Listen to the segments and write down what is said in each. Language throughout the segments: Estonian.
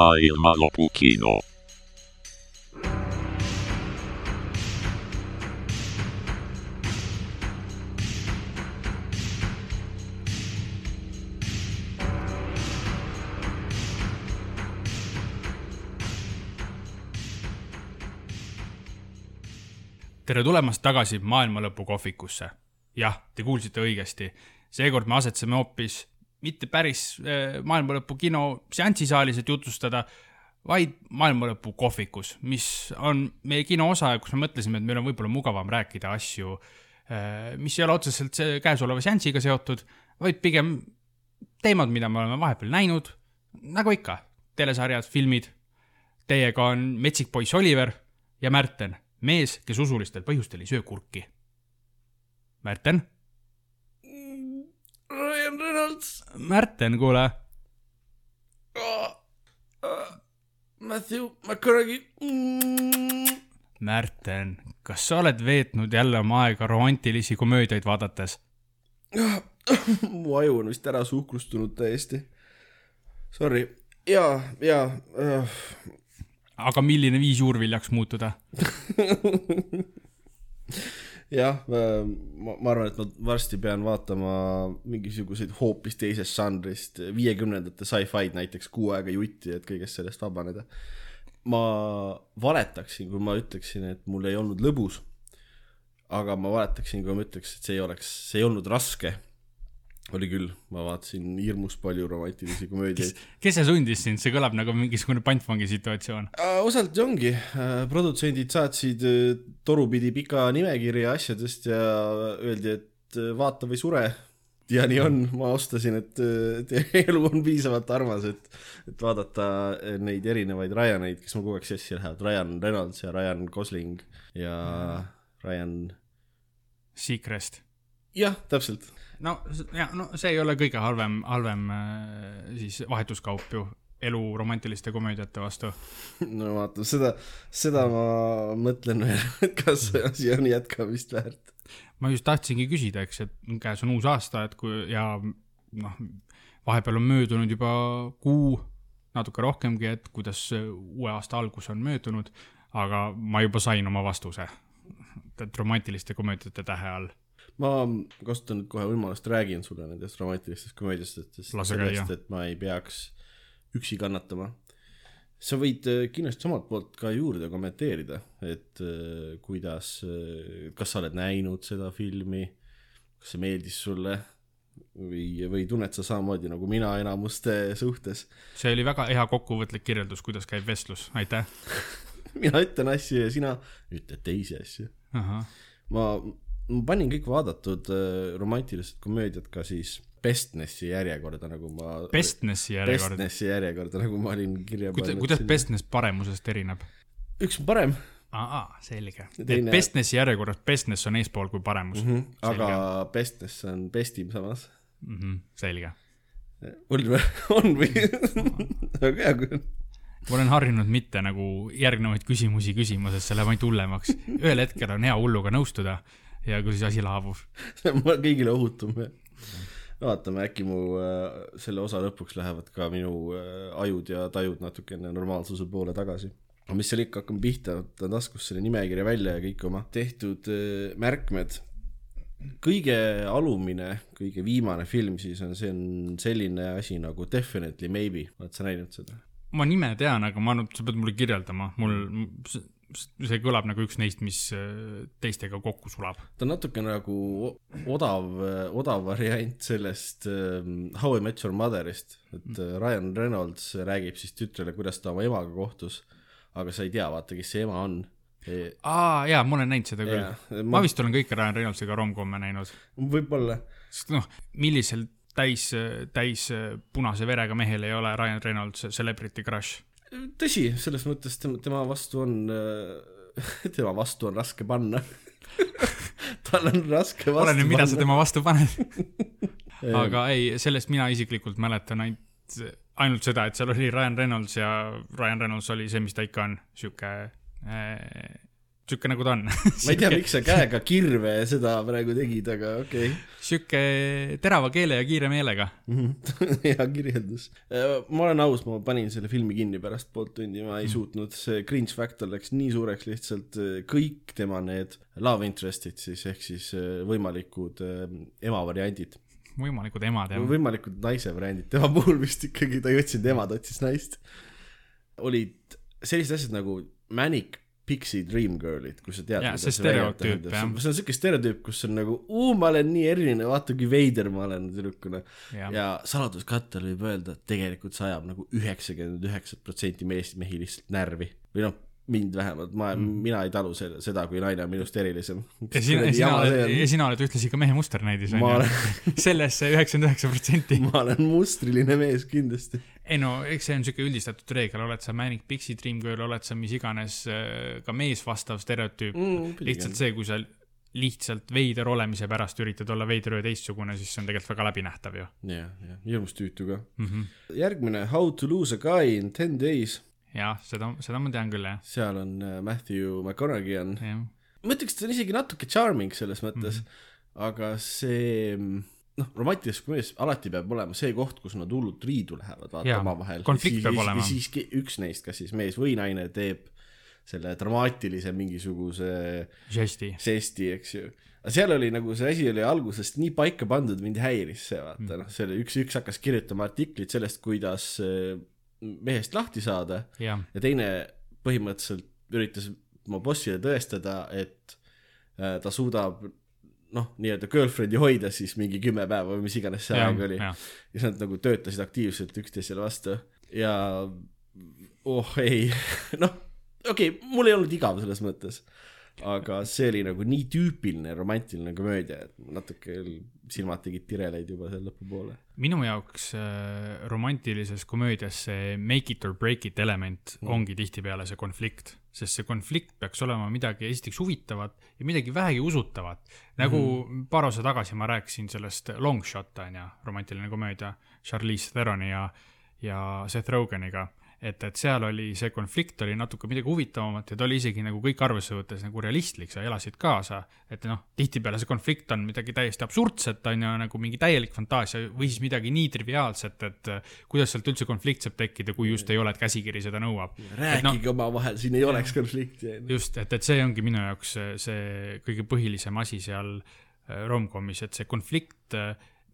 maailmalõpu kino. tere tulemast tagasi maailmalõpu kohvikusse. jah, te kuulsite õigesti. seekord me asetseme hoopis mitte päris äh, maailmalõpu kino seansisaalis, et jutustada, vaid maailmalõpu kohvikus, mis on meie kino osa ja kus me mõtlesime, et meil on võib-olla mugavam rääkida asju, mis ei ole otseselt käesoleva seansiga seotud, vaid pigem teemad, mida me oleme vahepeal näinud, nagu ikka, telesarjad, filmid. Teiega on metsik poiss Oliver ja Märten, mees, kes usulistel põhjustel ei söö kurki. Märten, Ryan Reynolds Märten, kuule, oh,, uh, Matthew McConaughey mm.. Märten, kas sa oled veetnud jälle oma aega romantilisi komöödiaid vaadates? mu aju on vist ära suhkrustunud täiesti. Sorry, ja, ja uh, aga milline viis juurviljaks muutuda? jah, ma, ma arvan, et ma varsti pean vaatama mingisuguseid hoopis teisest žanrist, viiekümnendate sci-fi'd näiteks kuu aega jutti, et kõigest sellest vabaneda. ma valetaksin, kui ma ütleksin, et mul ei olnud lõbus. aga ma valetaksin, kui ma ütleks, et see ei oleks, see ei olnud raske. Oli küll, ma vaatasin hirmus palju romantilisi komöödiaid. kes see sundis sind, see kõlab nagu mingisugune pantvangi situatsioon. osalt ongi, produtsendid saatsid äh, torupidi pika nimekirja asjadest ja öeldi, et äh, vaata või sure. ja nii on, ma ostasin, et, et elu on piisavalt armas, et, et vaadata neid erinevaid Ryaneid, kes mul kogu aeg sassi lähevad, Ryan Reynolds ja Ryan Gosling ja Ryan, Seacrest. jah, täpselt. No ja no see ei ole kõige halvem, halvem äh, siis vahetuskaup ju elu romantiliste komöödiate vastu. no vaata, seda, seda ma mõtlen veel, et kas see asi on jätkamist väärt. ma just tahtsingi küsida, eks, et käes on uus aasta, et kui ja noh, vahepeal on möödunud juba kuu, natuke rohkemgi, et kuidas uue aasta algus on möödunud, aga ma juba sain oma vastuse. et romantiliste komöödiate tähe all. Ma kasutan nüüd kohe võimalust, räägin sulle nendest romantilistest komöödiastest, käia. sellest, et ma ei peaks üksi kannatama. sa võid äh, kindlasti omalt poolt ka juurde kommenteerida, et äh, kuidas, kas sa oled näinud seda filmi, kas see meeldis sulle või, või tunned sa samamoodi nagu mina enamuste suhtes. see oli väga hea kokkuvõtlik kirjeldus, kuidas käib vestlus, aitäh. mina ütlen asju ja sina ütled teisi asju. ma, ma panin kõik vaadatud äh, romantilised komöödiad ka siis Bestnessi järjekorda, nagu ma Bestnessi järjekord. Bestnessi järjekorda, nagu ma olin kirja kuidas, kuidas Bestness paremusest erineb? üks on parem aa, selge. Teine- Bestnessi järjekorras Bestness on eespool kui paremus mm, mm. -hmm, aga Bestness on bestim samas. -hmm. selge. on või? on või? väga hea, on. ma olen harjunud mitte nagu järgnevaid küsimusi küsima, sest see läheb ainult hullemaks. ühel hetkel on hea hulluga nõustuda ja kui siis asi laabub. see on kõigile ohutum. vaatame, äkki mu äh, selle osa lõpuks lähevad ka minu äh, ajud ja tajud natukene normaalsuse poole tagasi. aga mis seal ikka, hakkame pihta, võtan taskust selle nimekirja välja ja kõik oma tehtud äh, märkmed. kõige alumine, kõige viimane film siis on, see on selline asi nagu Definitely Maybe, oled sa näinud seda? ma nime tean, aga ma arvan, et sa pead mulle kirjeldama, mul, see kõlab nagu üks neist, mis äh, teistega kokku sulab. ta on natuke nagu odav, odav variant sellest ähm, How I Met Your Mother'ist, et äh, Ryan Reynolds räägib siis tütrele, kuidas ta oma emaga kohtus, aga sa ei tea, vaata, kes see ema on e. aa jaa, ma olen näinud seda küll. ma ma vist olen kõike Ryan Reynoldsiga rom-com'e näinud. võib-olla, sest noh, millisel täis, täis punase verega mehel ei ole Ryan Reynolds celebrity crush? tõsi, selles mõttes tema, tema vastu on, tema vastu on raske panna. tal on raske vastu oleneb, mida sa tema vastu paned. aga ei, sellest mina isiklikult mäletan ainult, ainult seda, et seal oli Ryan Reynolds ja Ryan Reynolds oli see, mis ta ikka on, sihuke äh, sihuke nagu ta on. ma ei tea, miks sa käega kirve seda praegu tegid, aga okei sihuke terava keele ja kiire meelega. okay.. hea kirjeldus. ma olen aus, ma panin selle filmi kinni pärast poolt tundi, ma ei Mhm. suutnud, see cringe factor läks nii suureks lihtsalt äh, kõik tema need love interest'id siis ehk siis äh, võimalikud äh, ema variandid, võimalikud emad ja võimalikud naise variandid, tema puhul vist ikkagi ta ei otsinud ema, ta otsis naist. olid sellised asjad nagu Manic Pixie Dream Girl'id, kui sa tead. Jaa, see stereotüüp, jah. see on siuke stereotüüp, kus on nagu, ma olen nii eriline, vaata kui veider ma olen tüdrukuna. ja, ja saladuskattel võib öelda, et tegelikult see ajab nagu üheksakümmend üheksat protsenti meest, mehi lihtsalt närvi või noh, mind vähemalt, ma mm., mina ei talu seda, seda, kui naine on minust erilisem. ja sina, ja sina oled, ja sina oled ühtlasi ka mehe musternäidis Ma onju. sellest see üheksakümmend üheksa protsenti. ma olen mustriline mees kindlasti. ei no eks see on siuke üldistatud reegel, oled sa Manic Pixie Dream Girl, oled sa mis iganes äh, ka mees vastav stereotüüp mm,. lihtsalt see, kui sa lihtsalt veider olemise pärast üritad olla veider ja teistsugune, siis see on tegelikult väga läbinähtav ju jah, jah, hirmus tüütu ka. mm. -hmm. järgmine How to lose a guy in ten days, jah, seda, seda ma tean küll jah, seal on äh, Matthew McConaughey on, ma ütleks, et ta on isegi natuke charming selles mõttes mm, -hmm. aga see noh, romantilises komöödias alati peab olema see koht, kus nad hullult riidu lähevad, vaata omavahel. konflikt peab olema. siis üks neist, kas siis mees või naine teeb selle dramaatilise mingisuguse žesti. žesti, eks ju. aga seal oli nagu see asi oli algusest nii paika pandud, mind häiris see, vaata Mm. noh, see oli üks, üks hakkas kirjutama artiklit sellest, kuidas äh, mehest lahti saada. Jah, ja teine põhimõtteliselt üritas oma bossile tõestada, et äh, ta suudab noh, nii-öelda girlfriend'i hoida siis mingi kümme päeva või mis iganes see aeg oli. ja siis nad nagu töötasid aktiivselt üksteisele vastu. Ja oh ei, noh, okei okay,, mul ei olnud igav selles mõttes, aga see oli nagu nii tüüpiline romantiline komöödia, et natuke silmad tegid tireleid juba seal lõpupoole. minu jaoks äh, romantilises komöödias see make it or break it element mm. ongi tihtipeale see konflikt, sest see konflikt peaks olema midagi esiteks huvitavat ja midagi vähegi usutavat. nagu mm. paar osa tagasi ma rääkisin sellest Long Shot on ju, romantiline komöödia Charlize Theroni ja, ja Seth Rogeniga et, et seal oli see konflikt oli natuke midagi huvitavamat ja ta oli isegi nagu kõik arvesse võttes nagu realistlik, sa elasid kaasa, et noh, tihtipeale see konflikt on midagi täiesti absurdset, on ju, nagu mingi täielik fantaasia või siis midagi nii triviaalset, et kuidas sealt üldse konflikt saab tekkida, kui just ei ole, et käsikiri seda nõuab. rääkige no, omavahel, siin ei oleks konflikti. just, et, et see ongi minu jaoks see, kõige põhilisem asi seal äh, rom-comis, et see konflikt,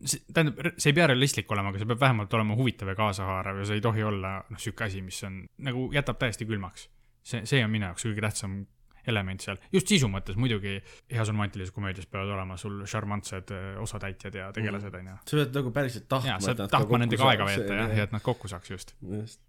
tähendab, see ei pea realistlik olema, aga see peab vähemalt olema huvitav ja kaasahaarav ja see ei tohi olla noh, sihuke asi, mis on nagu jätab täiesti külmaks. see, see on minu jaoks kõige tähtsam element seal, just sisu mõttes muidugi heas romantilises komöödias peavad olema sul šarmantsed äh, osatäitjad ja tegelased, on ju. sa pead nagu päriselt tahtma. sa pead tahtma nendega aega veeta jah, ja et nad kokku saaks just. just.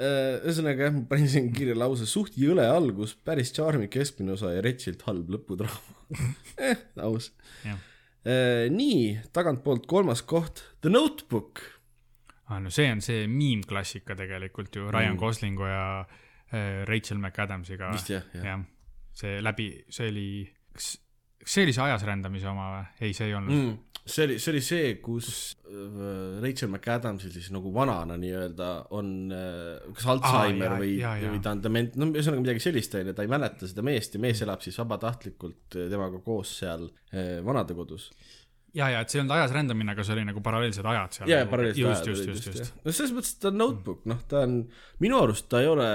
ühesõnaga jah, ma panin siin kirja lause suht jõle algus, päris charming keskmine osa ja retsilt halb lõpudraama eh,. aus. jah, nii, tagantpoolt kolmas koht, The Notebook. ah, no see on see miimklassika tegelikult ju Ryan Mm. Goslingu ja äh, Rachel McAdamsiga. vist jah, jah. jah, see läbi, see oli, kas, kas see oli see ajas rändamise oma või? ei, see ei olnud mm.. See oli, see oli see, kus äh, Rachel McAdamsil siis nagu vanana nii-öelda on äh, kas Alzheimer jaa, või, või ta on dement, no ühesõnaga midagi sellist on ju, ta ei mäleta seda meest ja mees elab siis vabatahtlikult äh, temaga koos seal vanadekodus. ja, ja et see ei olnud ajas rändamine, aga see oli nagu paralleelsed ajad seal. ja paralleelselt just, ajad just, just, just. jah. no selles mõttes ta on notebook, noh, ta on, minu arust ta ei ole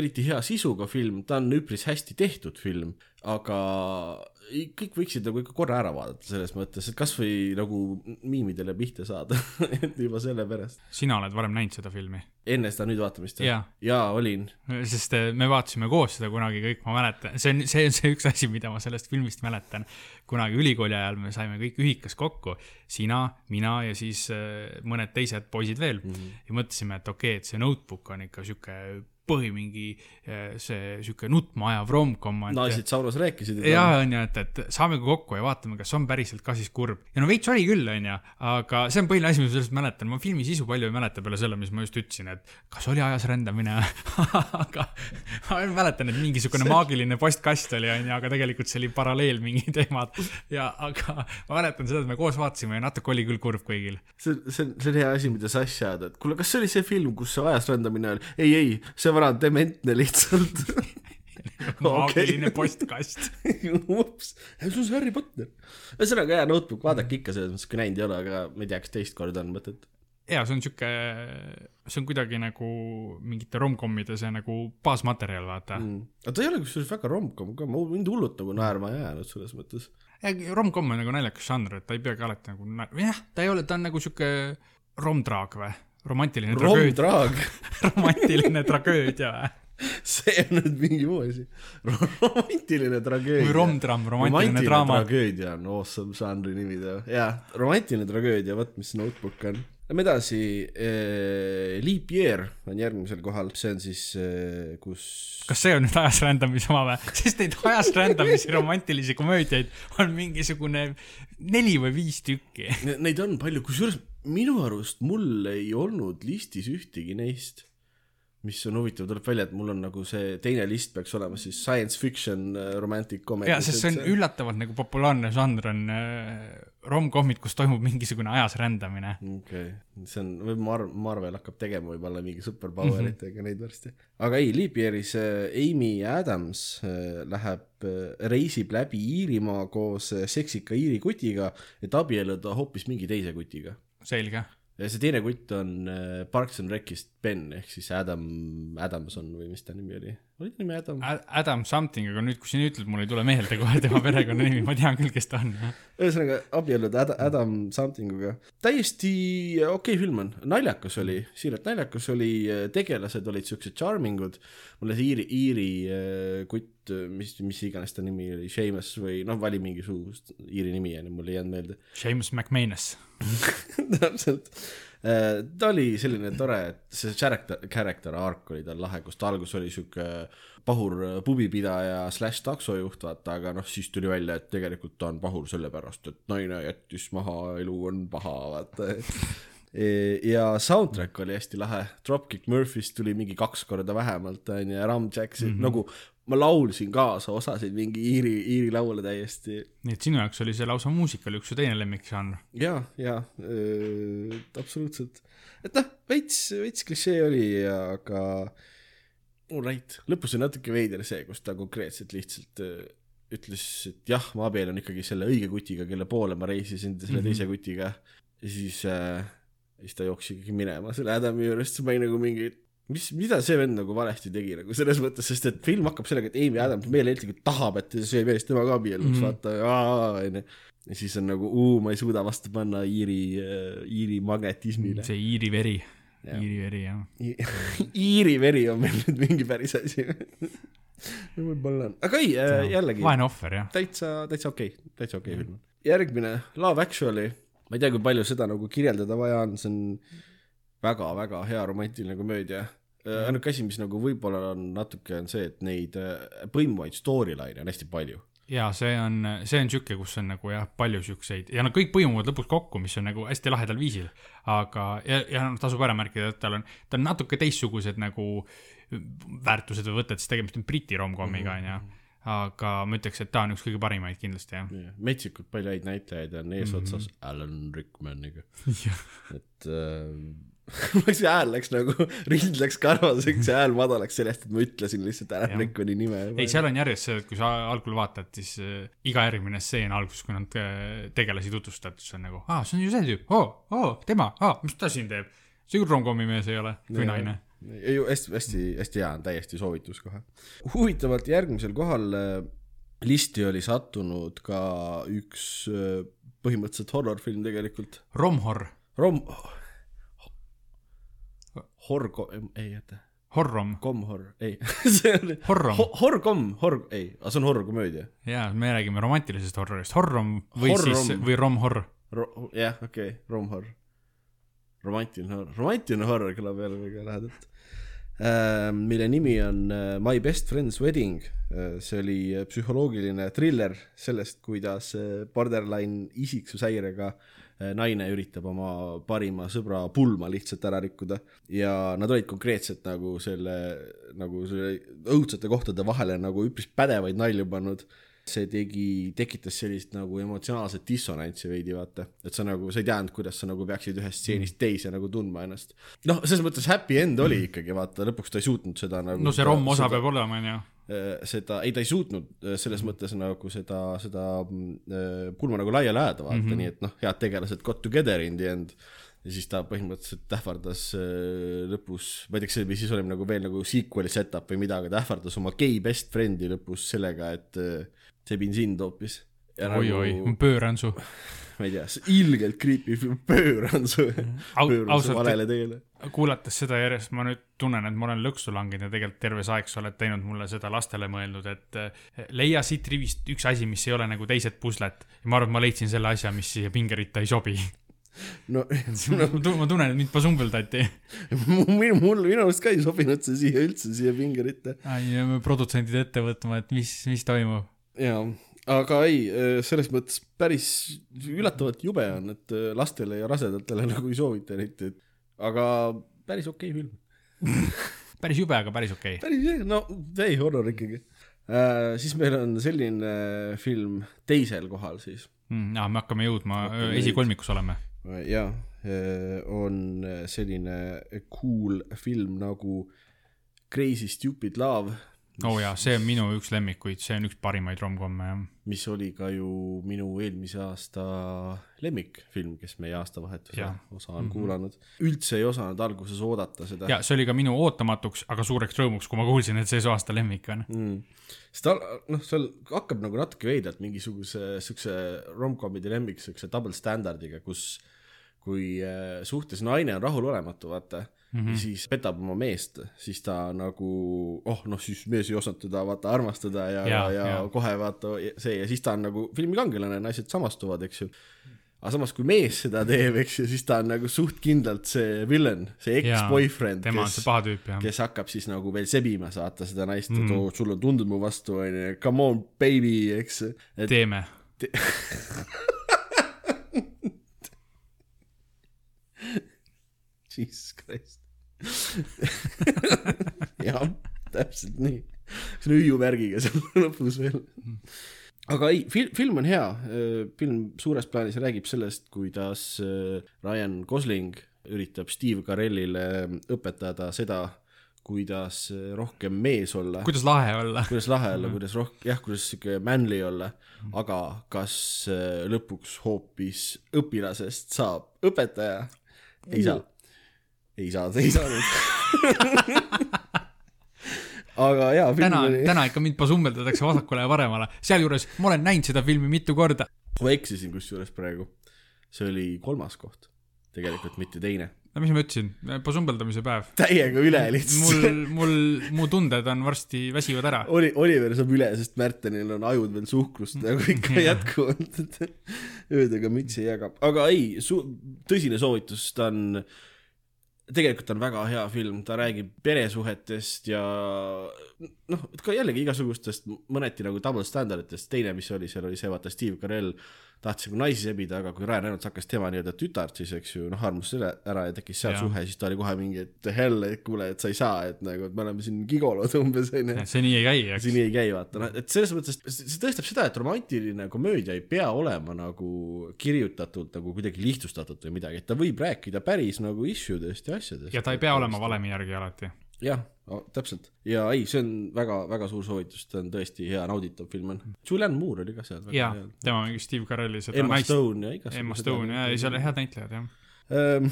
eriti hea sisuga film, ta on üpris hästi tehtud film, aga kõik võiksid nagu ikka korra ära vaadata selles mõttes, et kasvõi nagu miimidele pihta saada, et juba sellepärast. sina oled varem näinud seda filmi? enne seda nüüd vaatamist Jaa. jaa, olin. sest eh, me vaatasime koos seda kunagi kõik, ma mäletan, see on, see on see üks asi, mida ma sellest filmist mäletan. kunagi ülikooli ajal me saime kõik ühikas kokku, sina, mina ja siis eh, mõned teised poisid veel mm. -hmm. ja mõtlesime, et okei okay,, et see notebook on ikka sihuke põhi mingi eh, see sihuke nutma ajav rom-com. naised saunas rääkisid. jaa, on ju, et, et saame ka kokku ja vaatame, kas on päriselt ka siis kurb. ja no veits oli küll, on ju, aga see on põhiline asi, mis ma sellest mäletan, ma filmi sisu palju ei mäleta peale selle, mis ma just ütlesin, et kas oli ajas rändamine, aga ma mäletan, et mingisugune maagiline postkast oli, on ju, aga tegelikult see oli paralleel mingi teemad ja, aga ma mäletan seda, et me koos vaatasime ja natuke oli küll kurb kõigil. see, see on, see on hea asi, mida sa asja ajad, et kuule, kas see oli see film, kus see ajas rändamine oli? ei, ei, see vana on dementne lihtsalt. maagiline postkast. ups, see on see Harry Potter. ühesõnaga hea notebook, vaadake ikka selles mõttes, kui näinud ei ole, aga ma ei tea, kas teist korda on mõtet. ja see on sihuke, see on kuidagi nagu mingite romcommide see nagu baasmaterjal, vaata mm.. aga ta ei ole kusjuures väga romcom ka, ma mind hullult nagu naerma ei jäänud selles mõttes. romcom on nagu naljakas žanr, et ta ei peagi alati nagu, jah, ta ei ole, ta on nagu sihuke romdraag või, romantiline tragöödia, romantiline tragöödia või, see on nüüd mingi muu asi. romantiline tragöödia. või romdramm, romantiline draama. tragöödia on awesome žanri nimi teha, jaa, romantiline tragöödia, vot mis notebook on. Lähme edasi eh,, Leap Year on järgmisel kohal, see on siis eh,, kus kas see on nüüd ajas rändamise oma või? sest neid ajas rändamisi romantilisi komöödiaid on mingisugune neli või viis tükki. Ne- Neid on palju, kusjuures minu arust mul ei olnud listis ühtegi neist, mis on huvitav, tuleb välja, et mul on nagu see teine list peaks olema siis science fiction äh, romantic comedy. ja, sest see on üllatavalt nagu populaarne žanr on äh, rom-com'id, kus toimub mingisugune ajas rändamine. okei okay., see on, või Mar-, Marvel hakkab tegema võib-olla mingi superpower itega mm -hmm. neid varsti. aga ei, Leap Yearis äh, Amy Adams äh, läheb äh,, reisib läbi Iirimaa koos seksika Iiri kutiga, et abielluda hoopis mingi teise kutiga. selge. ja see teine kutt on äh, Parks and Recist Ben ehk siis Adam Adamson või mis ta nimi oli, oli ta nimi Adam? Adam something, aga nüüd, kui sa nii ütled, mul ei tule meelde kohe tema perekonnanimi, ma tean küll, kes ta on. ühesõnaga abielluda Ad Adam Somethinguga. täiesti okei okay film on, naljakas oli, siiralt naljakas oli, tegelased olid siuksed charming ud. mulle see Iiri, Iiri äh, kutt, mis, mis iganes ta nimi oli, Seamus või noh, vali mingisugust Iiri nimi onju, mul ei jäänud meelde. James McManus. täpselt. Ta oli selline tore, et see character, character arc oli tal lahe, kus ta alguses oli sihuke pahur pubipidaja slaš taksojuht, vaata, aga noh, siis tuli välja, et tegelikult ta on pahur sellepärast, et naine jättis maha, elu on paha, vaata. ja soundtrack oli hästi lahe, Dropkick Murphys tuli mingi kaks korda vähemalt, onju, ja Ram Jackson mm, -hmm. nagu ma laulsin kaasa osasid mingi Iiri, Iiri laule täiesti nii et sinu jaoks oli see lausa muusika oli üks su teine lemmikžanr. ja, ja äh, absoluutselt, et noh, veits, veits klišee oli, aga alright, lõpus oli natuke veider see, kus ta konkreetselt lihtsalt äh, ütles, et jah, ma abiellun ikkagi selle õige kutiga, kelle poole ma reisisin selle Mhm. teise kutiga ja siis äh,, siis ta jooksis ikkagi minema selle Adami juurest, ma olin nagu mingi mis, mida see vend nagu valesti tegi nagu selles mõttes, sest et film hakkab sellega, et Amy Adams meeleheitlikult tahab, et see mees temaga abielluks mm. -hmm. vaata, onju. ja siis on nagu, ma ei suuda vastu panna Iiri, Iiri magnetismile. see Iiri veri. Iiri veri jah. Iiri veri on meil nüüd mingi päris asi. võib-olla on, aga ei, jällegi vaene ohver jah. täitsa, täitsa okei okay., täitsa okei okay film. järgmine, Love Actually, ma ei tea, kui palju seda nagu kirjeldada vaja on, see on väga-väga hea romantiline komöödia. Ainuke asi, mis nagu võib-olla on natuke, on see, et neid äh, põimuvaid storyline'e on hästi palju. ja see on, see on sihuke, kus on nagu jah, palju siukseid ja nad kõik põimuvad lõpuks kokku, mis on nagu hästi lahedal viisil. aga, ja, ja noh, tasub ära märkida, et tal on, ta on natuke teistsugused nagu väärtused või võtted, sest tegemist on Briti romcomiga onju. aga ma ütleks, et ta on üks kõige parimaid kindlasti jah. metsikult palju häid näitlejaid on eesotsas mm -hmm. Alan Rickmaniga, et äh, see hääl läks nagu, rind läks karvaseks ja hääl madalaks sellest, et ma ütlesin lihtsalt Jah. Rickmani nime. ei, seal on järjest see, et kui sa algul vaatad, siis äh, iga järgmine stseen alguses, kui nad äh, tegelasi tutvustavad, siis on nagu, aa, see on ju see tüüp, oo, oo, tema, aa, mis ta siin teeb. see küll romcomi mees ei ole või naine. ei hästi, hästi, hästi hea on, täiesti soovitus kohe. huvitavalt järgmisel kohal äh, listi oli sattunud ka üks põhimõtteliselt horror-film tegelikult. Romhor, Rom-, Horgo, ei oota, Horrom, Comhor, ei, see on Horrom Ho- Horcom, Hor-, ei, aga see on horror-komöödia. jaa, me räägime romantilisest horrorist, Horrom või Horrom. siis, või Romhor. Ro-, jah, okei okay,, Romhor. romantiline horror, romantiline horror kõlab jälle väga lahedalt. mille nimi on äh, My Best Friend's Wedding. see oli äh, psühholoogiline triller sellest, kuidas äh, borderline isiksushäirega äh, naine üritab oma parima sõbra pulma lihtsalt ära rikkuda ja nad olid konkreetselt nagu selle, nagu selle õudsate kohtade vahele nagu üpris pädevaid nalju pannud see tegi, tekitas sellist nagu emotsionaalset dissonantsi veidi vaata, et sa nagu, sa ei teadnud, kuidas sa nagu peaksid ühest stseenist teise nagu tundma ennast. noh, selles mõttes happy end oli ikkagi vaata, lõpuks ta ei suutnud seda nagu no see romm osa peab olema, onju. seda, ei ta ei suutnud äh, selles mõttes nagu seda, seda äh, pulma nagu laiali ajada, vaata mm, -hmm. nii et noh, head tegelased got together in the end. ja siis ta põhimõtteliselt ähvardas äh, lõpus, ma ei tea, kas see või siis oli nagu veel nagu sequel'i setup või midagi, ta ähvardas oma gei best friend'i lõpus sellega, et äh, sebin sind hoopis. oi-oi, ma pööran su. ma ei tea, ilgelt creepy film, pööran su, Au- pööran su valele teele. kuulates seda järjest, ma nüüd tunnen, et ma olen lõksu langenud ja tegelikult terve see aeg sa oled teinud mulle seda lastele mõeldud, et eh, leia siit rivist üks asi, mis ei ole nagu teised puslet. ja ma arvan, et ma leidsin selle asja, mis siia pingeritta ei sobi. no ma tun- ma tunnen, et mind juba sumbeldati. minu, mul minu arust ka ei sobinud see siia üldse, siia pingeritta. produtsendid ette võtma, et mis, mis toimub. jaa, aga ei, selles mõttes päris üllatavalt jube on, et äh, lastele ja rasedatele nagu ei soovita eriti, et aga päris okei okay film. päris jube, aga päris okei okay.. päris no ei, horror ikkagi äh,. siis meil on selline film teisel kohal siis Mm, aa, me hakkame jõudma Hakkame, esikolmikus oleme. jaa, on selline cool film nagu Crazy Stupid Love, oo oh jaa, see on minu üks lemmikuid, see on üks parimaid romkomme jah. mis oli ka ju minu eelmise aasta lemmikfilm, kes meie aastavahetuse osa on mm. -hmm. kuulanud. üldse ei osanud alguses oodata seda. ja see oli ka minu ootamatuks, aga suureks rõõmuks, kui ma kuulsin, et see su aasta lemmik on. mm.. sest ta, noh, seal hakkab nagu natuke veidralt mingisuguse siukse romcom'ide lemmik siukse double standard'iga, kus kui äh, suhtes naine on rahulolematu, vaata mm, -hmm. ja siis petab oma meest, siis ta nagu, oh noh, siis mees ei osanud teda vaata armastada ja, ja, ja, ja kohe vaata see ja siis ta on nagu filmi kangelane, naised samastuvad, eks ju. aga samas, kui mees seda teeb, eks ju, siis ta on nagu suht kindlalt see villain, see ex-boyfriend, kes kes hakkab siis nagu veel sebima saata seda naist, et Mm. oo, sul on tunded mu vastu, onju, come on baby, eks. et teeme. jesus christ. jah, täpselt nii. see on hüüumärgiga seal lõpus veel. aga ei, film, film on hea. film suures plaanis räägib sellest, kuidas äh, Ryan Gosling üritab Steve Carellile õpetada seda, kuidas äh, rohkem mees olla kuidas lahe olla. kuidas lahe olla, kuidas roh-, jah, kuidas sihuke manly olla, aga kas äh, lõpuks hoopis õpilasest saab õpetaja? ei saa. Ei saa, ei saanud. aga jaa, film täna oli,, täna ikka mind pasummeldatakse vasakule ja paremale, sealjuures ma olen näinud seda filmi mitu korda. ma eksisin kusjuures praegu. see oli kolmas koht, tegelikult mitte teine. no mis ma ütlesin, pasummeldamise päev. täiega üle lihtsalt. mul, mul, mu tunded on varsti väsivad ära. Oli, Oliver saab üle, sest Märtenil on ajud veel suhkrust nagu ikka jätkuvalt, et öödega mütsi ei jaga, aga ei, tõsine soovitus, ta on, tegelikult on väga hea film, ta räägib peresuhetest ja noh, ka jällegi igasugustest mõneti nagu double standarditest, teine, mis oli seal, oli see, vaata Steve Carell tahtis nagu naisi sebida, aga kui Ryan Reynolds hakkas tema nii-öelda tütart siis, eks ju, noh, armus selle ära ja tekkis seal Jaa. suhe, siis ta oli kohe mingi, et hell, et kuule, et sa ei saa, et nagu, et me oleme siin gigolod umbes, onju see nii ei käi, eks see. nii ei käi, vaata, noh, et selles mõttes, see tõestab seda, et romantiline komöödia ei pea olema nagu kirjutatult nagu kuidagi lihtsustatult või midagi, et ta võib rääkida päris nagu issue dest ja asjadest. ja ta ei pea olema. valemi järgi alati. jah, täpselt. ja ei, see on väga-väga suur soovitus, ta on tõesti hea, nauditav film on. Julianne Moore oli ka seal. jaa, tema mängis Steve Carelli seda Emma naist. Stone ja igasugused. Emma Stone ja, ei seal olid head näitlejad jah. Ehm,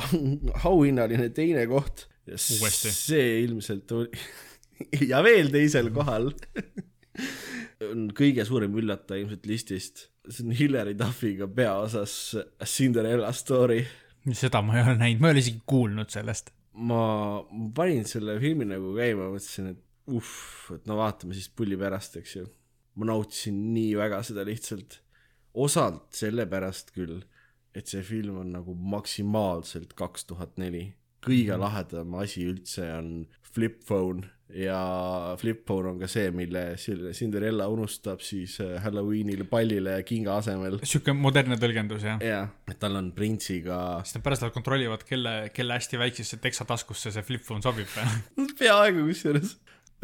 auhinnaline teine koht. See ilmselt oli ja veel teisel kohal on kõige suurem üllataja ilmselt listist. see on Hillary Duffiga peaosas Cinderella story. seda ma ei ole näinud, ma ei ole isegi kuulnud sellest. ma, panin selle filmi nagu käima, mõtlesin, et uhh, et no vaatame siis pulli pärast, eks ju. ma nautisin nii väga seda lihtsalt. osalt sellepärast küll, et see film on nagu maksimaalselt kaks tuhat neli. kõige lahedam asi üldse on flip phone ja flip phone on ka see, mille Cinderella unustab siis äh, Halloweenil pallile kinga asemel. sihuke modernne tõlgendus jah. jaa, et tal on printsiga siis nad pärast lähevad kontrollivad, kelle, kelle hästi väiksesse teksataskusse see flip phone sobib. peaaegu kusjuures.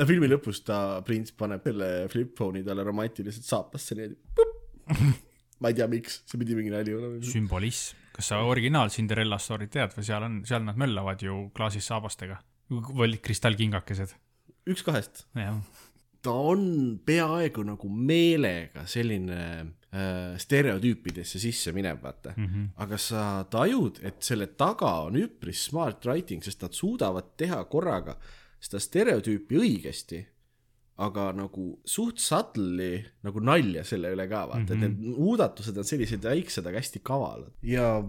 filmi lõpus ta, prints paneb selle flip phone'i talle romantiliselt saapasse niimoodi. ma ei tea, miks, see pidi mingi nali olema. sümbolism. kas sa originaal Cinderella story't tead või seal on, seal nad möllavad ju klaasis saabastega. Või olid kristallkingakesed. üks kahest. ta on peaaegu nagu meelega selline äh, stereotüüpidesse sisse minev, vaata mm. -hmm. aga sa tajud, et selle taga on üpris smart writing, sest nad suudavad teha korraga seda stereotüüpi õigesti, aga nagu suht subtly nagu nalja selle üle ka, vaata mm, -hmm. et need muudatused on sellised väiksed, aga hästi kavalad ja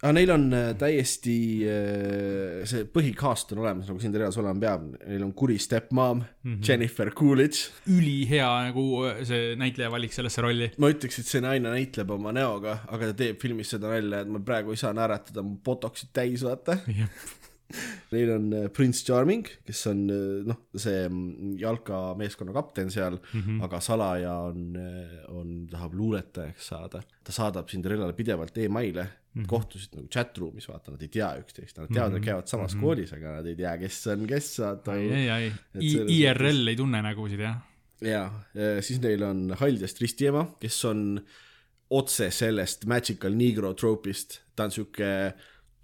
aga neil on äh, täiesti äh, see põhikaast on olemas, nagu siin reas olema peab, neil on kuri stepmom mm, -hmm. Jennifer Coolidge. ülihea nagu äh, see näitleja valik sellesse rolli. ma ütleks, et see naine näitleb oma näoga, aga ta teeb filmis seda nalja, et ma praegu ei saa naeratada, mu botox'id täis, vaata. Neil on äh, Prince Charming, kes on äh, noh, see mm, jalkameeskonna kapten seal mm, -hmm. aga salaja on, on, tahab luuletajaks saada. ta saadab Cinderellale pidevalt email'e mm, -hmm. kohtusid nagu chat room'is, vaata, nad ei tea üksteist, nad teavad, et käivad samas mm -hmm. koolis, aga nad ei tea, kes on kes, vaata. ei, ei, ei, IRL ei tunne nägusid jah. ja siis neil on Haldjast ristiema, kes on otse sellest Magical Negro troopist, ta on sihuke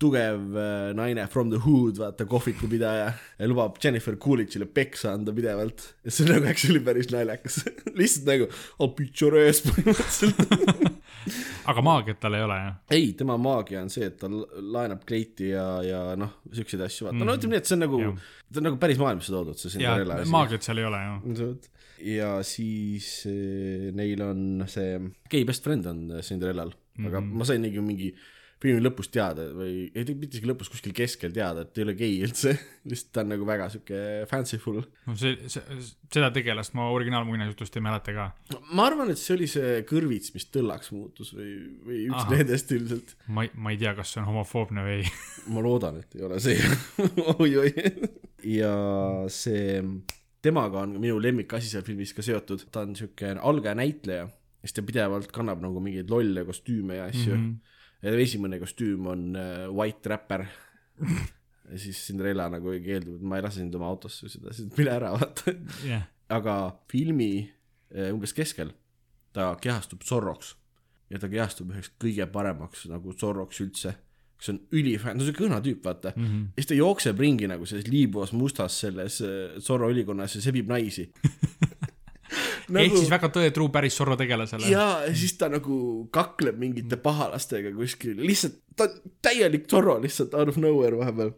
tugev äh, naine from the hood, vaata kohvikupidaja ja lubab Jennifer Coolidge'ile peksa anda pidevalt ja see nagu actually päris naljakas lihtsalt nagu beat your ass põhimõtteliselt aga maagiat tal ei ole jah. ei, tema maagia on see, et ta la- laenab kleiti ja, ja noh, siukseid asju, vaata, no ütleme nii, et see on nagu Jah., ta on nagu päris maailmasse toodud, see ja Cinderella asi. maagiat seal ei ole ju. ja siis eh, neil on see gei best friend on eh, Cinderellal mm, -hmm. aga ma sain nagu mingi filmi lõpus teada või ei mitte isegi lõpus, kuskil keskel teada, et ta ei ole gei üldse, lihtsalt ta on nagu väga sihuke fanciful. no see, see, seda tegelast ma originaalmuinasjutust ei mäleta ka. ma arvan, et see oli see kõrvits, mis tõllaks muutus või, või üks Ahah. nendest ilmselt. ma ei, ma ei tea, kas see on homofoobne või ei. ma loodan, et ei ole see oi-oi. ja see, temaga on minu lemmikasi seal filmis ka seotud, ta on siuke algaja näitleja, siis ta pidevalt kannab nagu mingeid lolle kostüüme ja asju mm. -hmm. Esimene kostüüm on äh, White Rapper. ja siis Cinderella nagu keeldub, et ma ei lase sind oma autosse seda, siis mine ära, vaata. jah, aga filmi eh, umbes keskel ta kehastub Zorroks ja ta kehastub üheks kõige paremaks nagu Zorroks üldse, kes on ülifänn, no siuke õna tüüp, vaata mm. -hmm. ja siis ta jookseb ringi nagu selles liibuvas mustas selles eh, Zorro ülikonnas ja sebib naisi nagu.... ehk siis väga tõetruu päris Zorro tegelasele. ja siis ta nagu kakleb mingite pahalastega kuskil, lihtsalt ta on täielik Zorro lihtsalt out of nowhere vahepeal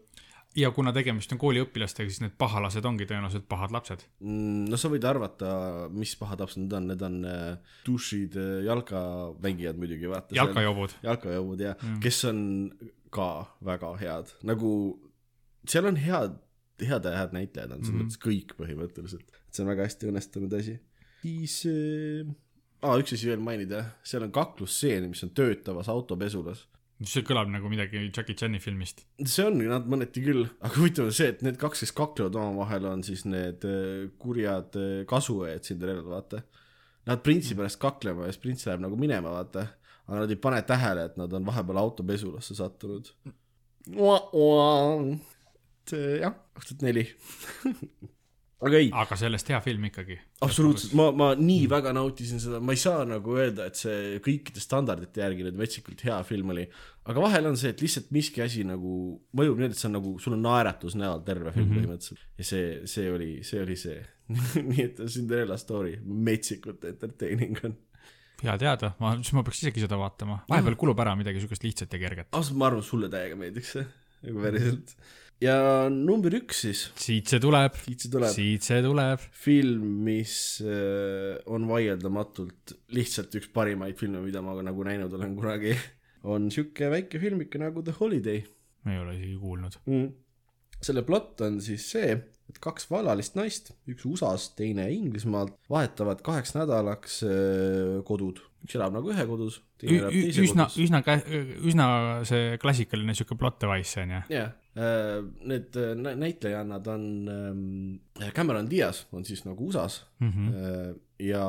ja kuna tegemist on kooliõpilastega, siis need pahalased ongi tõenäoliselt pahad lapsed. Mm, no sa võid arvata, mis pahad lapsed need on, need on äh, dušid äh, jalkamängijad muidugi, vaata. jalkajobud. jalkajõud ja mm. kes on ka väga head, nagu seal on head, head ja head näitlejad on selles mm -hmm. mõttes kõik põhimõtteliselt, et see on väga hästi õnnestunud asi. Siis äh,, aa üks asi veel mainida, seal on kaklusstseen, mis on töötavas autopesulas see kõlab nagu midagi Jackie Chan'i filmist. see on nad mõneti küll, aga huvitav on see, et need kaks, kes kaklevad omavahel, on siis need äh, kurjad äh, kasuõed Cinderellal, vaata. Nad printsi pärast kaklema ja siis prints läheb nagu minema, vaata. aga nad ei pane tähele, et nad on vahepeal autopesulasse sattunud. et äh, jah, kaks tuhat neli. aga ei, aga sellest hea film ikkagi. absoluutselt, ma, ma nii väga nautisin seda, ma ei saa nagu öelda, et see kõikide standardite järgi nüüd metsikult hea film oli, aga vahel on see, et lihtsalt miski asi nagu mõjub nii, et see on nagu, sul on naeratus näol terve film mm -hmm. põhimõtteliselt. ja see, see oli, see oli see. nii et Cinderella story metsikult entertaining on. hea teada, ma, siis ma peaks isegi seda vaatama. vahepeal kulub ära midagi siukest lihtsat ja kerget. ausalt, ma arvan, sulle täiega meeldiks see, nagu päriselt. Ja number üks siis, siit see tuleb, siit see tuleb. siit see tuleb. film, mis äh, on vaieldamatult lihtsalt üks parimaid filme, mida ma nagu näinud olen kunagi, on sihuke väike filmike nagu The Holiday ma ei ole isegi kuulnud. mm.. selle plott on siis see, et kaks vallalist naist, üks USA-st, teine Inglismaalt, vahetavad kaheks nädalaks äh, kodud. Üks elab nagu ühe kodus, teine elab teise üsna, kodus. üsna, üsna see klassikaline siuke plot device on ju. jah, need äh, nä- näitlejannad on ähm, Cameron Diaz on siis nagu USA-s mm -hmm. ja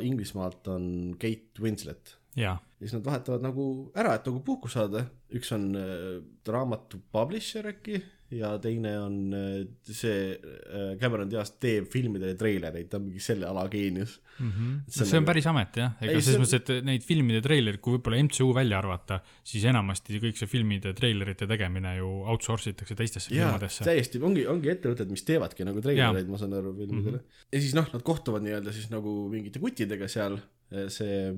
Inglismaalt on Kate Winslet ja siis nad vahetavad nagu ära, et nagu puhkust saada, üks on äh, raamatu publisher äkki ja teine on äh, see äh, Cameron Diaz teeb filmidele treilereid, ta on mingi selle ala geenius. mm. -hmm. See on see on nagu- päris amet jah, ega selles see- mõttes, et neid filmide treilerid, kui võib-olla MCU välja arvata, siis enamasti kõik see filmide treilerite tegemine ju outsource itakse teistesse jaa, firmadesse. täiesti, ongi, ongi ettevõtted, mis teevadki nagu treilereid, ma saan aru, filmidele mm. -hmm. ja siis noh, nad kohtuvad nii-öelda siis nagu mingite kuttidega seal, see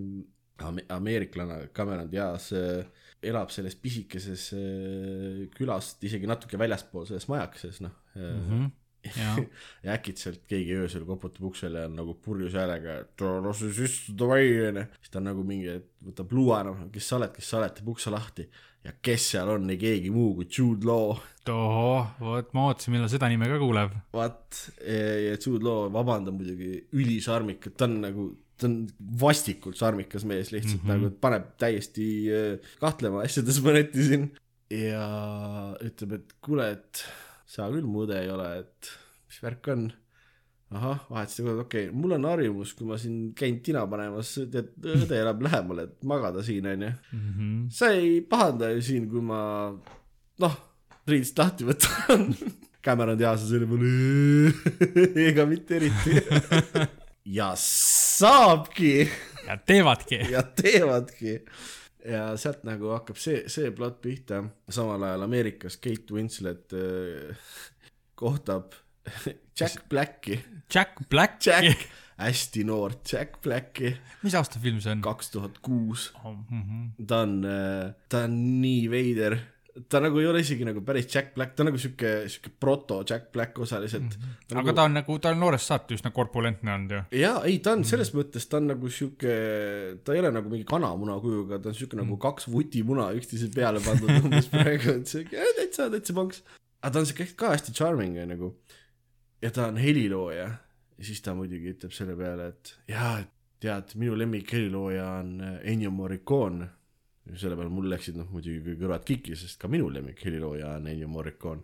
ame- ameeriklane Cameron Diaz äh, elab selles pisikeses äh, külas, isegi natuke väljaspool selles majakeses, noh mm. Mhm. jaa, ja äkitselt keegi öösel koputab uksele ja on nagu purjus häälega, et lase sisse, davai, onju. siis ta on nagu mingi, et võtab luua, noh, kes sa oled, kes sa oled, teeb ukse lahti. ja kes seal on, ei keegi muu kui Jude Law tohoh, vot ma ootasin, millal seda nime ka kuuleb. vaat ja Jude Law vabandab muidugi ülisarmikas, ta on nagu, ta on vastikult sarmikas mees lihtsalt mm. -hmm. nagu paneb täiesti äh, kahtlema asjades mõneti siin ja ütleb, et kuule, et sa küll mu õde ei ole, et mis värk on. ahah, vahetasid kohe, okei okay., mul on harjumus, kui ma siin käin tina panemas, tead, õde elab lähemal, et magada siin onju. Mhm. sa ei pahanda ju siin, kui ma noh, riidist lahti võtan. Cameron on selle peale, ega mitte eriti. ja saabki ja teevadki. ja teevadki. ja sealt nagu hakkab see, see plott pihta, samal ajal Ameerikas Kate Winslet äh, kohtab Jack Blacki, Jack Black. Jack, hästi noort Jack Blacki, mis aasta film see on? kaks tuhat kuus Mhm. ta on, ta on nii veider, ta nagu ei ole isegi nagu päris Jack Black, ta on nagu sihuke, sihuke proto Jack Black osaliselt mm. -hmm. aga ta on nagu, ta on noorest saati üsna korpulentne olnud ju. jaa, ei ta on selles mõttes, ta on nagu sihuke, ta ei ole nagu mingi kanamuna kujuga, ta on sihuke nagu kaks vutimuna üksteise peale pandud umbes praegu, et sihuke täitsa, täitsa panks. aga ta on sihuke ka hästi charming ja nagu ja ta on helilooja ja siis ta muidugi ütleb selle peale, et jaa, et tead, minu lemmik helilooja on Ennio Morricone. Selle peale mul läksid noh muidugi kõrvad kikki, sest ka minu lemmik helilooja on Ennio Morricone.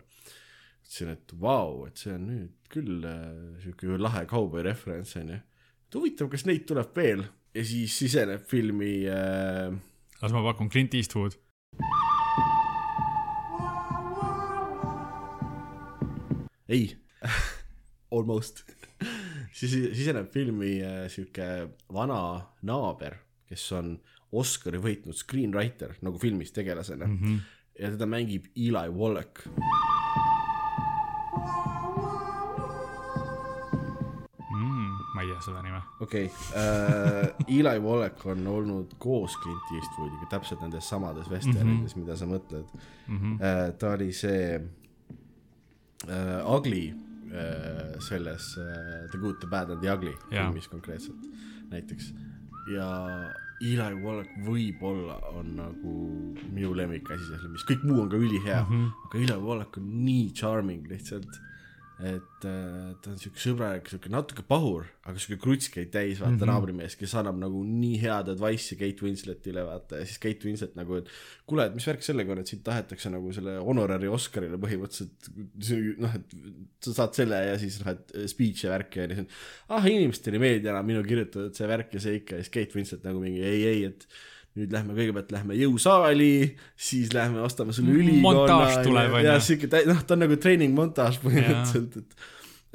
ütlesin, et vau, et see on nüüd küll äh, sihuke lahe kauboi referents onju. et huvitav, kas neid tuleb veel ja siis siseneb filmi äh, las ma pakun Clint Eastwood. ei almost siis siseneb filmi äh, sihuke vana naaber, kes on Oscari võitnud screenwriter nagu filmis tegelasena mm. -hmm. ja teda mängib Eli Wallach. Mm, ma ei tea seda nime. okei okay, äh,, Eli Wallach on olnud koos Clint Eastwoodiga täpselt nendes samades vesternides mm, -hmm. mida sa mõtled mm. -hmm. äh, ta oli see äh, Ugly äh, selles äh, The Good, The Bad and The Ugly Jaa. filmis konkreetselt näiteks ja Eli Wallach võib-olla on nagu minu lemmikasi selles filmis, kõik muu on ka ülihea mm, -hmm. aga Eli Wallach on nii charming lihtsalt et äh, ta on siuke sõbralik, siuke natuke pahur, aga siuke krutskeid täis, vaata mm -hmm. naabrimees, kes annab nagu nii head advice'i Kate Winsletile, vaata ja siis Kate Winslet nagu, et kuule, et mis värk sellega on, et sind tahetakse nagu selle honorari Oscarile põhimõtteliselt, noh, et sa saad selle ja siis noh, et speech ja värk ja nii, ah inimestele ei meeldi enam minu kirjutatud see värk ja see ikka ja siis Kate Winslet nagu mingi ei, ei, et nüüd lähme kõigepealt lähme jõusaali, siis lähme ostame sulle ülikonna. Tuleb, on ja ju. siuke, noh, ta on nagu treening montaaž põhimõtteliselt, et,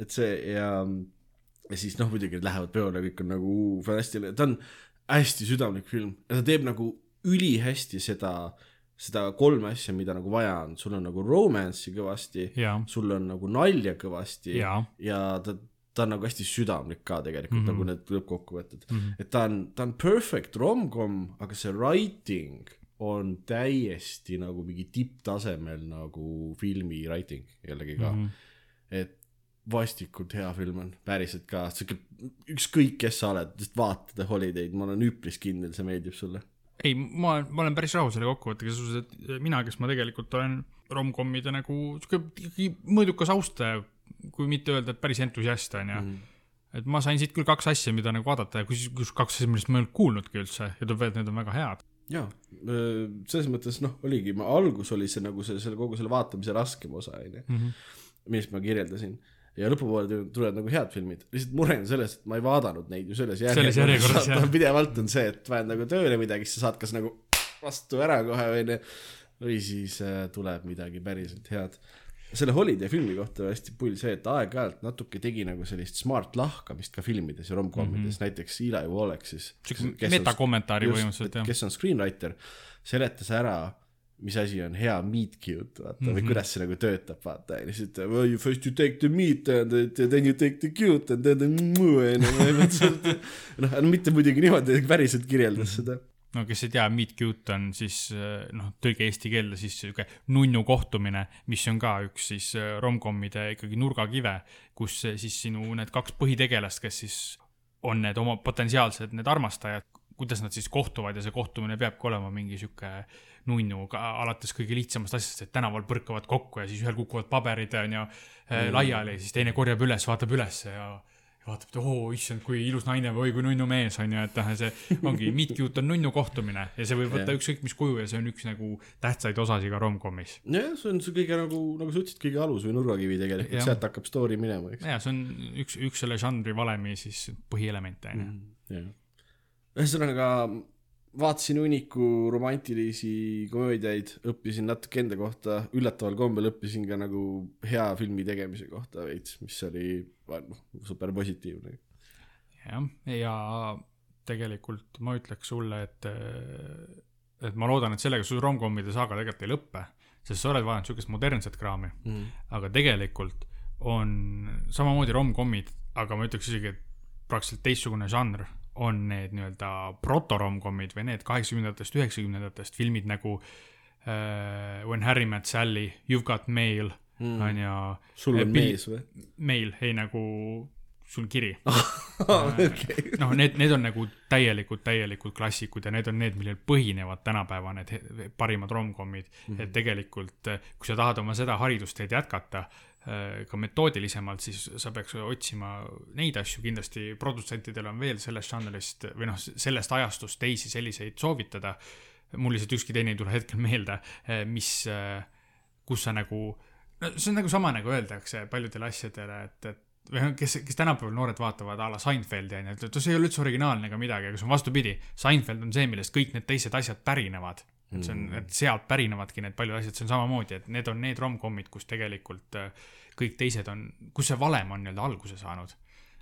et see ja, ja siis noh, muidugi lähevad peole, kõik on nagu fantastiline, ta on hästi südamlik film ja ta teeb nagu ülihästi seda, seda kolme asja, mida nagu vaja on, sul on nagu romance'i kõvasti, sul on nagu nalja kõvasti jaa, ja ta, ta on nagu hästi südamlik ka tegelikult mm Mhm. -hmm. nagu need lõppkokkuvõtted mm. Mhm. -hmm. et ta on, ta on perfect rom-com, aga see writing on täiesti nagu mingi tipptasemel nagu filmi writing jällegi ka mm. Mhm. -hmm. et vastikult hea film on, päriselt ka, siuke ükskõik, kes sa oled, just vaata The Holiday'd, ma olen üpris kindel, see meeldib sulle. ei, ma, ma olen päris rahul selle kokkuvõttega, selles suhtes, et mina, kes ma tegelikult olen romcommide nagu sihuke mõõdukas austaja, kui mitte öelda, et päris entusiast on ju mm.. et ma sain siit küll kaks asja, mida nagu vaadata ja kus, kus kaks asja, millest ma ei olnud kuulnudki üldse ja tuleb välja, et need on väga head. jaa, selles mõttes noh, oligi, algus oli see nagu see, selle kogu selle vaatamise raskem osa onju, millest ma kirjeldasin ja lõpupoole tu- tulevad nagu head filmid, lihtsalt mure on selles, et ma ei vaadanud neid ju selles Selles järjekorras, jah. pidevalt on see, et paned nagu tööle midagi, siis sa saad kas nagu vastu ära kohe onju või siis äh, tuleb midagi päriselt head. Selle Holiday filmi kohta hästi pull see, et aeg-ajalt natuke tegi nagu sellist smart lahkamist ka filmides ja rom-comides mm, -hmm. näiteks Eli Wallach siis. Sihuke metakommentaari põhimõtteliselt, jah. kes on screenwriter, seletas ära, mis asi on hea meat cute, vaata mm, -hmm. Mhm. või kuidas see nagu töötab, vaata, ja ütleb well,, first you take the meat and then you take the cute and then the onju, noh, mitte muidugi niimoodi, päriselt kirjeldas Mhm. seda. No kes ei tea, Meet Cute on siis eh, noh, tõlge eesti keelde siis sihuke nunnu kohtumine, mis on ka üks siis eh, romcommide ikkagi nurgakive, kus eh, siis sinu need kaks põhitegelast, kes siis on need oma potentsiaalsed need armastajad, kuidas nad siis kohtuvad ja see kohtumine peabki olema mingi sihuke nunnu, alates kõige lihtsamast asjast, et tänaval põrkavad kokku ja siis ühel kukuvad paberid onju mm. laiali siis teine korjab üles, vaatab ülesse ja ja vaatab, et oo, issand, kui ilus naine või kui nunnu mees on ju, et noh, see ongi Meet Cute on nunnu kohtumine ja see võib võtta ükskõik mis kuju ja see on üks nagu tähtsaid osasid ka romcomis. jah, see on see kõige nagu, nagu sa ütlesid, kõige alus või nurgakivi tegelikult, sealt hakkab story minema, eks. ja see on üks, üks selle žanri valemi siis põhielemente on ju. jah. ühesõnaga, vaatasin hunniku romantilisi komöödiaid, õppisin natuke enda kohta, üllataval kombel õppisin ka nagu hea filmi tegemise kohta veits, mis oli noh, super positiivne. jah, ja tegelikult ma ütleks sulle, et, et ma loodan, et sellega su romcommide saaga tegelikult ei lõppe, sest sa oled vaadanud sihukest modernset kraami, aga tegelikult on samamoodi romcommid, aga ma ütleks isegi, et praktiliselt teistsugune žanr on need nii-öelda proto-romcommid või need kaheksakümnendatest, üheksakümnendatest filmid nagu uh, When Harry Met Sally, You've Got Mail Mm. on ju, sul on Bill- mees või? Mail, ei nagu sul kiri okei. noh, need, need on nagu täielikult, täielikult klassikud ja need on need, millel põhinevad tänapäeva need parimad romcommid mm. -hmm. et tegelikult, kui sa tahad oma seda haridusteed jätkata äh, ka metoodilisemalt, siis sa peaks otsima neid asju, kindlasti produtsentidel on veel sellest žanrist või noh, sellest ajastust teisi selliseid soovitada. mul lihtsalt ükski teine ei tule hetkel meelde, mis, kus sa nagu, no see on nagu sama nagu öeldakse paljudele asjadele, et, et või noh, kes, kes tänapäeval noored vaatavad a la Seinfeldi onju, et see ei ole üldse originaalne ega midagi, aga see on vastupidi. Seinfeld on see, millest kõik need teised asjad pärinevad. Et see on, et sealt pärinevadki need paljud asjad, see on samamoodi, et need on need romcommid, kus tegelikult äh, kõik teised on, kus see valem on nii-öelda alguse saanud.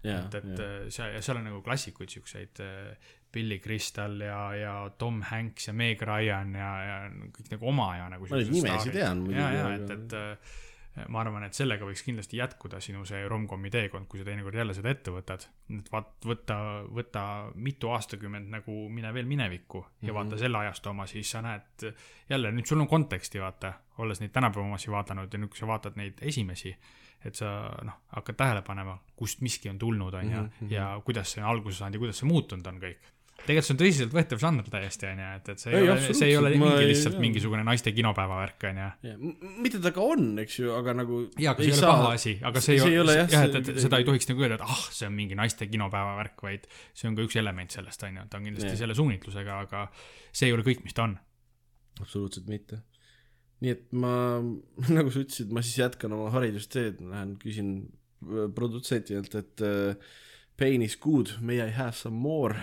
et, et äh, seal, ja seal on nagu klassikuid siukseid äh, Billy Crystal ja, ja Tom Hanks ja Meg Ryan ja, ja kõik nagu oma ja nagu. Ma neid nimesid tean ja, ja, et, et ma arvan, et sellega võiks kindlasti jätkuda sinu see romcomi teekond, kui sa teinekord jälle seda ette võtad. et vaat, võta, võta mitu aastakümmet nagu mine veel minevikku ja mm -hmm. vaata selle ajastu oma, siis sa näed jälle, nüüd sul on konteksti, vaata, olles neid tänapäeva omasi vaadanud ja nüüd, kui sa vaatad neid esimesi, et sa noh, hakkad tähele panema, kust miski on tulnud, on ju, ja kuidas see on alguse saanud ja kuidas see muutunud on kõik. Tegelikult see on tõsiseltvõetav žanr täiesti, on ju, et, et see ei, Ei, ei ole, see ei ole mingi ei- lihtsalt jaa. mingisugune naiste kinopäeva värk, on ju ja m- mitte ta ka on, eks ju, aga nagu jaa, aga see ei ole paha asi, aga see ei ole, jah, et, et see- seda ei tohiks nagu öelda, et ah, see on mingi naiste kinopäeva värk, vaid see on ka üks element sellest, on ju, ta on kindlasti Jah. selle suunitlusega, aga see ei ole kõik, mis ta on. absoluutselt mitte. nii et ma, nagu sa ütlesid, ma siis jätkan oma haridusteed, lähen küsin äh, produtsentilt, et äh, pain is good, may I have some more.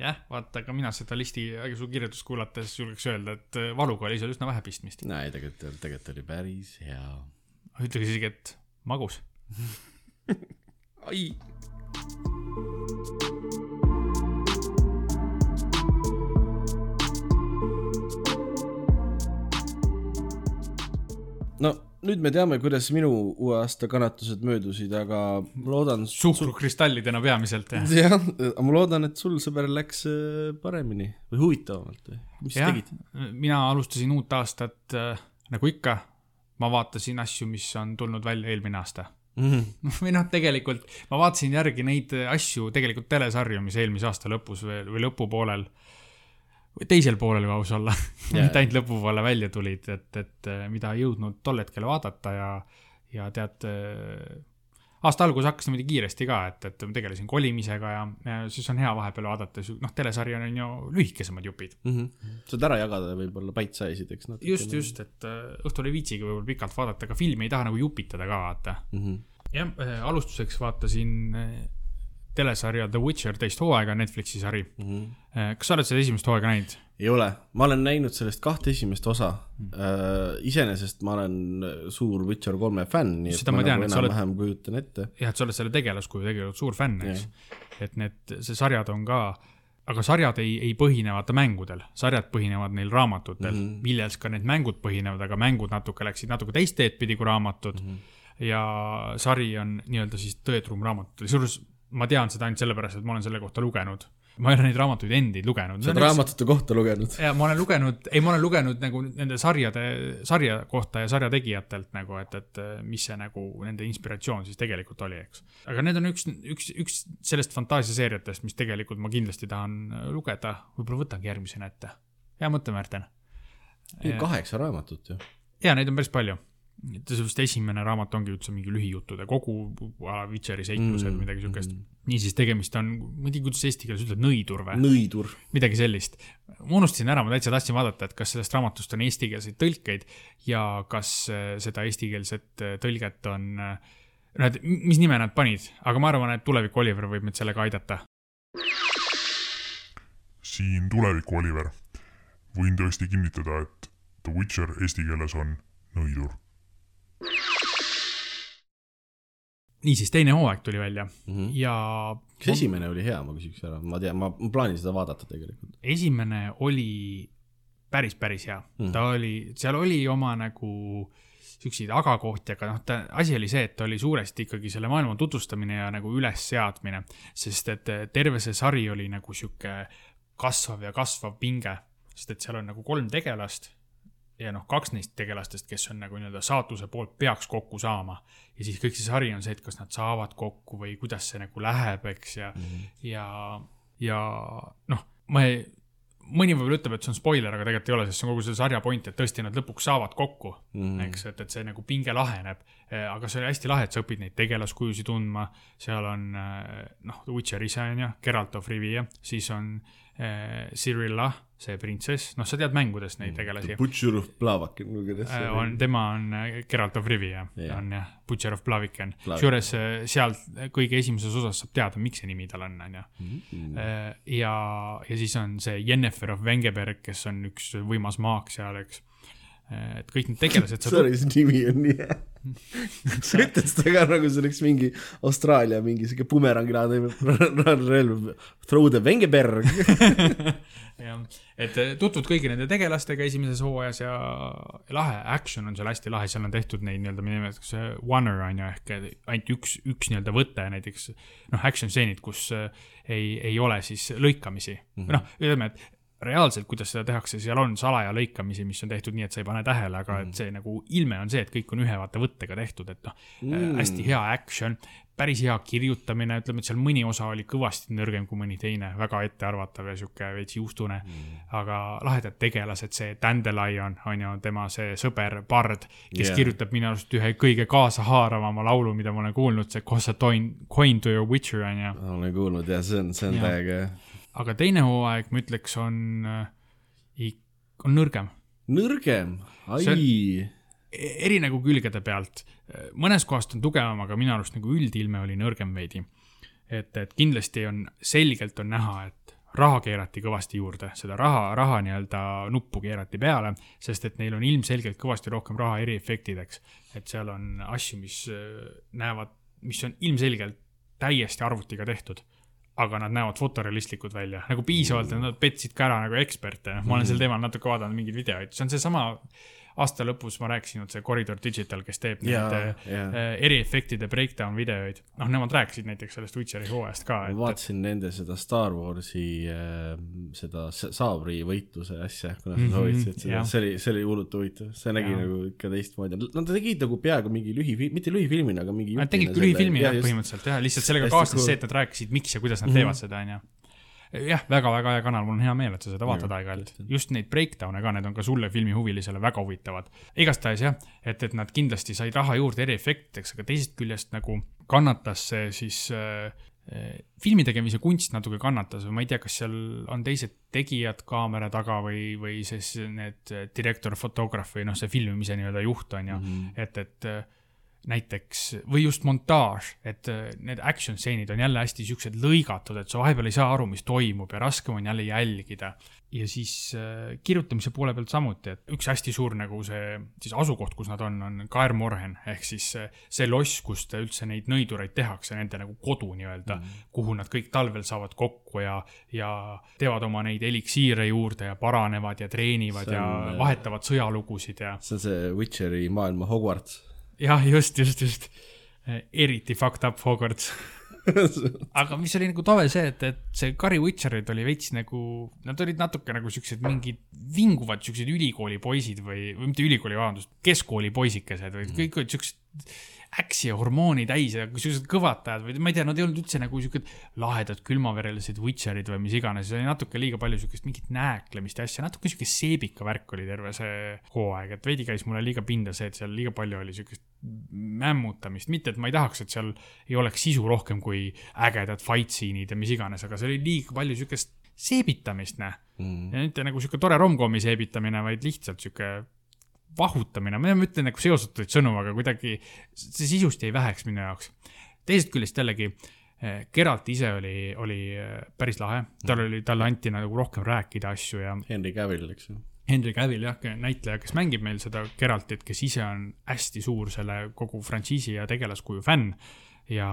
jah, vaata, ka mina seda listi, su kirjutust kuulates julgeks öelda, et äh, valuga oli seal üsna vähe pistmist. ei, tegelikult, tegelikult oli päris hea. ütleks isegi, et magus. ai. no nüüd me teame, kuidas minu uue aasta kannatused möödusid, aga ma loodan. suhkrukristallidena peamiselt, jah. jah, aga ma loodan, et sul sõber läks äh, paremini või huvitavamalt või, mis jah tegid?, mina alustasin uut aastat äh, nagu ikka, ma vaatasin asju, mis on tulnud välja eelmine aasta või noh, tegelikult ma vaatasin järgi neid asju, tegelikult telesarju, mis eelmise aasta lõpus veel või lõpupoolel või teisel poolel kui aus olla, Jaa. mitte ainult lõpupoole välja tulid, et, et eh, mida ei jõudnud tol hetkel vaadata ja, ja tead, aasta algus hakkas niimoodi kiiresti ka, et, et ma tegelesin kolimisega ja, ja siis on hea vahepeal vaadata, noh, telesari on ju lühikesemad jupid. saad ära jagada võib-olla bite-size'id, eks natuke. just, just, et eh, õhtul ei viitsigi võib-olla pikalt vaadata, aga filmi ei taha nagu jupitada ka vaata mm. -hmm. jah, alustuseks vaatasin eh, telesarja The Witcher teist hooaega, Netflixi sari mm. -hmm. kas sa oled seda esimest hooaega näinud? ei ole, ma olen näinud sellest kahte esimest osa uh,. iseenesest ma olen suur Witcher kolme fänn, nii et Seda ma, ma tean, nagu et sa oled- enam-vähem kujutan ette. jah, et sa oled selle tegelaskuju tegelikult suur fänn, eks. et need, see sarjad on ka, aga sarjad ei, ei põhine vaata mängudel, sarjad põhinevad neil raamatutel mm, -hmm. milles ka need mängud põhinevad, aga mängud natuke läksid natuke teist teed pidi kui raamatud mm. -hmm. ja sari on nii-öelda siis tõetruum raamatutel, kusjuures ma tean seda ainult sellepärast, et ma olen selle kohta lugenud. ma ei ole neid raamatuid endid lugenud. sa oled raamatute kohta lugenud? ja ma olen lugenud, ei, ma olen lugenud nagu nende sarjade, sarja kohta ja sarja tegijatelt nagu, et, et mis see nagu nende inspiratsioon siis tegelikult oli, eks. aga need on üks, üks, üks sellest fantaasiaseeriatest, mis tegelikult ma kindlasti tahan lugeda, võib-olla võtangi järgmisena ette. hea mõte, Märten. kaheksa raamatut ju. ja neid on päris palju. Seepärast esimene raamat ongi üldse mingi lühijuttude kogu, Witcheri seiklused mm,, midagi siukest mm.. niisiis, tegemist on, ma ei tea, kuidas eesti keeles ütled, nõidur või? nõidur. midagi sellist. ma unustasin ära, ma täitsa tahtsin vaadata, et kas sellest raamatust on eestikeelseid tõlkeid ja kas äh, seda eestikeelset äh, tõlget on, noh, et mis nime nad panid, aga ma arvan, et tulevik Oliver võib meid sellega aidata. siin tuleviku Oliver. võin tõesti kinnitada, et The Witcher eesti keeles on nõidur. niisiis, teine hooaeg tuli välja mm. -hmm. ja kas esimene oli hea, ma küsiks ära, ma tean, ma plaanin seda vaadata tegelikult. esimene oli päris, päris hea mm.. ta oli, seal oli oma nagu siukseid agakohti, aga noh, ta, asi oli see, et ta oli suuresti ikkagi selle maailma tutvustamine ja nagu ülesseadmine, sest et eh, terve see sari oli nagu sihuke kasvav ja kasvav pinge, sest et seal on nagu kolm tegelast ja noh, kaks neist tegelastest, kes on nagu nii-öelda saatuse poolt peaks kokku saama ja siis kõik see sari on see, et kas nad saavad kokku või kuidas see nagu läheb, eks ja mm, -hmm. ja, ja noh, ma ei, mõni võib-olla ütleb, et see on spoiler, aga tegelikult ei ole, sest see on kogu selle sarja point, et tõesti nad lõpuks saavad kokku mm, -hmm. eks, et, et see nagu pinge laheneb. aga see oli hästi lahe, et sa õpid neid tegelaskujusid tundma, seal on eh, noh, Witcher ise on ju, Geralt of Rivia, siis on äh, Cyrilla, see printsess, noh, sa tead mängudest neid tegelasi. Butcher of Plavakin, või kuidas see on, tema on äh, Geralt of Rivia yeah., on jah, Butcher of Blaviken. Blaviken. kusjuures äh, sealt kõige esimeses osas saab teada, miks see nimi tal on, on ju. mm.? ja, ja siis on see Jennifer of Wengeberg, kes on üks võimas maak seal, eks. Et kõik need tegelased sa Sorry, see nimi on nii hea. sa ütled seda ka nagu see oleks mingi Austraalia mingi siuke bumerangilaadne relv. Throw the Wengeberg. jah, et eh, tutvud kõigi nende tegelastega esimeses hooajas ja lahe action on seal hästi lahe, seal on tehtud neid nii-öelda, mida nimetatakse one'er on ju ehk ainult üks, üks nii-öelda võte näiteks noh, action stseenid, kus eh, ei, ei ole siis lõikamisi mm -hmm., noh, ütleme, et reaalselt, kuidas seda tehakse, seal on salaja lõikamisi, mis on tehtud nii, et sa ei pane tähele, aga mm. et see nagu ilme on see, et kõik on ühe vaata võttega tehtud, et noh mm., hästi hea action, päris hea kirjutamine, ütleme, et seal mõni osa oli kõvasti nõrgem kui mõni teine, väga ettearvatav ja sihuke veits juustune mm.. aga lahedad tegelased, see Dandelion on ju tema see sõber Bard, kes yeah. kirjutab minu arust ühe kõige kaasahaaravama laulu, mida ma olen kuulnud, see Cause a coin, coin to your witcher on ju. olen kuulnud ja see on, see on täiega hea. Aga teine hooaeg, ma ütleks, on, on nõrgem. nõrgem, ai. eri nagu külgede pealt. mõnes kohast on tugevam, aga minu arust nagu üldilme oli nõrgem veidi. et, et kindlasti on, selgelt on näha, et raha keerati kõvasti juurde, seda raha, raha nii-öelda nuppu keerati peale, sest et neil on ilmselgelt kõvasti rohkem raha eriefektideks. et seal on asju, mis äh, näevad, mis on ilmselgelt täiesti arvutiga tehtud aga nad näevad fotorealistlikud välja, nagu piisavalt, et nad petsid ka ära nagu eksperte, noh, ma olen sel teemal natuke vaadanud mingeid videoid, see on seesama aasta lõpus ma rääkisin, et see Corridor Digital, kes teeb Jaa, neid jaa. äh, eriefektide breakdown videoid, noh, nemad rääkisid näiteks sellest Witcheri hooajast ka, ma et, vaatasin nende seda Star Warsi äh, seda sa- saabri võitluse asja, kuna sa Mhm, soovitasid seda jah., see oli, see oli hullult huvitav, see nägi Jah. nagu ikka teistmoodi, nad tegid nagu peaaegu mingi lühifilm, mitte lühifilmina, aga mingi nad tegid lühifilmi jah, põhimõtteliselt jah, lihtsalt sellega kaasnes see, et nad rääkisid, miks ja kuidas nad Mhm. teevad seda, onju. jah, väga-väga hea kanal, mul on hea meel, et sa seda vaatad aeg-ajalt just neid breakdown'e ka, need on ka sulle filmihuvilisele väga huvitavad. igastahes jah, et, et nad kindlasti said raha juurde eriefektideks, aga teisest küljest nagu kannatas see siis äh, äh, filmi tegemise kunst natuke kannatas või ma ei tea, kas seal on teised tegijad kaamera taga või, või siis need direktor, fotograaf või noh, see filmimise nii-öelda juht on ju mm, -hmm. et, et äh, näiteks või just montaaž, et äh, need action stseenid on jälle hästi siuksed lõigatud, et sa vahepeal ei saa aru, mis toimub ja raskem on jälle jälgida. ja siis äh, kirjutamise poole pealt samuti, et üks hästi suur nagu see siis asukoht, kus nad on, on Kaer Morhen ehk siis äh, see loss, kust üldse neid nõidureid tehakse, nende nagu kodu nii-öelda mm, -hmm. kuhu nad kõik talvel saavad kokku ja, ja teevad oma neid eliksiire juurde ja paranevad ja treenivad ja on, äh, vahetavad sõjalugusid ja see on see Witcheri maailma Hogwarts. jah, just, just, just. eriti fucked up Hogwarts. aga mis oli nagu tore see, et, et see Gary Witcherid oli veits nagu, nad olid natuke nagu siuksed mingid vinguvad siuksed ülikooli poisid või, või mitte ülikooli, vabandust, keskkooli poisikesed või kõik olid siuksed äksi ja hormooni täis ja siuksed kõvatajad või ma ei tea, nad ei olnud üldse nagu siuksed lahedad külmaverelised Witcherid või mis iganes, oli natuke liiga palju siukest mingit nääklemist ja asja, natuke siuke seebika värk oli terve see hooaeg, et veidi käis mulle liiga pinda see, et seal liiga palju oli siukest mämmutamist, mitte et ma ei tahaks, et seal ei oleks sisu rohkem kui ägedad fight scene'id ja mis iganes, aga see oli liiga palju siukest seebitamist, näe Mm. ja mitte nagu sihuke tore romcomi seebitamine, vaid lihtsalt sihuke vahutamine, ma ütlen nagu seosetuid sõnu, aga kuidagi see sisust jäi väheks minu jaoks. teisest küljest jällegi, Geralt ise oli, oli eh, päris lahe, tal oli, talle anti nagu rohkem rääkida asju ja Henry Cavill, eks ju. Henry Cavill jah, näitleja, kes mängib meil seda Geraltit, kes ise on hästi suur selle kogu frantsiisi ja tegelaskuju fänn ja,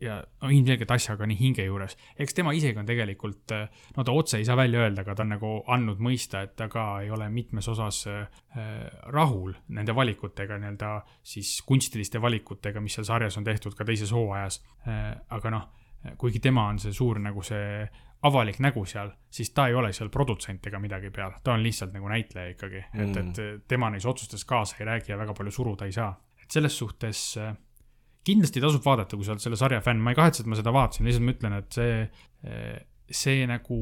ja no ilmselgelt asjaga nii hinge juures. eks tema isegi on tegelikult, no ta otse ei saa välja öelda, aga ta on nagu andnud mõista, et ta ka ei ole mitmes osas äh, rahul nende valikutega, nii-öelda siis kunstiliste valikutega, mis seal sarjas on tehtud ka teises hooajas äh,. aga noh, kuigi tema on see suur nagu see avalik nägu seal, siis ta ei ole seal produtsent ega midagi peal, ta on lihtsalt nagu näitleja ikkagi mm., et, et tema neis otsustes kaasa ei räägi ja väga palju suruda ei saa. et selles suhtes äh, kindlasti tasub vaadata, kui sa oled selle sarja fänn, ma ei kahetse, et ma seda vaatasin, lihtsalt ma ütlen, et see, see nagu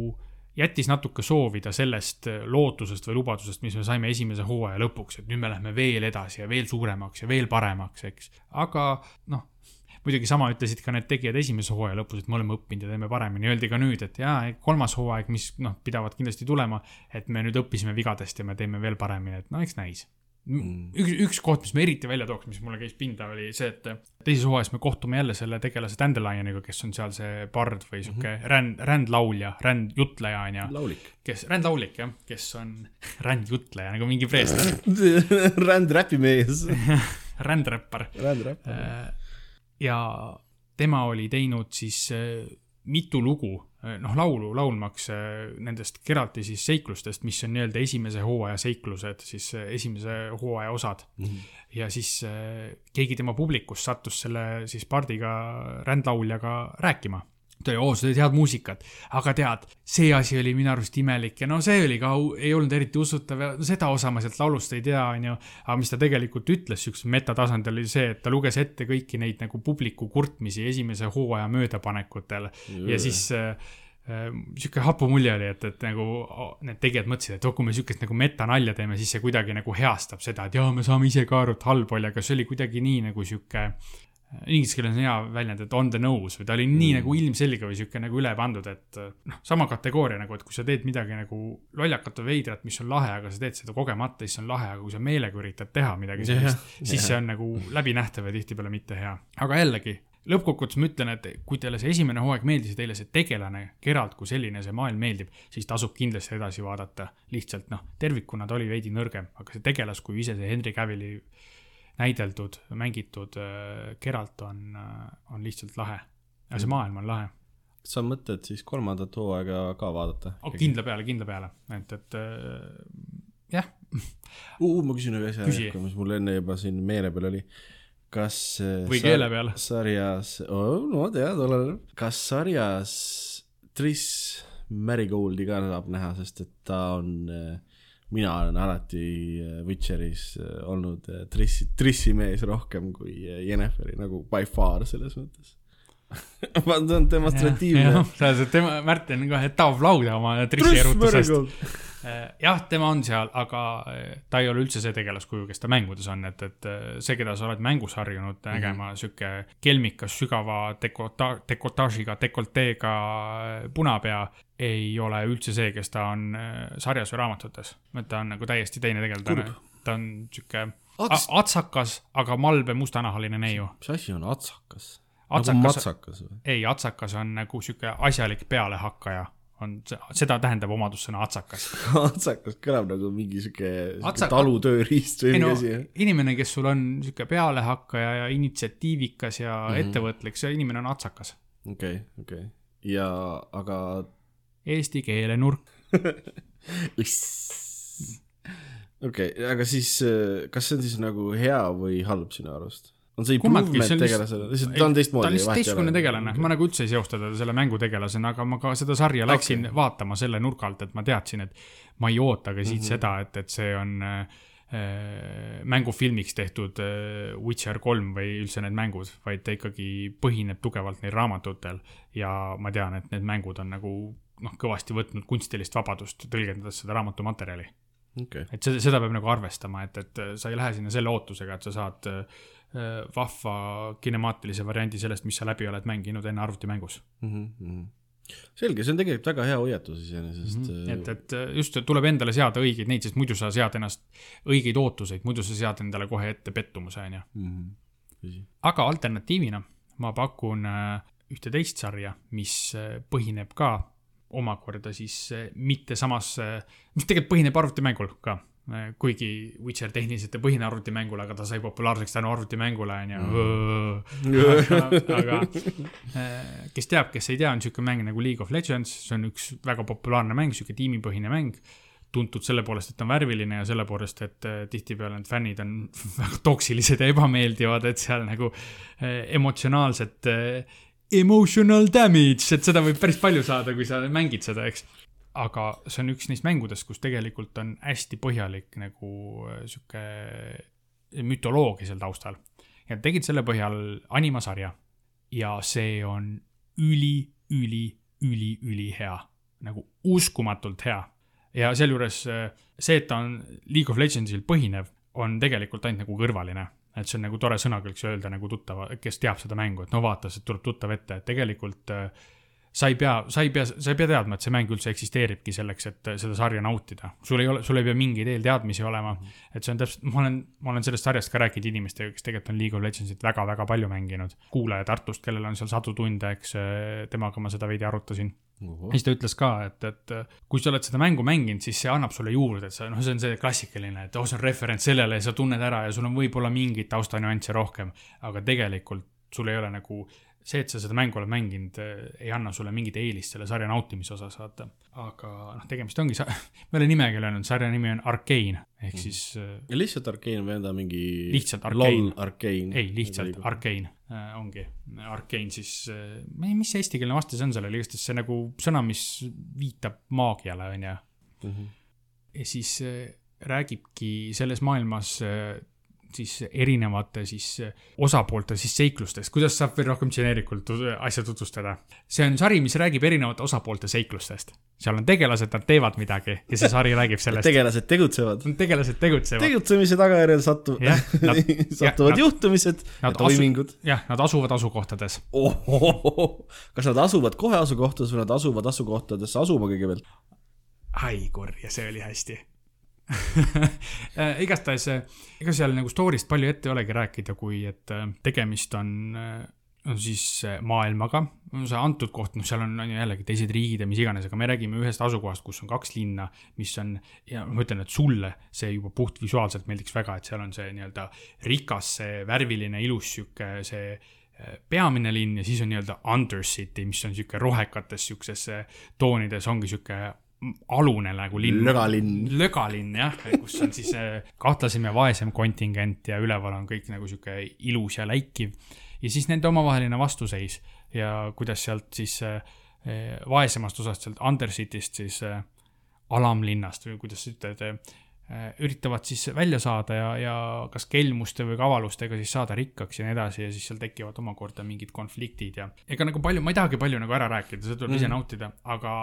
jättis natuke soovida sellest lootusest või lubadusest, mis me saime esimese hooaja lõpuks, et nüüd me lähme veel edasi ja veel suuremaks ja veel paremaks, eks. aga noh, muidugi sama ütlesid ka need tegijad esimese hooaja lõpus, et me oleme õppinud ja teeme paremini, öeldi ka nüüd, et jaa, kolmas hooaeg, mis noh, pidavad kindlasti tulema, et me nüüd õppisime vigadest ja me teeme veel paremini, et no eks näis. üks, üks koht, mis ma eriti välja tooks, mis mulle käis pinda, oli see, et teises hooajas me kohtume jälle selle tegelase Dandelioniga, kes on seal see bard või sihuke mm -hmm. ränd, rändlaulja, rändjutleja on ju, kes, rändlaulik jah, kes on rändjutleja nagu mingi preester, rändräpimees. rändräppar. rändräpp. ja tema oli teinud siis äh, mitu lugu, noh, laulu laulmaks äh, nendest Geralti siis seiklustest, mis on nii-öelda esimese hooaja seiklused, siis äh, esimese hooaja osad. ja siis keegi tema publikust sattus selle siis pardiga, rändlauljaga rääkima ta oli, oo, sa teed head muusikat, aga tead, see asi oli minu arust imelik ja no see oli ka, ei olnud eriti usutav ja no seda osa ma sealt laulust ei tea, onju. aga mis ta tegelikult ütles siuksel metatasandil oli see, et ta luges ette kõiki neid nagu publiku kurtmisi esimese hooaja möödapanekutel. Ja siis äh, äh, sihuke hapu mulje oli, et, et nagu need tegijad mõtlesid, et oh, kui me sihukest nagu metanalja teeme, siis see kuidagi nagu heastab seda, et jaa, me saame ise ka aru, et halb oli, aga see oli kuidagi nii nagu sihuke inglise keeles on hea väljend, et on the nose või ta oli nii mm. nagu ilmselge või sihuke nagu üle pandud, et noh, sama kategooria nagu, et kui sa teed midagi nagu lollakat või veidrat, mis on lahe, aga sa teed seda kogemata, siis on lahe, aga kui sa meelega üritad teha midagi sellist, siis see on nagu läbinähtav ja tihtipeale mitte hea. aga jällegi, lõppkokkuvõttes ma ütlen, et kui teile see esimene hooaeg meeldis ja teile see tegelane, Geralt kui selline, see maailm meeldib, siis tasub kindlasti edasi vaadata. lihtsalt noh, tervikuna ta oli veidi nõrgem, aga see tegelas, kui ise see Henry Cavilli näideldud, mängitud äh, Geralt on äh,, on lihtsalt lahe. ja see maailm on lahe. kas sa mõtled siis kolmandat hooaega ka vaadata oh,? kindla peale, kindla peale, et, et äh, jah, uh,. ma küsin ühe asja mis mul enne juba siin meele peal oli. kas Või keele peal. sarjas oh,, no tead, oleneb. kas sarjas Triss Marigoldi ka saab näha, sest et ta on äh, mina olen alati äh, Witcheris äh, olnud äh, Trissi, Trissi mees rohkem kui Jenniferi nagu by far selles mõttes. ma olen demonstratiivne. sa oled tema, Märten kohe taob lauda oma trissi erutusest. jah, tema on seal, aga ta ei ole üldse see tegelaskuju, kes ta mängudes on, et, et see, keda sa oled mängus harjunud nägema mm, -hmm. sihuke kelmikas, sügava dekota-, dekotaažiga, dekolteega punapea, ei ole üldse see, kes ta on eh, sarjas või raamatutes. et ta on nagu täiesti teine tegelane ta on sihuke Ats-, atsakas, aga malbe mustanahaline neiu. mis asi on atsakas? Atsakas- nagu matsakas või? ei, atsakas on nagu sihuke asjalik pealehakkaja, on, seda tähendab omadussõna atsakas. atsakas kõlab nagu mingi sihuke Atsak- talutööriist või no mingi asi. inimene, kes sul on sihuke pealehakkaja ja initsiatiivikas ja mm. -hmm. ettevõtlik, see inimene on atsakas. okei, okei. ja, aga Eesti keelenurk. okei, aga siis äh, kas see on siis nagu hea või halb sinu arust? on see improvement tegelasele, lihtsalt ta on ta teistmoodi on lihtsalt teistsugune tegelane, ma nagu üldse ei seosta teda selle mängutegelasena, aga ma ka seda sarja läksin okay. vaatama selle nurga alt, et ma teadsin, et ma ei oota ka siit mm -hmm. seda, et, et see on äh, äh, mängufilmiks tehtud äh, Witcher kolm või üldse need mängud, vaid ta ikkagi põhineb tugevalt neil raamatutel ja ma tean, et need mängud on nagu noh, kõvasti võtnud kunstilist vabadust tõlgendades seda raamatumaterjali. okei, et seda, seda peab nagu arvestama, et, et sa ei lähe sinna selle ootusega, et sa saad äh, vahva kinemaatilise variandi sellest, mis sa läbi oled mänginud enne arvutimängus Mhm, selge, see on tegelikult väga hea hoiatus iseenesest mm. mm -hmm. et, et äh, just tuleb endale seada õigeid neid, sest muidu sa sead ennast õigeid ootuseid, muidu sa sead endale kohe ette pettumuse, onju. -hmm. aga alternatiivina ma pakun äh, ühte teist sarja, mis põhineb ka omakorda siis äh, mitte samas, mis tegelikult põhineb arvutimängul ka. kuigi Witcher tehniliselt ei põhine arvutimängul, aga ta sai populaarseks tänu arvutimängule, onju. aga, aga kes teab, kes ei tea, on siuke mäng nagu League of Legends, see on üks väga populaarne mäng, siuke tiimipõhine mäng tuntud selle poolest, et ta on värviline ja selle poolest, et tihtipeale need fännid on väga toksilised ja ebameeldivad, et seal nagu emotsionaalset emotional damage, et seda võib päris palju saada, kui sa mängid seda, eks. aga see on üks neist mängudest, kus tegelikult on hästi põhjalik nagu äh, sihuke mütoloogia seal taustal. ja tegid selle põhjal animasarja ja see on üli, üli, üli, ülihea, nagu uskumatult hea ja sealjuures äh, see, et ta on League of Legendsil põhinev, on tegelikult ainult nagu kõrvaline. Et see on nagu tore sõnakõlks öelda nagu tuttava, kes teab seda mängu, et no vaata, see tuleb tuttav ette, et tegelikult äh, sa ei pea, sa ei pea, sa ei pea teadma, et see mäng üldse eksisteeribki selleks, et äh, seda sarja nautida. sul ei ole, sul ei pea mingeid eelteadmisi olema. et see on täpselt, ma olen, ma olen sellest sarjast ka rääkinud inimestega, kes tegelikult on League of Legendsit väga-väga palju mänginud. kuulaja Tartust, kellel on seal sadu tunde, eks äh, temaga ma seda veidi arutasin siis ta ütles ka, et, et kui sa oled seda mängu mänginud, siis see annab sulle juurde, et sa, noh, see on see klassikaline, et oh, see on referents sellele ja sa tunned ära ja sul on võib-olla mingeid taustanüansse rohkem, aga tegelikult sul ei ole nagu see, et sa seda mängu oled mänginud, ei anna sulle mingit eelist selle sarja nautimise osas, vaata. aga noh, tegemist ongi, ma ei ole nimegi öelnud, sarja nimi on Arcane ehk Mhm. siis ja lihtsalt Arcane või on ta mingi Lihtsalt Arcane. Ei, lihtsalt. Arcane ongi. Arcane siis äh,, mis see eestikeelne vastus on sellele, igastahes see nagu sõna, mis viitab maagiale, onju. Mhm. ja siis äh, räägibki selles maailmas äh, siis erinevate siis osapoolte siis seiklustest, kuidas saab veel rohkem geneerikult asja tutvustada. see on sari, mis räägib erinevate osapoolte seiklustest. seal on tegelased, nad teevad midagi ja see sari räägib sellest. tegelased tegutsevad. tegelased tegutsevad. tegutsemise tagajärjel satu- satuvad nad- juhtumised ja toimingud. jah, nad asuvad asukohtades. kas nad asuvad kohe asukohtades või nad asuvad asukohtadesse asuma kõigepealt? ai kurja, see oli hästi igastahes, ega seal nagu story'st palju ette ei olegi rääkida, kui et äh, tegemist on, on siis äh, maailmaga, see antud koht, noh, seal on, on ju jällegi teised riigid ja mis iganes, aga me räägime ühest asukohast, kus on kaks linna, mis on ja ma ütlen, et sulle see juba puhtvisuaalselt meeldiks väga, et seal on see nii-öelda rikas, see värviline, ilus sihuke see äh, peamine linn ja siis on nii-öelda Undercity, mis on sihuke rohekates siukses äh, toonides ongi sihuke alune nagu linn. Lögalinn. lögalinn jah, kus on siis äh, kahtlasem ja vaesem kontingent ja üleval on kõik nagu sihuke ilus ja läikiv. ja siis nende omavaheline vastuseis ja kuidas sealt siis äh, äh, vaesemast osast, sealt Undercityst siis alamlinnast või kuidas sa ütled üritavad siis välja saada ja, ja kas kelmuste või kavalustega siis saada rikkaks ja nii edasi ja siis seal tekivad omakorda mingid konfliktid ja ega nagu palju, ma ei tahagi palju nagu ära rääkida, seda tuleb mm. ise nautida, aga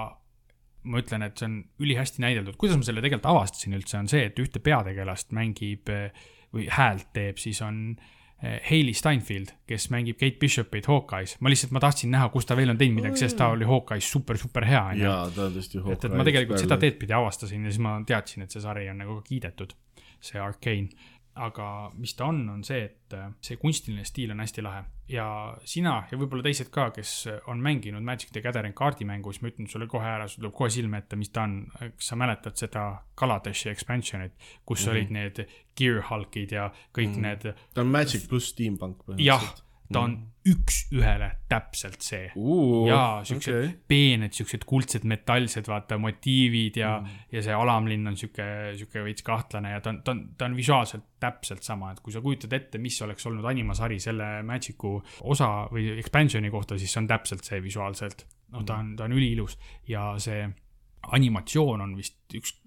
ma ütlen, et see on ülihästi näideldud, kuidas ma selle tegelikult avastasin üldse, on see, et ühte peategelast mängib eh, või häält teeb, siis on eh, Hailey Steinfeld, kes mängib Kate Bishopit Hawkeye's. ma lihtsalt, ma tahtsin näha, kus ta veel on teinud midagi, sest ta oli Hawkeye's super, super hea, jaa, ta on tõesti et, et ma tegelikult seda teed pidi avastasin ja siis ma teadsin, et see sari on nagu ka kiidetud, see Arcane. Aga mis ta on, on see, et äh, see kunstiline stiil on hästi lahe ja sina ja võib-olla teised ka, kes on mänginud Magic the Gathering kaardimängu, siis ma ütlen sulle kohe ära, sul tuleb kohe silme ette, mis ta on. kas sa mäletad seda Kaladeshi expansion'it, kus mm -hmm. olid need Gearhulkid ja kõik mm -hmm. need, ta on Magic pluss Steampunk põhimõtteliselt., ta on üks-ühele täpselt see uh, jaa, siuksed okay. peened, siuksed kuldsed metallsed, vaata motiivid ja mm., ja see alamlinn on siuke, siuke veits kahtlane ja ta on, ta on, ta on visuaalselt täpselt sama, et kui sa kujutad ette, mis oleks olnud animasari selle Magicu osa või expansion'i kohta, siis see on täpselt see visuaalselt. noh, ta on, ta on üliilus ja see animatsioon on vist üks,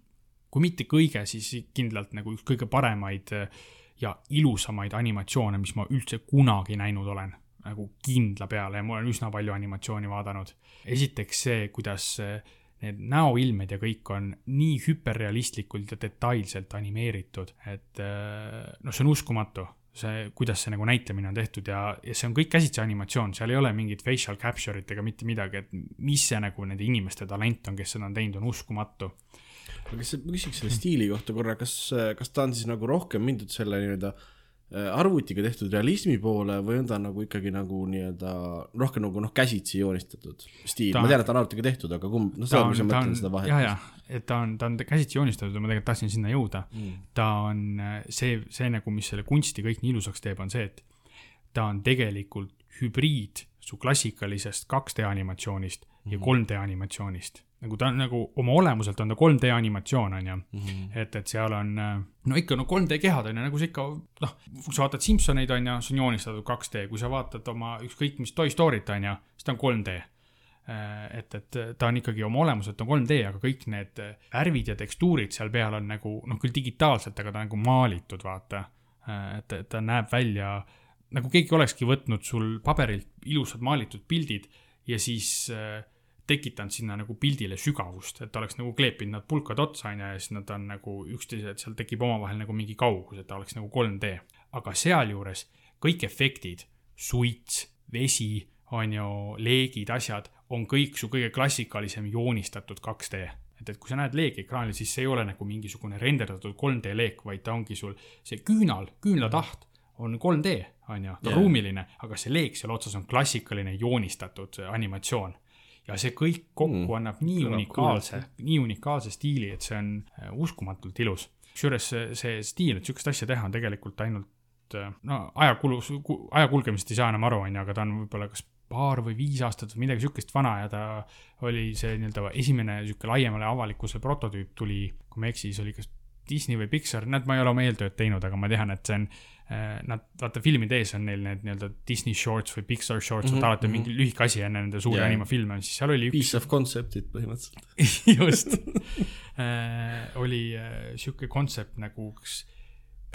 kui mitte kõige, siis kindlalt nagu üks kõige paremaid äh, ja ilusamaid animatsioone, mis ma üldse kunagi näinud olen nagu kindla peale ja ma olen üsna palju animatsiooni vaadanud. esiteks see, kuidas äh, need näoilmed ja kõik on nii hüperrealistlikult ja detailselt animeeritud, et äh, noh, see on uskumatu, see, kuidas see nagu näitlemine on tehtud ja, ja see on kõik käsitsi animatsioon, seal ei ole mingit facial capture'it ega mitte midagi, et mis see nagu nende inimeste talent on, kes seda on teinud, on uskumatu. Aga kas, ma küsiks selle stiili kohta korra, kas, kas ta on siis nagu rohkem mindud selle nii-öelda äh, arvutiga tehtud realismi poole või on ta nagu ikkagi nagu nii-öelda rohkem nagu noh, käsitsi joonistatud stiil, ma tean, et ta on arvutiga tehtud, aga kumb, noh, ta seda, on, kui sa ta on mõtled seda, vahet. ja, ja, et ta on, ta on käsitsi joonistatud ja ma tegelikult tahtsin sinna jõuda Mm. ta on see, see nagu, mis selle kunsti kõik nii ilusaks teeb, on see, et ta on tegelikult hübriid su klassikalisest 2D animatsioonist ja 3D animatsioonist. Nagu ta on nagu oma olemuselt on ta 3D animatsioon, on ju. et, et seal on äh, no ikka no 3D kehad on ju, nagu sa ikka noh, kui sa vaatad Simsoneid on ju, see on joonistatud 2D, kui sa vaatad oma ükskõik mis Toy Story't on ju, siis ta on 3D Äh, et, et ta on ikkagi oma olemuselt on 3D, aga kõik need värvid ja tekstuurid seal peal on nagu noh, küll digitaalselt, aga ta on nagu maalitud, vaata. et, et ta näeb välja nagu keegi olekski võtnud sul paberilt ilusad maalitud pildid ja siis äh, tekitanud sinna nagu pildile sügavust, et oleks nagu kleepinud nad pulkad otsa, on ju, ja siis nad on nagu üksteise, et seal tekib omavahel nagu mingi kaugus, et ta oleks nagu 3D. aga sealjuures kõik efektid, suits, vesi, on ju, leegid, asjad, on kõik su kõige klassikalisem joonistatud 2D. et, et kui sa näed leegekraanil, siis see ei ole nagu mingisugune renderdatud 3D leek, vaid ta ongi sul see küünal, küünlataht on 3D, on ju, ta on Jaa. ruumiline, aga see leek seal otsas on klassikaline joonistatud animatsioon ja see kõik kokku Mm. annab nii Kõlab unikaalse, nii unikaalse stiili, et see on äh, uskumatult ilus. kusjuures see, see stiil, et sihukest asja teha on tegelikult ainult äh, no ajakulus, aja kulgemisest ei saa enam aru, onju, aga ta on võib-olla kas paar või viis aastat või midagi sihukest vana ja ta oli see nii-öelda esimene sihuke laiemale avalikkusele prototüüp tuli, kui ma ei eksi, siis oli kas Disney või Pixar, näed, ma ei ole oma eeltööd teinud, aga ma tean, et see on äh, Nad, vaata filmide ees on neil need nii-öelda Disney shorts või Pixar shorts mm, Mhm, -hmm, alati mhm. mingi lühike asi enne nende suuri yeah. animafilme, siis seal oli üks Piece of concept'id põhimõtteliselt. just äh,, oli äh, sihuke kontsept nagu kas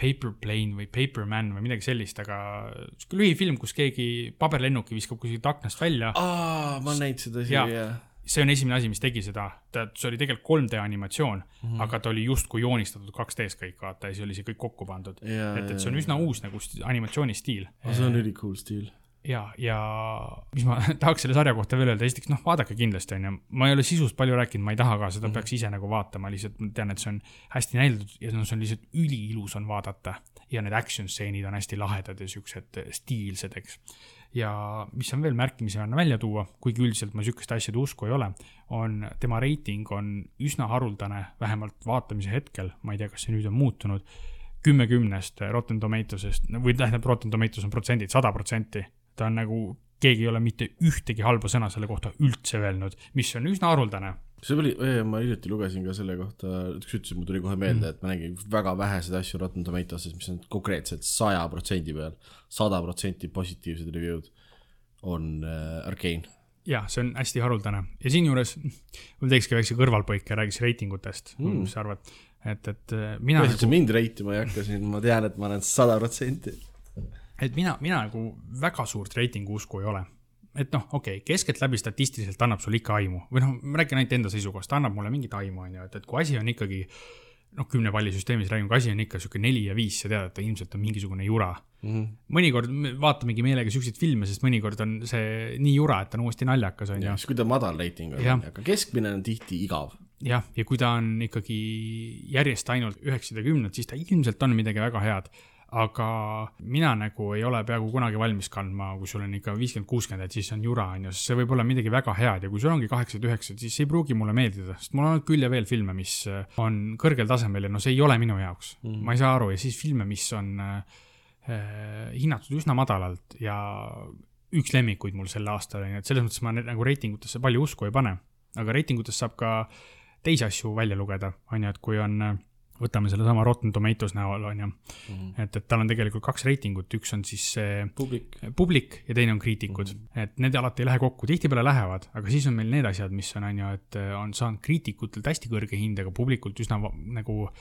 Paper Plane või Paper Man või midagi sellist, aga sihuke lühifilm, kus keegi paberlennuki viskab kuskilt aknast välja. aa, ma olen näinud seda isegi, jah. See on esimene asi, mis tegi seda, ta, see oli tegelikult 3D animatsioon mm. -hmm. aga ta oli justkui joonistatud 2D-s kõik, vaata, ja siis oli see kõik kokku pandud. Et, et see on üsna uus nagu sti- animatsioonistiil. aga see on ülikool stiil. ja, ja mis ma tahaks selle sarja kohta veel öelda, esiteks noh, vaadake kindlasti onju, ma ei ole sisust palju rääkinud, ma ei taha ka, seda mm peaks ise nagu vaatama, lihtsalt ma tean, et see on hästi näideldud ja no see on lihtsalt üliilus on vaadata. ja need action stseenid on hästi lahedad ja siuksed stiilsed, eks. Ja mis on veel märkimisväärne välja tuua, kuigi üldiselt ma sihukeste asjade usku ei ole, on tema reiting on üsna haruldane, vähemalt vaatamise hetkel, ma ei tea, kas see nüüd on muutunud kümme kümnest Rotten Tomatosest või tähendab, Rotten Tomatoes on protsendid, sada protsenti. ta on nagu, keegi ei ole mitte ühtegi halba sõna selle kohta üldse öelnud, mis on üsna haruldane. See oli, ma hiljuti lugesin ka selle kohta, üks ütles, mul tuli kohe meelde, et ma nägin väga väheseid asju Rotten Tomatoes'is, mis on konkreetselt saja protsendi peal, sada protsenti positiivsed review'd on äh, Arcane. jah, see on hästi haruldane ja siinjuures mul teekski väikse kõrvalpõike, räägiks reitingutest mm., mis sa arvad, et, et äh, mina sa mind reitima ei hakka siin, ma tean, et ma olen sada protsenti. et mina, mina nagu väga suurt reitingu usku ei ole. Et noh, okei okay,, keskeltläbi statistiliselt annab sulle ikka aimu või noh, ma räägin ainult enda seisukohast, ta annab mulle mingit aimu, on ju, et, et kui asi on ikkagi noh, kümne palli süsteemis räägime, kui asi on ikka sihuke neli ja viis, sa tead, et ta ilmselt on mingisugune jura. Mhm. mõnikord me vaatamegi meelega siukseid filme, sest mõnikord on see nii jura, et ta on uuesti naljakas, on ju. siis kui ta madal reiting on aga keskmine on tihti igav. jah, ja kui ta on ikkagi järjest ainult üheksad ja kümned, siis ta ilmselt on midagi väga head. Aga mina nagu ei ole peaaegu kunagi valmis kandma, kui sul on ikka viiskümmend, kuuskümmend, et siis on jura, on ju, sest see võib olla midagi väga head ja kui sul ongi kaheksad, üheksad, siis ei pruugi mulle meeldida, sest mul on olnud küll ja veel filme, mis äh, on kõrgel tasemel ja no see ei ole minu jaoks mm.. ma ei saa aru ja siis filme, mis on äh, äh, hinnatud üsna madalalt ja üks lemmikuid mul sel aastal ju, et selles mõttes ma nagu reitingutesse palju usku ei pane. aga reitingutest saab ka teisi asju välja lugeda, on ju, et kui on, võtame sellesama Rotten Tomatoes näol, on ju, et, et tal on tegelikult kaks reitingut, üks on siis see publik. publik ja teine on kriitikud mm, -hmm. et need alati ei lähe kokku, tihtipeale lähevad, aga siis on meil need asjad, mis on, on ju, et äh, on saanud kriitikutelt hästi kõrge hinde, aga publikult üsna nagu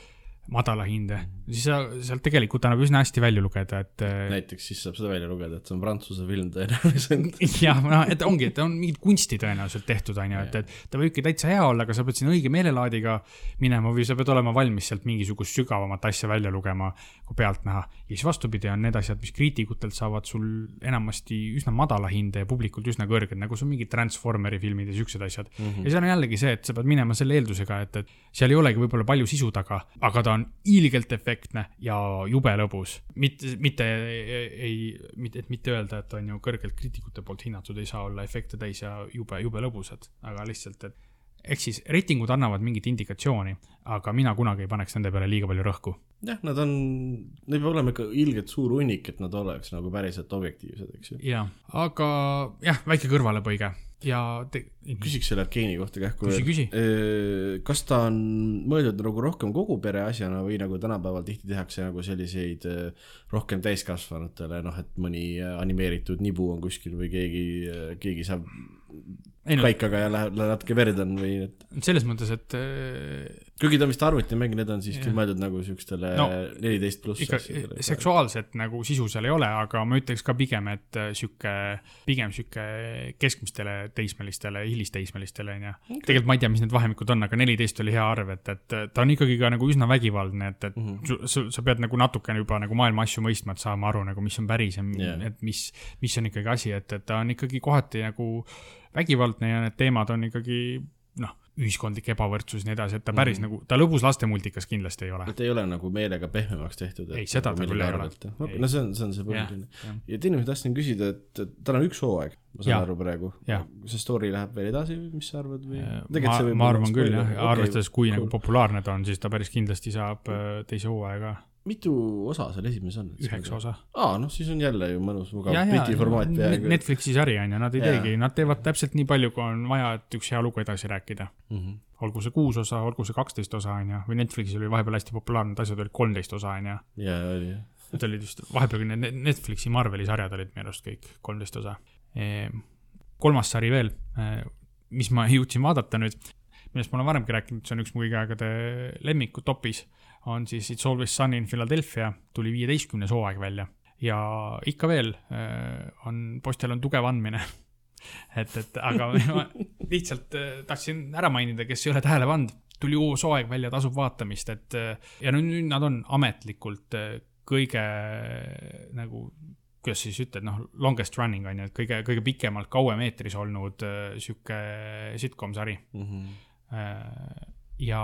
madala hinde, siis sa sealt tegelikult annab üsna hästi välja lugeda, et äh, näiteks siis saab seda välja lugeda, et see on prantsuse film tõenäoliselt. jah, noh, et ongi, et on mingit kunsti tõenäoliselt tehtud, on ju, et, et ta võibki täitsa hea olla, aga sa pead sinna õige meelelaadiga minema või sa pead olema valmis sealt mingisugust sügavamat asja välja lugema kui pealtnäha. ja siis vastupidi on need asjad, mis kriitikutelt saavad sul enamasti üsna madala hinde ja publikult üsna kõrged, nagu sul mingid Transformeri filmid ja siuksed asjad mm. -hmm. ja seal on jällegi see, et sa pead minema selle eeldusega, et, et seal ei olegi võib-olla palju sisu taga, aga ta on ilgelt efektne ja jube lõbus. mitte, mitte ei, mitte, et mitte öelda, et on ju kõrgelt kriitikute poolt hinnatud, ei saa olla efekte täis ja jube, jube lõbusad, aga lihtsalt, et ehk siis reitingud annavad mingit indikatsiooni, aga mina kunagi ei paneks nende peale liiga palju rõhku. jah, nad on, neil peab olema ikka ilgelt suur hunnik, et nad oleks nagu päriselt objektiivsed, eks ju. jaa, aga jah, väike kõrvalepõige ja te... küsiks selle Arkeeni kohta kähku Küsi, küsi. kas ta on mõeldud nagu rohkem kogu pere asjana või nagu tänapäeval tihti tehakse nagu selliseid eh, rohkem täiskasvanutele, noh, et mõni animeeritud nibu on kuskil või keegi, keegi saab no kaikaga ja läheb, natuke verd on või et selles mõttes, et äh, kuigi ta on vist arvutimäng, need on siiski mõeldud nagu siukestele No, neliteist pluss ikka seksuaalset nagu sisu seal ei ole, aga ma ütleks ka pigem, et äh, sihuke, pigem sihuke keskmistele teismelistele, hilisteismelistele onju okay.. tegelikult ma ei tea, mis need vahemikud on, aga neliteist oli hea arv, et, et ta on ikkagi ka nagu üsna vägivaldne, et, et mm. -hmm. sa, sa pead nagu natukene juba nagu maailma asju mõistma, et saama aru nagu, mis on päris ja yeah. et mis, mis on ikkagi asi, et, et ta on ikkagi kohati nagu vägivaldne ja need teemad on ikkagi noh, ühiskondlik ebavõrdsus ja nii edasi, et ta päris mm. -hmm. nagu, ta lõbus lastemultikas kindlasti ei ole. et ei ole nagu meelega pehmemaks tehtud. Ei, seda ta küll ei ole. No see on, see on see jah. ja teine, mis ma tahtsin küsida, et tal on üks hooaeg, ma saan Jaa. aru praegu Jah.. see story läheb veel edasi või mis sa arvad või? ma, ma arvan küll jah, arvestades, kui nagu populaarne ta on, siis ta päris kindlasti saab äh, teise hooaja ka, mitu osa seal esimeses on? üheksa. osa. aa, noh, siis on jälle ju mõnus, mugav ja, ja Briti formaat peaaegu. Netflixi sari on ju, nad ei Jaa. teegi, nad teevad täpselt nii palju, kui on vaja, et üks hea lugu edasi rääkida. Mhm. olgu see kuus osa, olgu see kaksteist osa on ju, või Netflixil oli vahepeal hästi populaarne, et asjad olid kolmteist osa on ju. ja, oli jah. Need olid just, vahepeal need Net- Netflixi Marveli sarjad olid minu arust kõik kolmteist osa. kolmas sari veel, mis ma jõudsin vaadata nüüd, millest ma olen varemgi rääkinud, see on üks mu kõigi aegade lemmikud topis, on siis It's Always Sunny in Philadelphia, tuli viieteistkümnes hooaeg välja ja ikka veel äh, on, postil on tugev andmine. et, et aga ma lihtsalt äh, tahtsin ära mainida, kes ei ole tähele pannud, tuli uus hooaeg välja, tasub vaatamist, et äh, ja nüüd, nüüd nad on ametlikult kõige nagu kuidas siis ütled, noh, longest running on ju, et kõige, kõige pikemalt kauem eetris olnud sihuke sitcom sari Mhm. äh,. ja,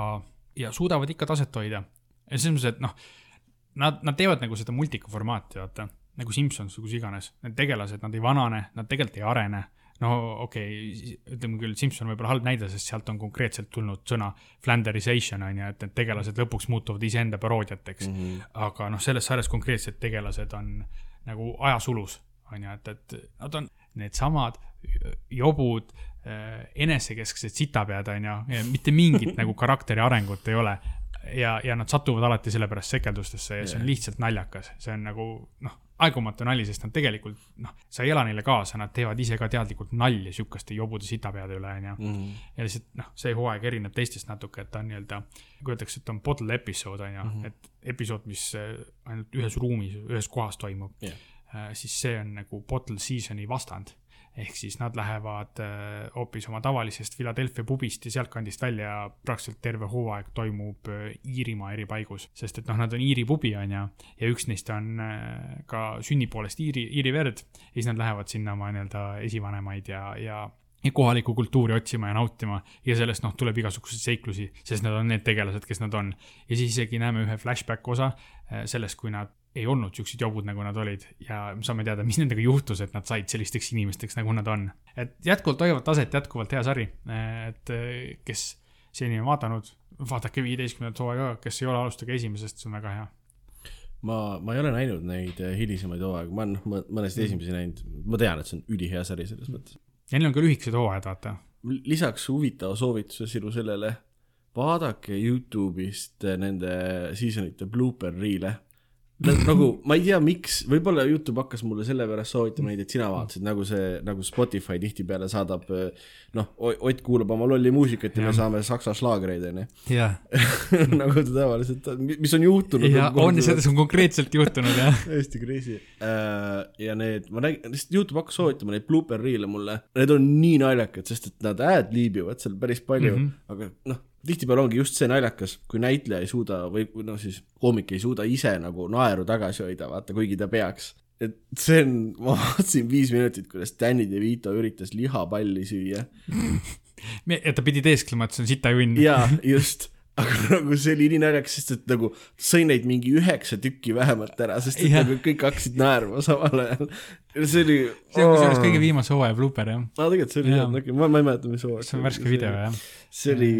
ja suudavad ikka taset hoida. Ja selles mõttes, et noh, nad, nad teevad nagu seda multika formaati, vaata, nagu Simpsons või kus iganes, need tegelased, nad ei vanane, nad tegelikult ei arene. no okei okay,, ütleme küll, Simson võib olla halb näide, sest sealt on konkreetselt tulnud sõna flanderization on ju, et need tegelased lõpuks muutuvad iseenda paroodiateks mm. -hmm. aga noh, selles sarjas konkreetsed tegelased on nagu ajasulus, on ju, et, et nad on needsamad jobud, enesekesksed sitapead, on ju, mitte mingit nagu karakteri arengut ei ole ja, ja nad satuvad alati sellepärast sekeldustesse ja see on lihtsalt naljakas, see on nagu noh, aegumatu nali, sest nad tegelikult noh, sa ei ela neile kaasa, nad teevad ise ka teadlikult nalja sihukeste jobude sitapeade üle, onju. Mhm. ja lihtsalt noh, see hooaeg erineb teistest natuke, et ta on nii-öelda, kui öeldakse, et on bottle episood onju -hmm. et episood, mis äh, ainult ühes ruumis, ühes kohas toimub Jah. äh,, siis see on nagu bottle season'i vastand. Ehk siis nad lähevad äh, hoopis oma tavalisest Philadelphia pubist ja sealtkandist välja. Ja praktiliselt terve hooaeg toimub äh, Iirimaa eri paigus, sest et noh, nad on Iiri pubi on ju, ja üks neist on äh, ka sünni poolest Iiri, Iiri verd. Ja siis nad lähevad sinna oma nii-öelda esivanemaid ja, ja ja kohalikku kultuuri otsima ja nautima. Ja sellest noh, tuleb igasuguseid seiklusi, sest nad on need tegelased, kes nad on. ja siis isegi näeme ühe flashback osa sellest, kui nad ei olnud siuksed jobud, nagu nad olid ja saame teada, mis nendega juhtus, et nad said sellisteks inimesteks, nagu nad on. et jätkuvalt hoiavad taset, jätkuvalt hea sari, et kes seni on vaadanud, vaadake viieteistkümnendat hooaega, kes ei ole, alustage esimesest, see on väga hea. ma, ma ei ole näinud neid hilisemaid hooaegu, ma olen mõnest esimesi näinud, ma tean, et see on ülihea sari selles mõttes. ja neil on ka lühikesed hooajad, vaata. lisaks huvitava soovituse sinu sellele, vaadake Youtube'ist nende seasonite blooper reel'e nagu ma ei tea, miks, võib-olla Youtube hakkas mulle sellepärast soovitama neid, et sina vaatasid, nagu see, nagu Spotify tihtipeale saadab, noh, Ott kuulab oma lolli muusikat ja, ja. me saame saksa šlaagreid, onju. nagu ta tavaliselt, mis on juhtunud. ja on, seda on konkreetselt juhtunud, jah. hästi crazy. Äh, ja need, ma nägin, lihtsalt Youtube hakkas soovitama neid blooper reel'e mulle, need on nii naljakad, sest et nad ad-liibivad seal päris palju mm, -hmm. aga noh tihtipeale ongi just see naljakas, kui näitleja ei suuda või noh, siis koomik ei suuda ise nagu naeru tagasi hoida, vaata, kuigi ta peaks. et see on, ma vaatasin viis minutit, kuidas Danny DeVito üritas lihapalli süüa. ja ta pidi teesklema, et see on sitajunn. jaa, just aga nagu see oli nii naljakas, sest et nagu sõi neid mingi üheksa tükki vähemalt ära, sest et ja. nagu kõik hakkasid naerma samal ajal. see oli. see on kusjuures kõige viimase hooaja blooper jah. aa, tegelikult see oli hea, okei, ma, ma ei mäleta, mis hooaeg. see on värske video jah. see oli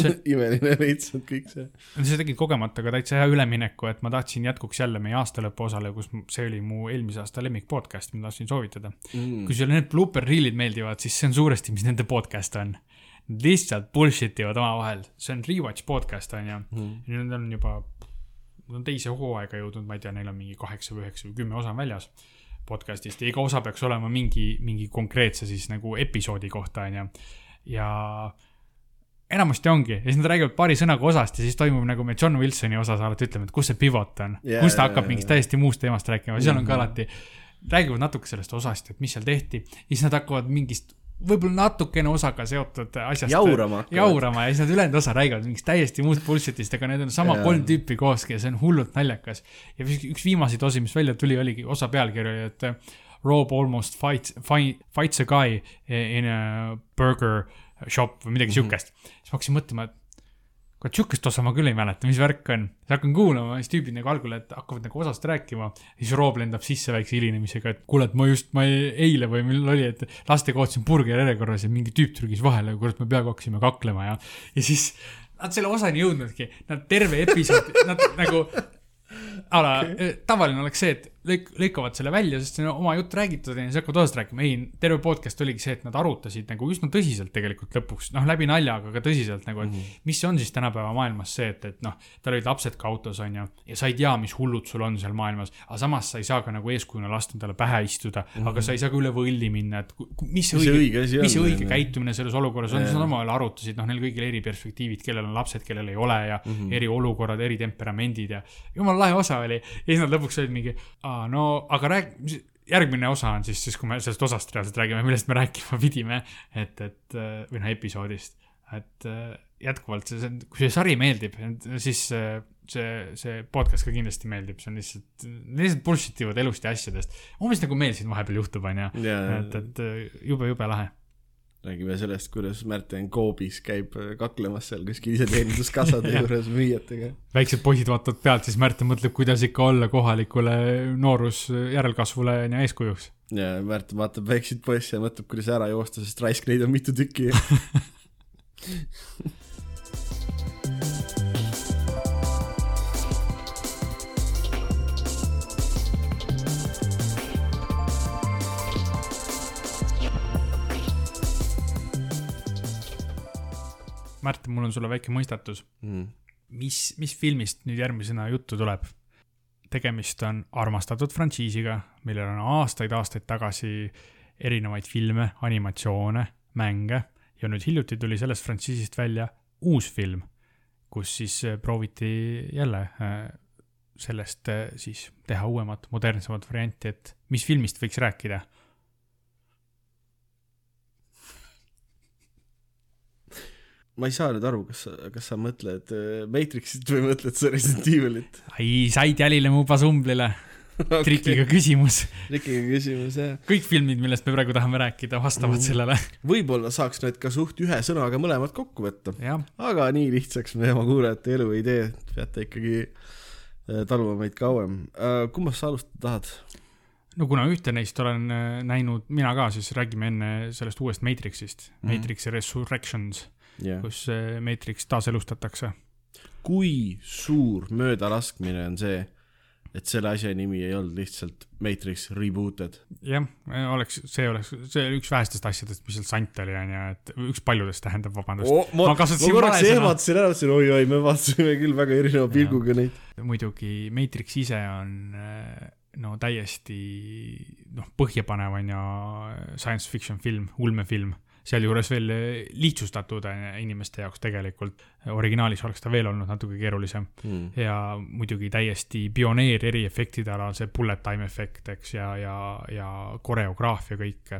see... imeline veits, kõik see. sa tegid kogemata ka täitsa hea ülemineku, et ma tahtsin jätkuks jälle meie aastalõpu osale, kus see oli mu eelmise aasta lemmik podcast, mida tahtsin soovitada mm.. kui sulle need blooper reel'id meeldivad, siis see on suuresti, mis nende podcast on lihtsalt bullshit ivad omavahel, see on Rewatch podcast on ju mm., nüüd on juba, nad on teise hooaega jõudnud, ma ei tea, neil on mingi kaheksa või üheksa või kümme osa väljas podcast'ist ja iga osa peaks olema mingi, mingi konkreetse siis nagu episoodi kohta on ju. ja enamasti ongi. Ja siis nad räägivad paari sõnaga osast ja siis toimub nagu me John Wilsoni osas alati ütleme, et kus see pivot on. Yeah,, kus ta hakkab yeah, mingist täiesti muust teemast rääkima, seal on ka mhm. alati räägivad natuke sellest osast, et mis seal tehti, siis nad hakkavad mingist võib-olla natukene osaga seotud asjast jaurama, jaurama ja siis nad ülejäänud osa räägivad mingist täiesti muust bullshit'ist, aga need on sama yeah. kolm tüüpi kooski ja see on hullult naljakas. ja üks viimaseid osi, mis välja tuli, oligi, osa pealkiri oli, et uh, Rob almost fights, fights a guy in a burger shop või midagi mm -hmm. siukest. siis ma hakkasin mõtlema, et kurat, sihukest osa ma küll ei mäleta, mis värk on. siis hakkan kuulama, siis tüübid nagu algul, et hakkavad nagu osast rääkima. siis Rob lendab sisse väikse hilinemisega, et kuule, et ma just, ma eile või millal oli, et lastega ootasin burgeri järjekorras ja mingi tüüp trügis vahele, kurat, me peaaegu hakkasime kaklema ja, ja siis nad selle osani jõudnudki, nad terve episood, nad nagu ala okay., tavaline oleks see, et lõik-, lõikavad selle välja, sest see on oma jutt räägitud ja siis hakkavad osast rääkima. ei, terve podcast oligi see, et nad arutasid nagu üsna tõsiselt tegelikult lõpuks, noh, läbi nalja, aga ka tõsiselt nagu, et mm -hmm. mis on siis tänapäeva maailmas see, et, et noh, tal olid lapsed ka autos, on ju, ja sa ei tea, mis hullud sul on seal maailmas, aga samas sa ei saa ka nagu eeskujuna lasta endale pähe istuda mm, -hmm. aga sa ei saa ka üle võlli minna, et mis see õige, mis see õige käitumine selles olukorras on, siis nad omavahel arutasid, noh, neil kõigil eri perspektiivid, kellel on lapsed, kellel ei ole ja mm -hmm. eri olukorrad, eri temperamendid ja jumala lahe osa oli. ja siis nad lõpuks olid mingi, aa, no aga rääg-, järgmine osa on siis, siis kui me sellest osast reaalselt räägime, millest me rääkima pidime, et, et või noh, episoodist, et jätkuvalt see, see, kui see sari meeldib, siis see, see podcast ka kindlasti meeldib, see on lihtsalt, lihtsalt bullshit ivad elust ja asjadest. umbes nagu meil siin vahepeal juhtub, onju, et, et jube, jube lahe räägime sellest, kuidas Märten Koobis käib kaklemas seal kuskil iseteeninduskassade juures müüjatega. väiksed poisid vaatavad pealt, siis Märten mõtleb, kuidas ikka olla kohalikule noorus järelkasvule on ju eeskujuks. ja Märten vaatab väikseid poisse ja mõtleb, kuidas ära joosta, sest raisk neid on mitu tükki Märt, mul on sulle väike mõistatus. Mm.. mis, mis filmist nüüd järgmisena juttu tuleb? tegemist on armastatud frantsiisiga, millel on aastaid-aastaid tagasi erinevaid filme, animatsioone, mänge. Ja nüüd hiljuti tuli sellest frantsiisist välja uus film, kus siis äh, prooviti jälle äh, sellest äh, siis teha uuemat, modernsemat varianti, et mis filmist võiks rääkida ma ei saa nüüd aru, kas sa, kas sa mõtled äh, Matrixit või mõtled sa Resident Evilit ai, said jälile mu pasumblile okay.. trikiga küsimus. trikiga küsimus jah. kõik filmid, millest me praegu tahame rääkida, vastavad Mhm. sellele. võib-olla saaks need ka suht ühe sõnaga mõlemad kokku võtta, aga nii lihtsaks me oma kuulajate elu ei tee, peate ikkagi äh, taluma meid kauem. kummast sa alustada tahad? no kuna ühte neist olen äh, näinud mina ka, siis räägime enne sellest uuest Matrixist mm. Matrix Resurrections, jah. kus Matrix taaselustatakse. kui suur möödalaskmine on see, et selle asja nimi ei olnud lihtsalt Matrix Rebooted? jah, oleks, see oleks, see oli üks vähestest asjadest, mis seal sant oli, onju, et üks paljudest tähendab, vabandust oh,. ma, Ma korraks ehmatasin ära, mõtlesin oi-oi, me vaatasime küll väga erineva pilguga neid. muidugi Matrix ise on no täiesti noh, põhjapanev on ju science fiction film, ulmefilm, sealjuures veel äh, lihtsustatud on ju inimeste jaoks tegelikult. originaalis oleks ta veel olnud natuke keerulisem Hmm. ja muidugi täiesti pioneer eriefektide alal see bullet time efekt, eks, ja, ja, ja koreograafia kõik.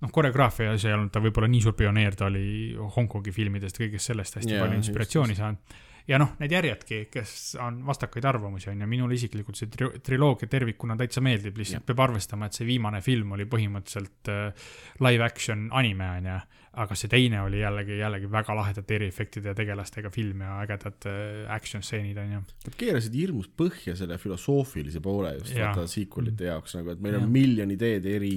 noh, koreograafia see ei olnud ta võib-olla nii suur pioneer, ta oli Hongkongi filmidest kõigest sellest hästi yeah, palju inspiratsiooni saanud. Ja noh, need järjedki, kes on vastakaid arvamusi, on ju, minule isiklikult see tri triloogia tervikuna täitsa meeldib, lihtsalt Jah. peab arvestama, et see viimane film oli põhimõtteliselt äh, live action anime, on ju. aga see teine oli jällegi, jällegi väga lahedate eriefektide ja tegelastega film ja ägedad äh, action stseenid, on ju. Nad keerasid hirmus põhja selle filosoofilise poole just Jaa. vaata sequel'ite jaoks nagu, et meil on Jah. miljon ideed eri,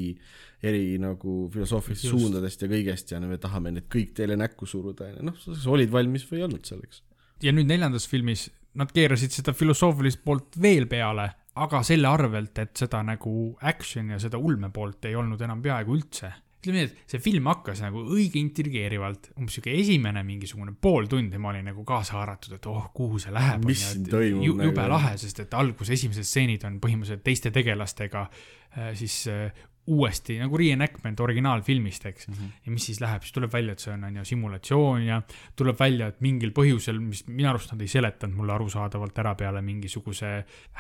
eri nagu filosoofilistest suundadest ja kõigest ja me tahame need kõik teile näkku suruda ja noh, sa olid valmis või ei olnud selleks. Ja nüüd neljandas filmis nad keerasid seda filosoofilist poolt veel peale, aga selle arvelt, et seda nagu action ja seda ulme poolt ei olnud enam peaaegu üldse. ütleme nii, et see film hakkas nagu õige intrigeerivalt, umbes sihuke esimene mingisugune pool tundi ma olin nagu kaasa haaratud, et oh, kuhu see läheb. Mis siin toimub ju,. jube nagu. lahe, sest et alguses esimesed stseenid on põhimõtteliselt teiste tegelastega äh, siis äh, uuesti nagu reenactment originaalfilmist, eks mm. -hmm. ja mis siis läheb, siis tuleb välja, et see on, on ju simulatsioon ja tuleb välja, et mingil põhjusel, mis minu arust nad ei seletanud mulle arusaadavalt ära peale mingisuguse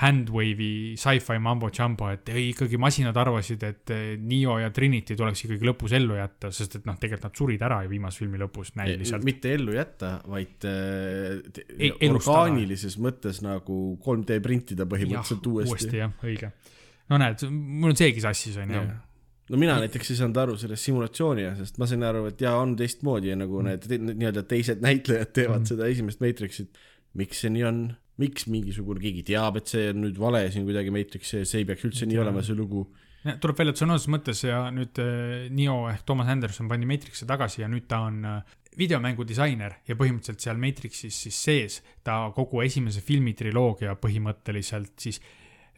handwave'i sci-fi mambo jumbo, et ei, ikkagi masinad arvasid, et eh, Neo ja Trinity tuleks ikkagi lõpus ellu jätta, sest et noh, tegelikult nad surid ära ju viimase filmi lõpus näiliselt. mitte ellu jätta, vaid äh, te- Ei, orgaanilises mõttes nagu 3D printida põhimõtteliselt uuesti, uuesti jah, õige. No näed, mul on seegi sassis onju Jah. no mina näiteks ei saanud aru sellest simulatsiooni asjast, ma sain aru, et jaa, on teistmoodi nagu need te- nii-öelda teised näitlejad teevad Mm. mm. seda esimest Matrixit. miks see nii on, miks mingisugune, keegi teab, et see on nüüd vale siin kuidagi Matrix sees, see ei peaks üldse nii olema, see lugu. Tuleb välja, et sõna otseses mõttes ja nüüd äh, Neo ehk Thomas Anderson pandi Matrixi tagasi ja nüüd ta on äh, videomängu disainer ja põhimõtteliselt seal Matrixis siis sees ta kogu esimese filmi triloogia põhimõtteliselt siis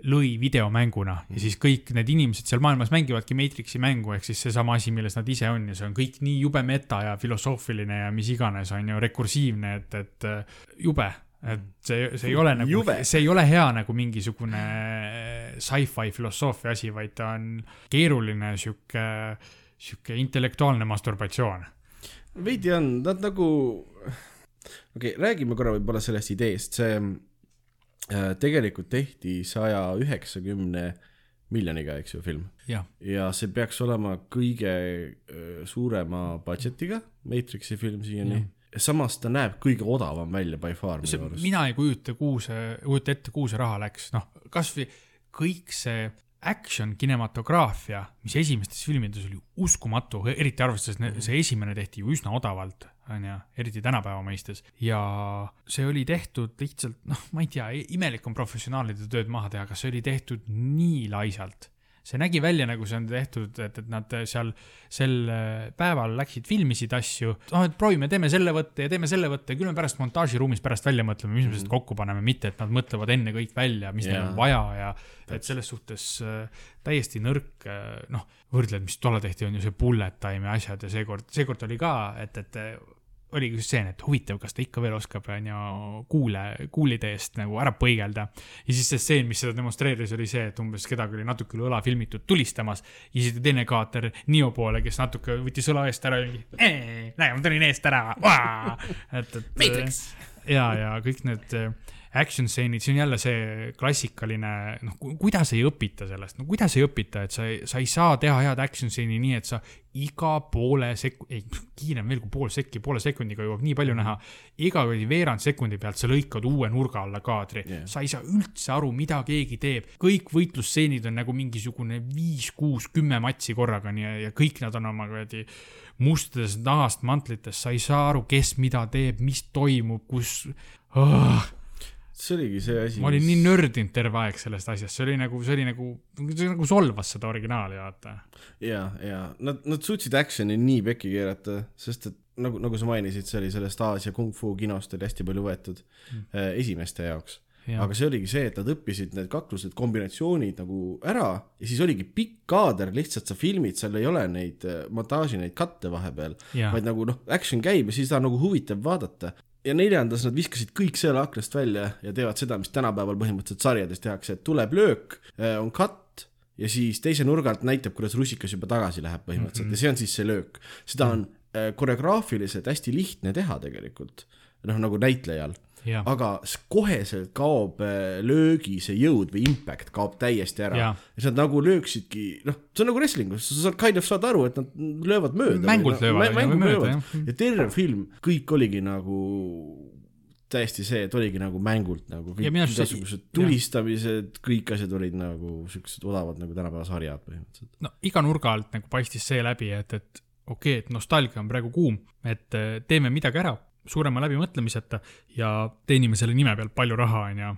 lõi videomänguna ja siis kõik need inimesed seal maailmas mängivadki Matrixi mängu ehk siis seesama asi, milles nad ise on ja see on kõik nii jube meta ja filosoofiline ja mis iganes on ju rekursiivne, et, et äh, jube, et see, see ei ole nagu see ei ole hea nagu mingisugune sci-fi filosoofia asi, vaid ta on keeruline sihuke, sihuke intellektuaalne masturbatsioon. veidi on, nad nagu, okei okay,, räägime korra võib-olla sellest ideest, see äh, tegelikult tehti saja üheksakümne miljoniga, eks ju, film. ja see peaks olema kõige öö, suurema budget'iga Matrixi film siiani. samas ta näeb kõige odavam välja by far minu, arust. mina ei kujuta, kuhu see, kujuta ette, kuhu see raha läks, noh, kasvõi kõik see action kinematograafia, mis esimestes filmides oli uskumatu, eriti arvestades, see esimene tehti ju üsna odavalt, onju, eriti tänapäeva mõistes. ja see oli tehtud lihtsalt, noh, ma ei tea, imelik on professionaalide tööd maha teha, kas see oli tehtud nii laisalt. See nägi välja nagu see on tehtud, et, et nad seal sel äh, päeval läksid, filmisid asju, noh, et proovime, teeme selle võtte ja teeme selle võtte. Ja küll me pärast montaažiruumis pärast välja mõtleme, mis me sellest kokku paneme, mitte et nad mõtlevad enne kõik välja, mis neil Jaa. on vaja ja et selles suhtes äh, täiesti nõrk, noh, võrdled, mis tollal tehti, on ju see bullet time ja asjad ja seekord, seekord oli ka, et, et äh, oligi just see, et huvitav, kas ta ikka veel oskab, on ju, kuule, kuulide eest nagu ära põigelda. ja siis see stseen, mis seda demonstreeris, oli see, et umbes kedagi oli natuke üle õla filmitud tulistamas ja siis teine kaater Neo poole, kes natuke võttis õla eest ära ja mingi, näe, ma tulin eest ära, et, et. Matrix. ja, ja kõik need, action stseenid, see on jälle see klassikaline, noh, kuidas ei õpita sellest, no kuidas ei õpita, et sa ei, sa ei saa teha head action stseeni nii, et sa iga poole sek-, ei, kiirem veel kui pool sekki, poole sekundiga jõuab nii palju näha. iga kuradi veerand sekundi pealt sa lõikad uue nurga alla kaadri yeah., sa ei saa üldse aru, mida keegi teeb. kõik võitlusstseenid on nagu mingisugune viis, kuus, kümme matsi korraga, nii ja kõik nad on oma kuradi mustades nahast mantlites, sa ei saa aru, kes mida teeb, mis toimub, kus oh,. See oligi see asi. ma olin nii nördinud terve aeg sellest asjast, see oli nagu, see oli nagu, see nagu solvas seda originaali, vaata. ja, ja nad, nad suutsid action'i nii pekki keerata, sest et nagu, nagu sa mainisid, see oli sellest Aasia kung-fu kinost oli hästi palju võetud mm. äh, esimeste jaoks. aga see oligi see, et nad õppisid need kaklused, kombinatsioonid nagu ära ja siis oligi pikk kaader, lihtsalt sa filmid, seal ei ole neid äh, montaaži, neid katte vahepeal, vaid nagu noh, action käib ja siis ta on nagu huvitav vaadata. Ja neljandas nad viskasid kõik selle aknast välja ja teevad seda, mis tänapäeval põhimõtteliselt sarjades tehakse, et tuleb löök, on katt ja siis teise nurga alt näitab, kuidas rusikas juba tagasi läheb põhimõtteliselt mm -hmm. ja see on siis see löök. seda on äh, koreograafiliselt hästi lihtne teha tegelikult, noh nagu näitlejal. Aga koheselt kaob äh, löögi see jõud või impact kaob täiesti ära ja siis nad nagu lööksidki, noh, see on nagu wrestling us, sa saad kind of saad aru, et nad löövad mööda. Mängult löövad, on ju, või mööda, jah. ja terve film, kõik oligi nagu täiesti see, et oligi nagu mängult nagu kõik Ja igasugused tulistamised, kõik asjad olid nagu siuksed odavad nagu tänapäeva sarjad põhimõtteliselt. no iga nurga alt nagu paistis see läbi, et, et okei okay,, et nostalgia on praegu kuum, et eh, teeme midagi ära suurema läbimõtlemiseta ja teenime selle nime pealt palju raha, onju.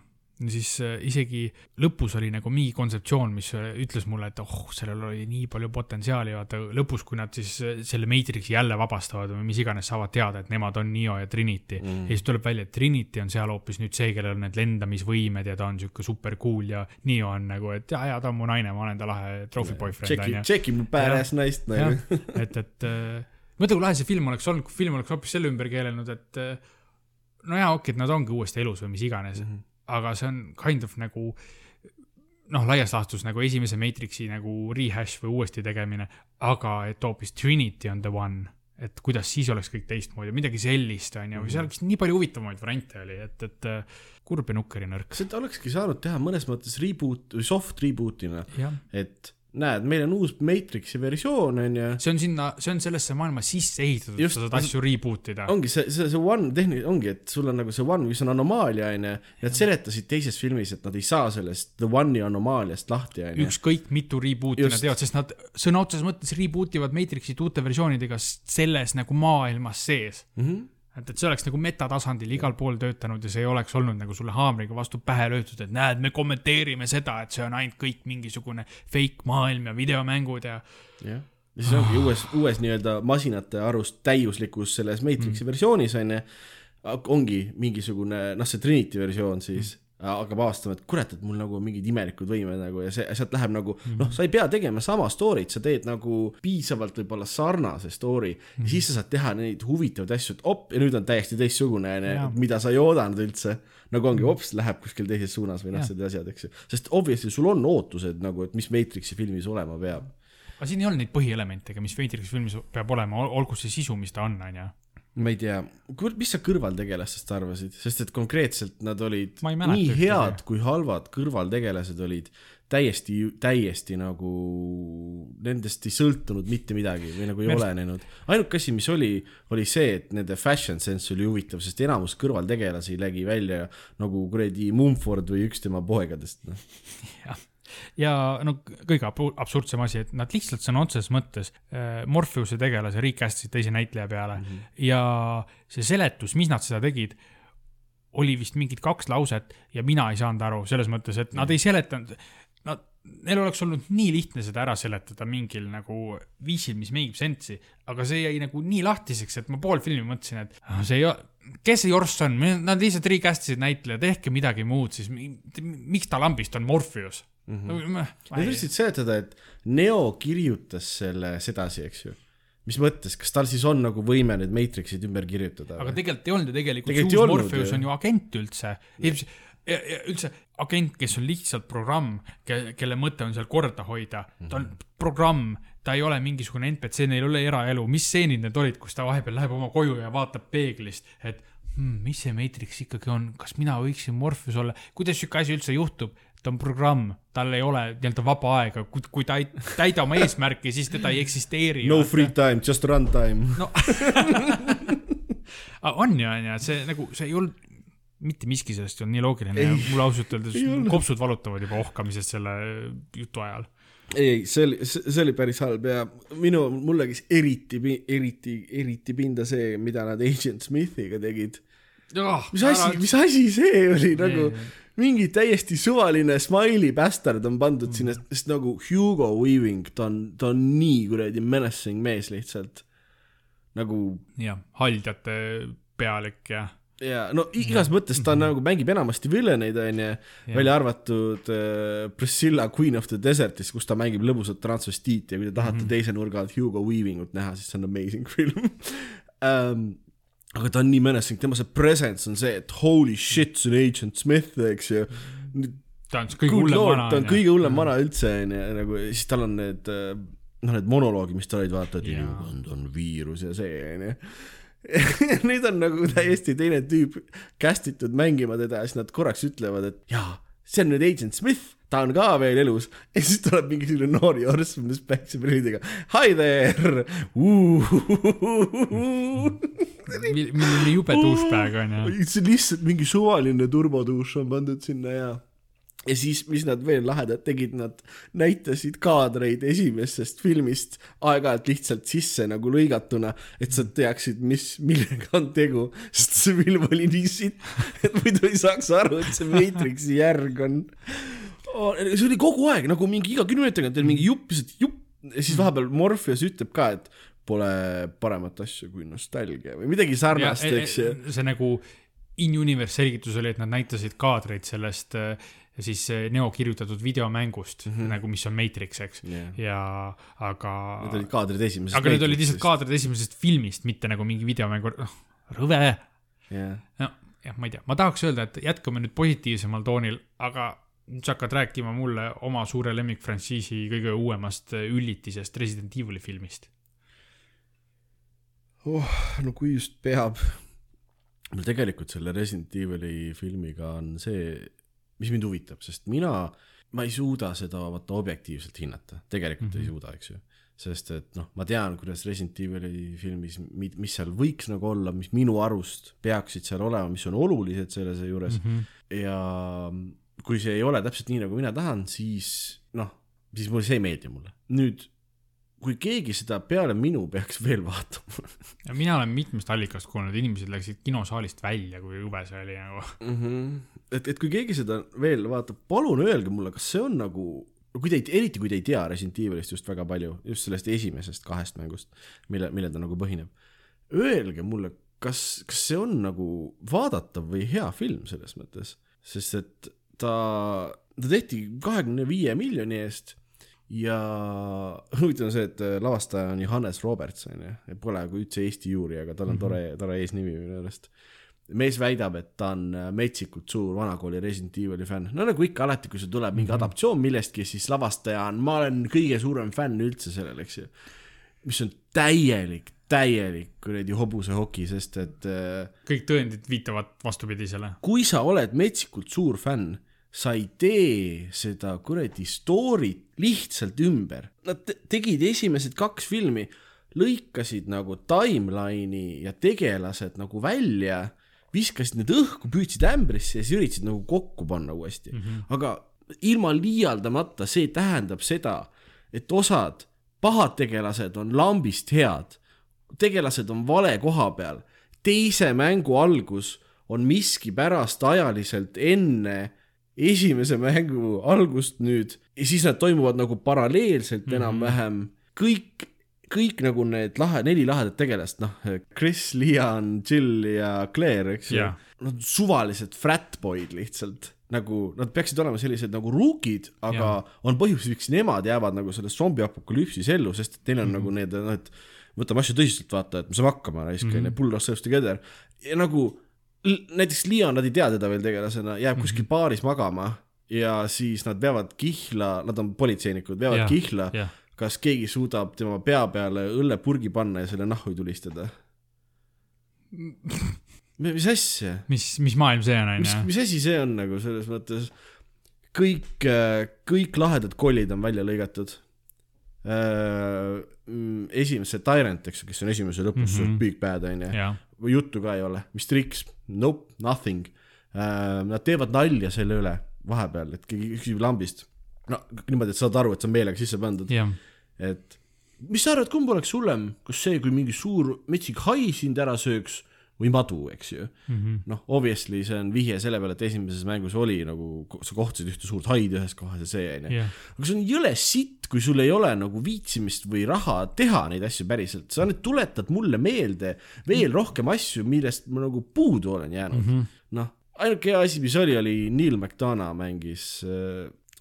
siis eh, isegi lõpus oli nagu mingi kontseptsioon, mis eh, ütles mulle, et oh, sellel oli nii palju potentsiaali, vaata lõpus, kui nad siis eh, selle Matrixi jälle vabastavad või mis iganes, saavad teada, et nemad on Neo ja Trinity mm.. ja siis tuleb välja, et Trinity on seal hoopis nüüd see, kellel on need lendamisvõimed ja ta on sihuke super cool ja Neo on nagu, et ja, ja ta on mu naine, ma olen ta lahe trophy boyfriend tšeki tšeki mu badass naist nagu., et, et äh, mõtle, kui lahe see film oleks olnud, kui film oleks hoopis selle ümber keelenud, et äh, no jaa, okei, et nad ongi uuesti elus või mis iganes mm, -hmm. aga see on kind of nagu noh, laias laastus nagu esimese Matrixi nagu rehash või uuesti tegemine, aga et hoopis Trinity on the one, et kuidas siis oleks kõik teistmoodi, midagi sellist, on ju, seal oleks nii palju huvitavamaid variante oli, et, et äh, kurb ja nukker ja nõrk. seda olekski saanud teha mõnes mõttes reboot või soft reboot'ina, et näed, meil on uus Matrixi versioon onju see on sinna, see on sellesse maailma sisse ehitatud, Just, sa saad asju reboot ida. ongi see, see, see one tehniline ongi, et sul on nagu see one, mis on anomaalia onju. Nad seletasid teises filmis, et nad ei saa sellest the one'i anomaaliast lahti onju. ükskõik mitu reboot'i Just. nad teevad, sest nad sõna otseses mõttes reboot ivad Matrixit uute versioonidega selles nagu maailmas sees. Mm -hmm. et, et see oleks nagu metatasandil igal pool töötanud ja see ei oleks olnud nagu sulle haamriga vastu pähe löödud, et näed, me kommenteerime seda, et see on ainult kõik mingisugune fake maailm ja videomängud ja jah, ja siis ongi uues, uues nii-öelda masinate arust täiuslikus selles Matrixi mm. versioonis onju, ongi mingisugune noh, see Trinity versioon siis mm hakkab avastama, et kurat, et mul nagu mingid imelikud võimed nagu ja see, sealt läheb nagu mm. noh, sa ei pea tegema sama story't, sa teed nagu piisavalt võib-olla sarnase story mm. ja siis sa saad teha neid huvitavaid asju, et op ja nüüd on täiesti teistsugune onju mida sa ei oodanud üldse. nagu ongi hops, läheb kuskil teises suunas või noh, sellised asjad, eks ju, sest obviously sul on ootused nagu, et mis Matrixi filmis olema peab. aga siin ei olnud neid põhielemente, mis Matrixi filmis peab olema, olgu see sisu, mis ta on, onju. Ma ei tea, mis sa kõrvaltegelastest arvasid, sest et konkreetselt nad olid nii head kui halvad kõrvaltegelased olid täiesti, täiesti nagu nendest ei sõltunud mitte midagi või nagu ei arust- olenenud. ainuke asi, mis oli, oli see, et nende fashion sense oli huvitav, sest enamus kõrvaltegelasi nägi välja nagu kuradi Mumford või üks tema poegadest, noh. ja no kõige absurdsem asi, et nad lihtsalt sõna otseses mõttes äh, Morpheuse tegelase recast'isid teise näitleja peale mm -hmm. ja see seletus, mis nad seda tegid, oli vist mingid kaks lauset ja mina ei saanud aru selles mõttes, et nad ei seletanud, nad, neil oleks olnud nii lihtne seda ära seletada mingil nagu viisil, mis mingib sensi, aga see jäi nagu nii lahtiseks, et ma pool filmi mõtlesin, et ah, see ei kes see Jorss on, nad lihtsalt recast isid näitleja, tehke midagi muud siis, miks ta lambist on Morpheus? -hmm. Nad üritasid seletada, et Neo kirjutas selle sedasi, eks ju. mis mõttes, kas tal siis on nagu võime need Matrixid ümber kirjutada aga? tegelikult ei olnud ju tegelikult, Tegelikult see uus Morpheus on ju agent üldse. üldse agent, kes on lihtsalt programm, kelle mõte on seal korda hoida, ta on programm, ta ei ole mingisugune NPC, neil ei ole eraelu, mis stseenid need olid, kus ta vahepeal läheb oma koju ja vaatab peeglist, et hmm, mis see Matrix ikkagi on, kas mina võiksin Morpheus olla, kuidas sihuke asi üldse juhtub, ta on programm, tal ei ole nii-öelda vaba aega, kui, kui ta ei täida oma eesmärki, siis teda ei eksisteeri. no free time, just run time. no on ju, on ju, see nagu, see ei olnud, mitte miski sellest ei olnud nii loogiline mulle ausalt öeldes kopsud valutavad juba ohkamisest selle jutu ajal. ei, see oli, see oli päris halb ja minu, mulle käis eriti, eriti, eriti pinda see, mida nad Agent Smithiga tegid. mis asi, mis asi see oli nagu mingi täiesti suvaline smiley bastard on pandud sinna, sest nagu Hugo Weaving, ta on, ta on nii kuradi menacing mees lihtsalt. nagu jah, haldjate pealik ja ja no igas mõttes ta nagu mängib enamasti villaneid, onju, välja arvatud äh, Priscilla Queen of the Desert'is, kus ta mängib lõbusat transvestiiti ja kui te tahate mm -hmm. teise nurga alt Hugo Weavingut näha, siis see on amazing film um,. Aga ta on nii menacing, tema see presence on see, et holy shit, see on Agent Smith, eks ju. ta on see kõige hullem vana. ta on kõige hullem vana üldse, onju, nagu siis tal on need, noh, need monoloogid, mis ta olid, vaata, et inimkond on viirus ja see, onju. nüüd on nagu täiesti teine tüüp cast itud mängima teda ja siis nad korraks ütlevad, et jaa, see on nüüd Agent Smith, ta on ka veel elus ja siis tuleb mingisugune noor jorss nendes päikseprillidega. Hi there, oli jube douchebag on ju. see lihtsalt mingi suvaline turbotuuš on pandud sinna ja ja siis, mis nad veel lahedat tegid, nad näitasid kaadreid esimesest filmist aeg-ajalt lihtsalt sisse nagu lõigatuna, et sa teaksid, mis, millega on tegu, sest see film oli nii sitt, et muidu ei saaks aru, et see Matrixi järg on. See oli kogu aeg nagu mingi iga kümne minuti tagant oli mingi jupp, lihtsalt jupp ja siis vahepeal Morpheus ütleb ka, et pole paremat asja kui nostalgia või midagi sarnast, eks ju. see nagu in-universe selgitus oli, et nad näitasid kaadreid sellest äh, siis äh, Neo kirjutatud videomängust mm, -hmm. nagu mis on Matrix, eks Jah. ja aga, Need olid kaadrid esimesest aga need olid lihtsalt kaadrid esimesest filmist, mitte nagu mingi videomängu, noh, rõve. jah, no jah, ma ei tea, ma tahaks öelda, et jätkame nüüd positiivsemal toonil, aga sa hakkad rääkima mulle oma suure lemmikfrantsiisi kõige uuemast äh, üllitisest Resident Evil'i filmist. oh, no kui just peab. mul tegelikult selle Resident Evil'i filmiga on see, mis mind huvitab, sest mina, ma ei suuda seda vaata objektiivselt hinnata, tegelikult mm -hmm. ei suuda, eks ju. sest et noh, ma tean, kuidas Resident Evil'i filmis, mis seal võiks nagu olla, mis minu arust peaksid seal olema, mis on olulised selle juures mm. -hmm. ja kui see ei ole täpselt nii, nagu mina tahan, siis noh, siis mulle see ei meeldi mulle. nüüd kui keegi seda peale minu peaks veel vaatama ja mina olen mitmest allikast kuulnud, inimesed läksid kinosaalist välja, kui jube see oli nagu. mm. -hmm. et, et kui keegi seda veel vaatab, palun öelge mulle, kas see on nagu, kui te ei, eriti kui te ei tea Resident Evilist just väga palju, just sellest esimesest kahest mängust, mille, millel ta nagu põhineb. Öelge mulle, kas, kas see on nagu vaadatav või hea film selles mõttes, sest et ta, ta tehti kahekümne viie miljoni eest ja huvitav on see, et lavastaja on Johannes Roberts onju, pole nagu üldse Eesti juuri, aga tal on tore, tore eesnimi minu arust mees väidab, et ta on metsikult suur vanakooli Resident Evil'i fänn, no nagu ikka alati, kui sul tuleb mingi adaptatsioon millestki, siis lavastaja on, ma olen kõige suurem fänn üldse sellel, eks ju. mis on täielik, täielik kuradi hobusehoki, sest et äh, kõik tõendid viitavad vastupidisele. kui sa oled metsikult suur fänn, sa ei tee seda kuradi story't lihtsalt ümber. Nad te- tegid esimesed kaks filmi, lõikasid nagu timeline'i ja tegelased nagu välja, viskasid need õhku, püüdsid ämbrisse ja siis üritasid nagu kokku panna uuesti mm. -hmm. aga ilma liialdamata, see tähendab seda, et osad pahad tegelased on lambist head, tegelased on vale koha peal, teise mängu algus on miskipärast ajaliselt enne esimese mängu algust nüüd ja siis nad toimuvad nagu paralleelselt mm -hmm. enam-vähem, kõik, kõik nagu need lahe, neli lahedat tegelast, noh, Chris, Leon, Jill ja Claire, eks ju Jah. Nad on suvalised fratboyd lihtsalt, nagu nad peaksid olema sellised nagu ruukid, aga Jah. on põhjus, miks nemad jäävad nagu selles zombiapokalüpsis ellu, sest et neil on mm -hmm. nagu need, noh, et võtame asju tõsiselt, vaata, et me saame hakkama, raisk onju, pull ourselves together ja nagu näiteks Leon, nad ei tea teda veel tegelasena, jääb kuskil baaris magama ja siis nad veavad kihla, nad on politseinikud, veavad Jah, kihla jah. kas keegi suudab tema pea peale õllepurgi panna ja selle nahhu tulistada? mis asja? mis, mis maailm see on, mis, onju. mis asi see on nagu selles mõttes, kõik, kõik lahedad kollid on välja lõigatud. esimese Tyrant, eks ju, kes on esimese lõpus mm. -hmm. Big Bad onju, või juttu ka ei ole, mis triks, nope, nothing. Nad teevad nalja selle üle vahepeal, et keegi küsib lambist. no niimoodi, et saad aru, et see on meelega sisse pandud, jah, et mis sa arvad, kumb oleks hullem, kas see, kui mingi suur metsik hai sind ära sööks või madu, eks ju Mhm. noh, obviously see on vihje selle peale, et esimeses mängus oli nagu, sa kohtasid ühte suurt haid ühes kohas ja see onju. jah, aga see on jõle sitt, kui sul ei ole nagu viitsimist või raha teha neid asju päriselt, sa nüüd tuletad mulle meelde veel rohkem asju, millest ma nagu puudu olen jäänud mm Mhm. -hmm.. noh, ainuke hea asi, mis oli, oli Neil McDonough mängis,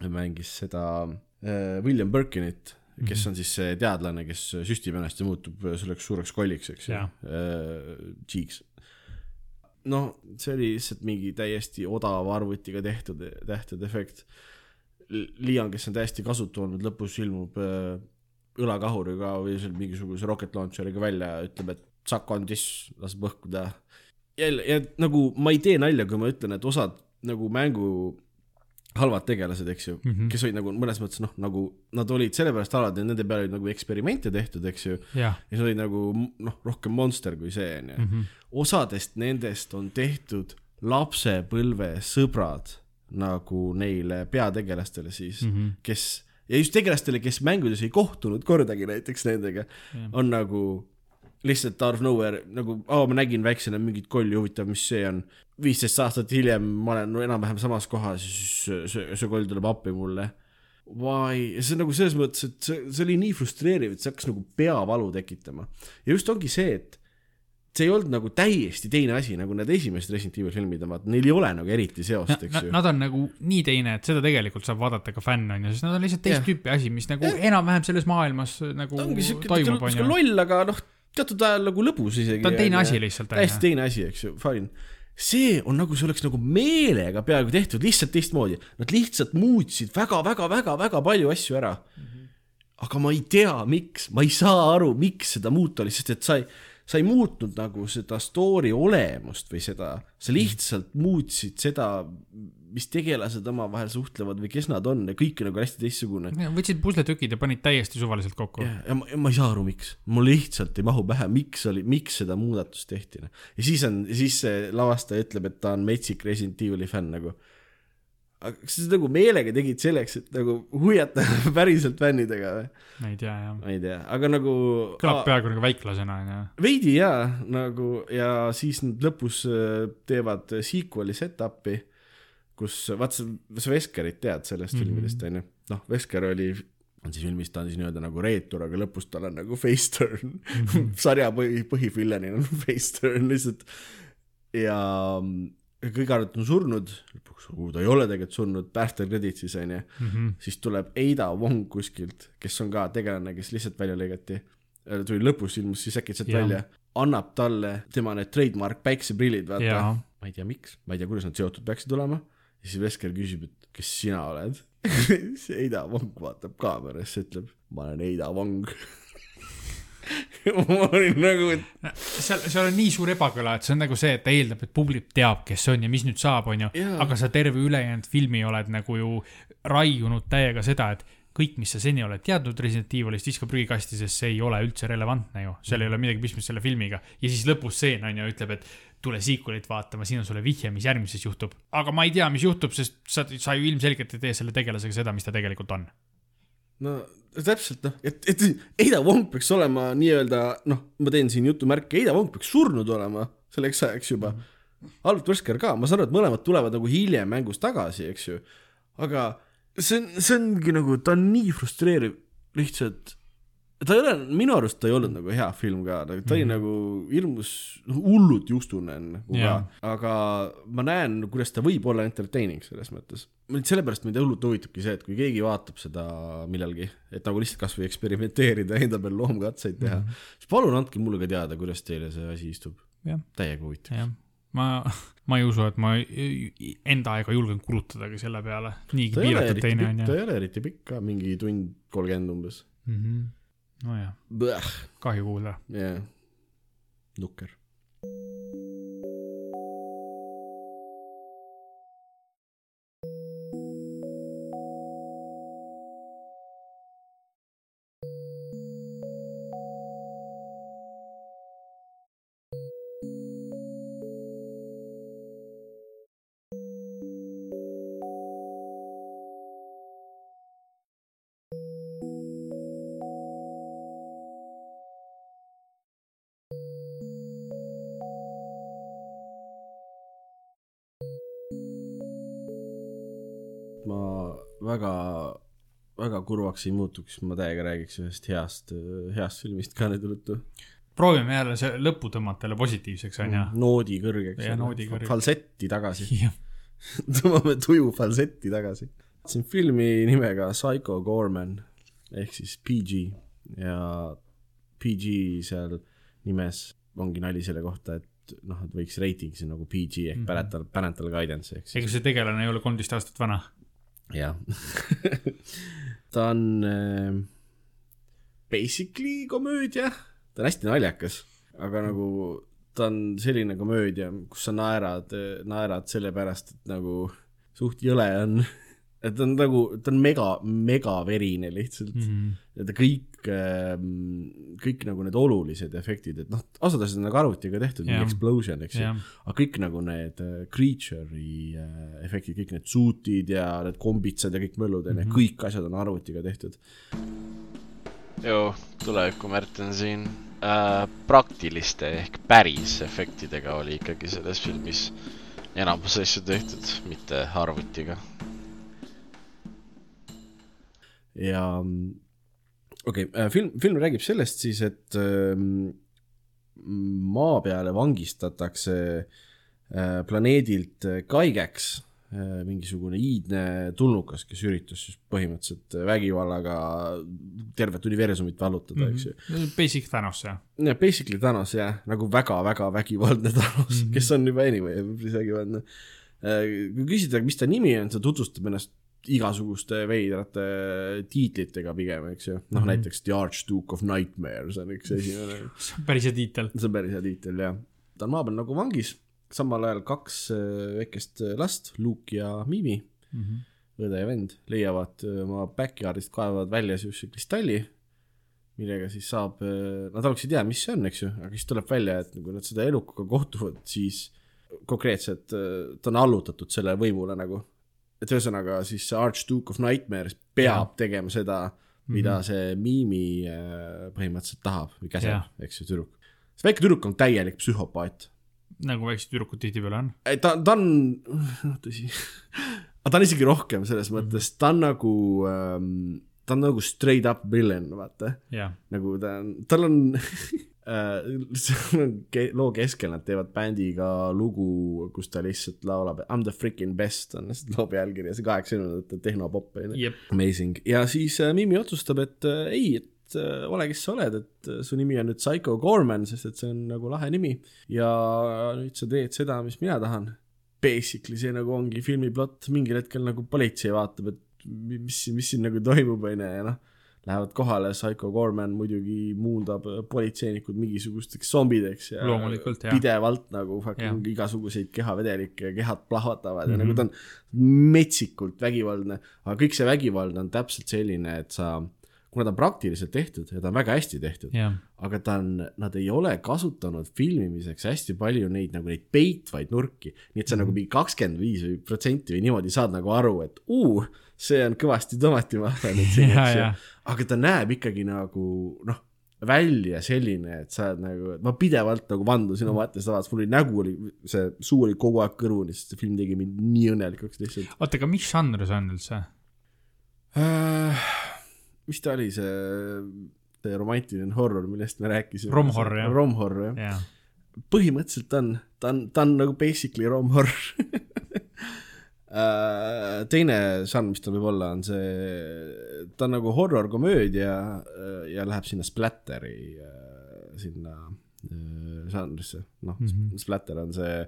mängis seda äh, William Birkinit, kes on siis see teadlane, kes süstib ennast ja muutub selleks suureks kolliks, eks ju Jaa., Cheeks noh, see oli lihtsalt mingi täiesti odava arvutiga tehtud, tehtud efekt. Lian, kes on täiesti kasutu olnud, lõpus ilmub äh, õlakahuriga või seal mingisuguse rocket launcher'iga välja ja ütleb, et suck on this, laseb õhku teha. jälle, ja nagu ma ei tee nalja, kui ma ütlen, et osad nagu mängu halvad tegelased, eks ju mm. -hmm. kes olid nagu mõnes mõttes noh, nagu nad olid sellepärast halvad, et nende peale olid nagu eksperimente tehtud, eks ju, jah, ja see oli nagu noh, rohkem monster kui see onju mm. -hmm. osadest nendest on tehtud lapsepõlve sõbrad nagu neile peategelastele siis mm. -hmm. kes ja just tegelastele, kes mängudes ei kohtunud kordagi näiteks nendega Jah. on nagu lihtsalt out of nowhere nagu, aa ma nägin väiksena mingit kolli, huvitav, mis see on. viisteist aastat hiljem ma olen no, enam-vähem samas kohas ja siis see, see koll tuleb appi mulle. Why, see on nagu selles mõttes, et see, see oli nii frustreeriv, et see hakkas nagu peavalu tekitama. ja just ongi see, et see ei olnud nagu täiesti teine asi, nagu need esimesed Resident Evil filmid on, vaata neil ei ole nagu eriti seost, eks ju. Nad on nagu nii teine, et seda tegelikult saab vaadata ka fänn onju, sest nad on lihtsalt teist Jah. tüüpi asi, mis nagu enam-vähem selles maailmas nagu ongi siuke toimub natuke onju. loll, aga noh, teatud ajal nagu lõbus isegi. ta on teine asi lihtsalt täiesti teine asi, eks ju, fine. see on nagu see oleks nagu meelega peaaegu tehtud lihtsalt teistmoodi, nad lihtsalt muutsid väga-väga-väga-väga palju asju ära mm. -hmm. aga ma ei tea, miks, ma ei saa aru, miks seda muuta oli, sest et sa ei, sa ei muutnud nagu seda story olemust või seda, sa lihtsalt muutsid seda, mis tegelased omavahel suhtlevad või kes nad on ja kõik on nagu hästi teistsugune. võtsid pusletükid ja panid täiesti suvaliselt kokku. ja, ja ma, ma ei saa aru, miks, mul lihtsalt ei mahu pähe, miks oli, miks seda muudatust tehti. ja siis on, siis see lavastaja ütleb, et ta on metsik Resident Evil'i fänn nagu. aga kas sa nagu meelega tegid selleks, et nagu huviata päriselt fännidega või? ma ei tea jah. ma ei tea, aga nagu. kõlab peaaegu nagu väiklasena onju. veidi jaa, nagu ja siis nad lõpus äh, teevad sequel'i setup'i, kus vaata sa, sa Veskerit tead sellest mm. -hmm. filmidest onju, noh Vesker oli, on siis filmis ta on siis nii-öelda nagu reetur, aga lõpus tal on nagu face turn mm -hmm. sarja põhi, põhifillanil on face turn lihtsalt ja mm, kõik arvavad, et on surnud, lõpuks ta ei ole tegelikult surnud, after credits siis onju Mhm. siis tuleb Ada Wong kuskilt, kes on ka tegelane, kes lihtsalt välja lõigati. tuli lõpus ilmus siis äkitselt Jah. välja, annab talle tema need trademark päikseprillid, vaata Jaa.. ma ei tea, miks, ma ei tea, kuidas nad seotud peaksid olema. Ja siis Vesker küsib, et kes sina oled. siis Ada Wong vaatab kaamerasse, ütleb, ma olen Ada Wong. ma olin nagu, et seal, seal on nii suur ebakõla, et see on nagu see, et ta eeldab, et publik teab, kes see on ja mis nüüd saab, onju. Aga sa terve ülejäänud filmi oled nagu ju raiunud täiega seda, et kõik, mis sa seni oled teadnud Resident Evilist, viska prügikasti, sest see ei ole üldse relevantne ju. seal ei ole midagi pistmist selle filmiga. ja siis lõpus stseen on ju, ütleb, et tule sequel'it vaatama, siin on sulle vihje, mis järgmises juhtub. aga ma ei tea, mis juhtub, sest sa, sa ju ilmselgelt ei tee selle tegelasega seda, mis ta tegelikult on. no täpselt noh, et, et Ada Wong peaks olema nii-öelda noh, ma teen siin jutumärke, Ada Wong peaks surnud olema selleks ajaks juba. Albert Wesker ka, ma saan aru, et mõlemad tulevad nagu hiljem mängus tagasi, eks ju. aga see on, see ongi nagu, ta on nii frustreeriv lihtsalt. ta ei ole, minu arust ta ei olnud nagu hea film ka, ta oli mm nagu hirmus noh, hullult justune on nagu ka Jaa., aga ma näen, kuidas ta võib olla entertaining selles mõttes. sellepärast mind hullult huvitabki see, et kui keegi vaatab seda millalgi, et nagu lihtsalt kasvõi eksperimenteerida, enda peal loomkatseid teha mm, siis palun andke mulle ka teada, kuidas teile see asi istub. jah, täiega huvitav. jah. ma, ma ei usu, et ma enda aega julgen kulutadagi selle peale. niigi ta ei ole piiratud eriti teine on ta ju. ei ole eriti pikk ka, mingi tund kolmkümmend umbes. nojah, kahju kuulda. jah, nukker. Kurvaks ei muutuks, ma täiega räägiks ühest heast, heast filmist ka nüüd ruttu. proovime jälle see lõppu tõmmata jälle positiivseks, onju. noodi kõrgeks. Jaa, noodi kõrgeks. falsetti tagasi. tõmbame tuju falsetti tagasi. on filmi nimega Psycho Gorman ehk siis PG ja PG seal nimes ongi nali selle kohta, et noh, et võiks reiting siin nagu PG ehk Mhm. parental, parental guidance ehk ega see tegelane ei ole kolmteist aastat vana. jah ta on äh, basically komöödia, ta on hästi naljakas, aga nagu ta on selline komöödia, kus sa naerad, naerad sellepärast, et nagu suht jõle on. et ta on nagu, ta on mega, mega verine lihtsalt mm. Mhm. ja ta kõik, kõik nagu need olulised efektid, et noh, osad asjad on nagu arvutiga tehtud, mingi Jah. explosion, eks ju jah, aga kõik nagu need äh, creature'i äh, efektid, kõik need suutid ja need kombitsad ja kõik möllud ja need Mhm. kõik asjad on arvutiga tehtud. joo, tuleviku Märt on siin äh,. praktiliste ehk päris efektidega oli ikkagi selles filmis enamus asju tehtud, mitte arvutiga. Ja mm, okei okay,, film, film räägib sellest siis, et ähm, maa peale vangistatakse äh, planeedilt äh, kaigeks äh, mingisugune iidne tulnukas, kes üritas siis põhimõtteliselt vägivallaga tervet universumit vallutada mm, -hmm. eks ju. Mhm. Basic Thanos, jah. ja basically Thanos jah, nagu väga-väga vägivaldne Thanos mm. -hmm. kes on juba anyway päris vägivaldne. kui küsida, mis ta nimi on, ta tutvustab ennast igasuguste veidrate tiitlitega pigem, eks ju. noh mm. -hmm. näiteks The Archduke of Nightmares on üks esimene, see on päris hea tiitel. see on päris hea tiitel jah. ta on maa peal nagu vangis, samal ajal kaks äh, väikest äh, last, Luke ja Mimi, Mhm. õde ja vend, leiavad äh, oma backyard'ist, kaevavad välja siukse kristalli, millega siis saab, nad algselt ei tea, mis see on, eks ju, aga siis tuleb välja, et kui nad seda elukaga kohtuvad, siis konkreetselt ta on allutatud sellele võimule nagu. Et ühesõnaga siis see Archduke of Nightmares peab ja. tegema seda, mida Mhm. mm -hmm. see Mimi äh, põhimõtteliselt tahab või käseb eks ju, tüdruk. see väike tüdruk on täielik psühhopaat nagu väiksed tüdrukud tihtipeale on. ta, ta on, tõsi, aga ta on isegi rohkem selles mõttes, ta on nagu ähm,, ta on nagu straight up villain, vaata. jah, nagu ta on, tal on äh, seal on ke- loo keskel nad teevad bändiga lugu, kus ta lihtsalt laulab I m the freaking best on lihtsalt loo pealkiri ja see kaheksakümnendate tehnopopp on ju. Amazing ja siis äh, Mimi otsustab, et äh, ei, et äh, ole, kes sa oled, et äh, su nimi on nüüd Psycho Gorman, sest et see on nagu lahe nimi ja nüüd sa teed seda, mis mina tahan. Basically see nagu ongi filmi plott, mingil hetkel nagu politsei vaatab, et mi- mis, mis siin nagu toimub, onju, ja noh, lähevad kohale, Psycho Gorman muidugi muundab äh, politseinikud mingisugusteks zombideks ja Loomulikult, jah. pidevalt nagu fucking Jah. igasuguseid kehavedelikke, kehad plahvatavad mm Mhm. -hmm. ja nagu ta on metsikult vägivaldne, aga kõik see vägivald on täpselt selline, et sa, kuna ta on praktiliselt tehtud ja ta on väga hästi tehtud, jah, aga ta on, nad ei ole kasutanud filmimiseks hästi palju neid nagu neid peitvaid nurki, nii et sa mm -hmm. nagu mingi kakskümmend viis või protsenti või niimoodi saad nagu aru, et uu, see on kõvasti tomatimahla nüüd siin, eks ju aga ta näeb ikkagi nagu noh, välja selline, et sa oled nagu, ma pidevalt nagu vandusin oma mõttes tavaliselt, mul oli nägu oli, see suu oli kogu aeg kõrvuni, sest see film tegi mind nii õnnelikuks lihtsalt oota, aga mis žanr see on üldse? äh,. Mis ta oli, see, romantiline horror, millest me rääkisime? Rom-horror, jah. romhorror jah, jah, põhimõtteliselt on, ta on, ta on nagu basically romhorror Äh, teine žanr, mis tal võib olla, on see, ta on nagu horror-komöödia äh, ja läheb sinna splatteri, sinna äh, žanrisse, noh mm. -hmm. splatter on see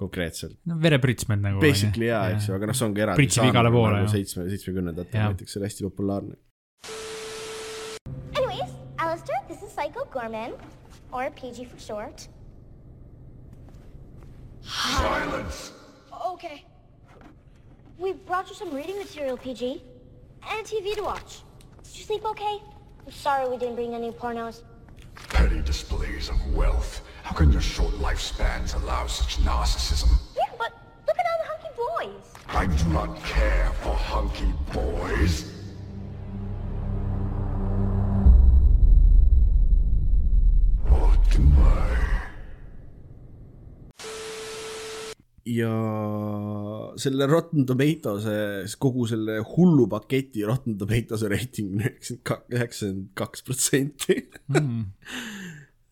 konkreetselt. no verepritsmed nagu. Basically jaa, eks ju, aga noh, see ongi eraldi Pritsib igale poole, nagu seitsme, seitsmekümnendatel näiteks, see oli hästi populaarne. Gorman, or PG for short. Silence! Okay. We brought you some reading material, PG, and TV to watch. Did you sleep okay? I'm sorry we didn't bring any pornos. Petty displays of wealth. How can your short lifespans allow such narcissism? Yeah, but look at all the hunky boys. I do not care for hunky boys. Ja selle Rotten Tomatoes'e, kogu selle hullu paketi Rotten Tomatoes'e reiting on üheksakümmend kaks protsenti. mm..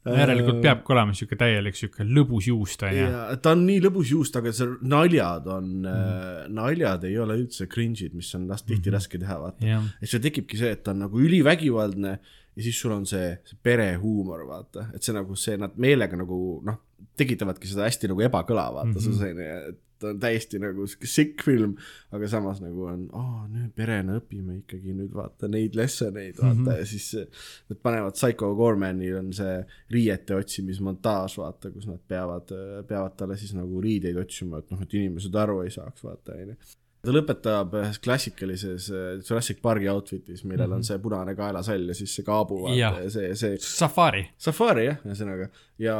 järelikult peabki olema sihuke täielik sihuke lõbus juust onju. ja ta on nii lõbus juust, aga see naljad on mm., naljad ei ole üldse cringe'id, mis on las- tihti raske teha, vaata. jah, et seal tekibki see, et ta on nagu ülivägivaldne ja siis sul on see, see perehuumor, vaata, et see nagu see, nad meelega nagu noh, tekitavadki seda hästi nagu ebakõla, vaata mm, -hmm. see selline, et ta on täiesti nagu sihuke sick film, aga samas nagu on, aa, nüüd perena õpime ikkagi nüüd vaata neid lessoneid, vaata mm, -hmm. ja siis nad panevad Psycho Gormanil on see riiete otsimismontaaž, vaata, kus nad peavad, peavad talle siis nagu riideid otsima, et noh, et inimesed aru ei saaks, vaata, onju ta lõpetab ühes klassikalises äh, Jurassic Parki outfit'is, millel mm -hmm. on see punane kaelasall ja siis see kaabu vaata ja see, see Safari. safari jah, ühesõnaga ja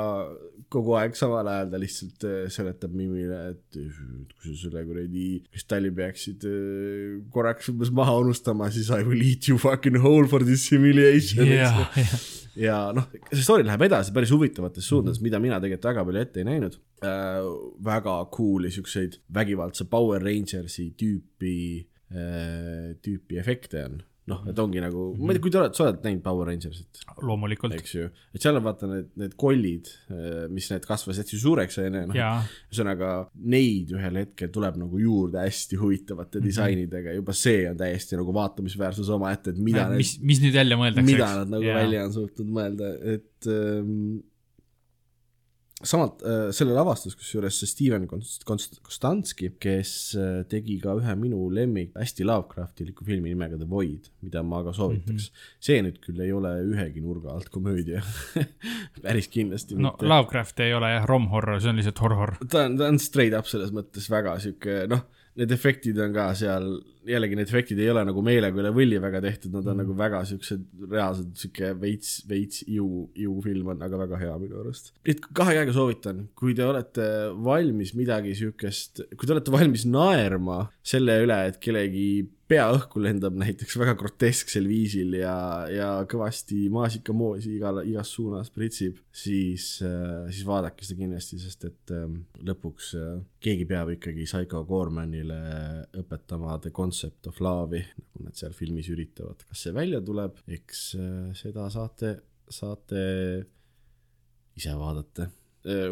kogu aeg samal ajal ta lihtsalt äh, seletab Mimile, et kui sa selle kuradi kristalli peaksid äh, korraks umbes maha unustama, siis I will eat you fucking whole for this humiliation jah, jah. ja noh, see story läheb edasi päris huvitavates suundades mm, -hmm. mida mina tegelikult väga palju ette ei näinud äh,. väga cool'i siukseid vägivaldse Power Rangersi tüüpi äh,, tüüpi efekte on. noh, et ongi nagu mm, -hmm. ma ei tea, kui te olete, sa oled näinud Power Rangersit, loomulikult. eks ju, et seal on vaata need, need kollid, mis need kasvasid hästi suureks, onju, noh jaa, ühesõnaga neid ühel hetkel tuleb nagu juurde hästi huvitavate Mhm. disainidega, juba see on täiesti nagu vaatamisväärsus omaette, et mida mis, mis nüüd jälle mõeldakse, mida nad nagu yeah. välja on suutnud mõelda, et ähm, samalt äh, selle lavastas kusjuures see Steven Konst- Konst- Konstanski, kes äh, tegi ka ühe minu lemmik hästi Lovecraftiliku filmi nimega The Void, mida ma ka soovitaks mm. -hmm. see nüüd küll ei ole ühegi nurga alt komöödia päris kindlasti no mitte. Lovecraft ei ole jah rom-horror, see on lihtsalt horror. ta on, ta on straight up selles mõttes väga sihuke noh, need efektid on ka seal, jällegi need efektid ei ole nagu meelega üle võlli väga tehtud, nad on mm. nagu väga siuksed reaalselt sihuke veits, veits iu, iufilm on aga väga hea minu arust. et kahe käega soovitan, kui te olete valmis midagi siukest, kui te olete valmis naerma selle üle, et kellegi pea õhku lendab näiteks väga grotesksel viisil ja, ja kõvasti maasikamoosi igale, igas suunas pritsib, siis, siis vaadake seda kindlasti, sest et ähm, lõpuks äh, keegi peab ikkagi Psycho Gormanile õpetama the concept of love'i, nagu nad seal filmis üritavad. kas see välja tuleb, eks äh, seda saate, saate ise vaadata.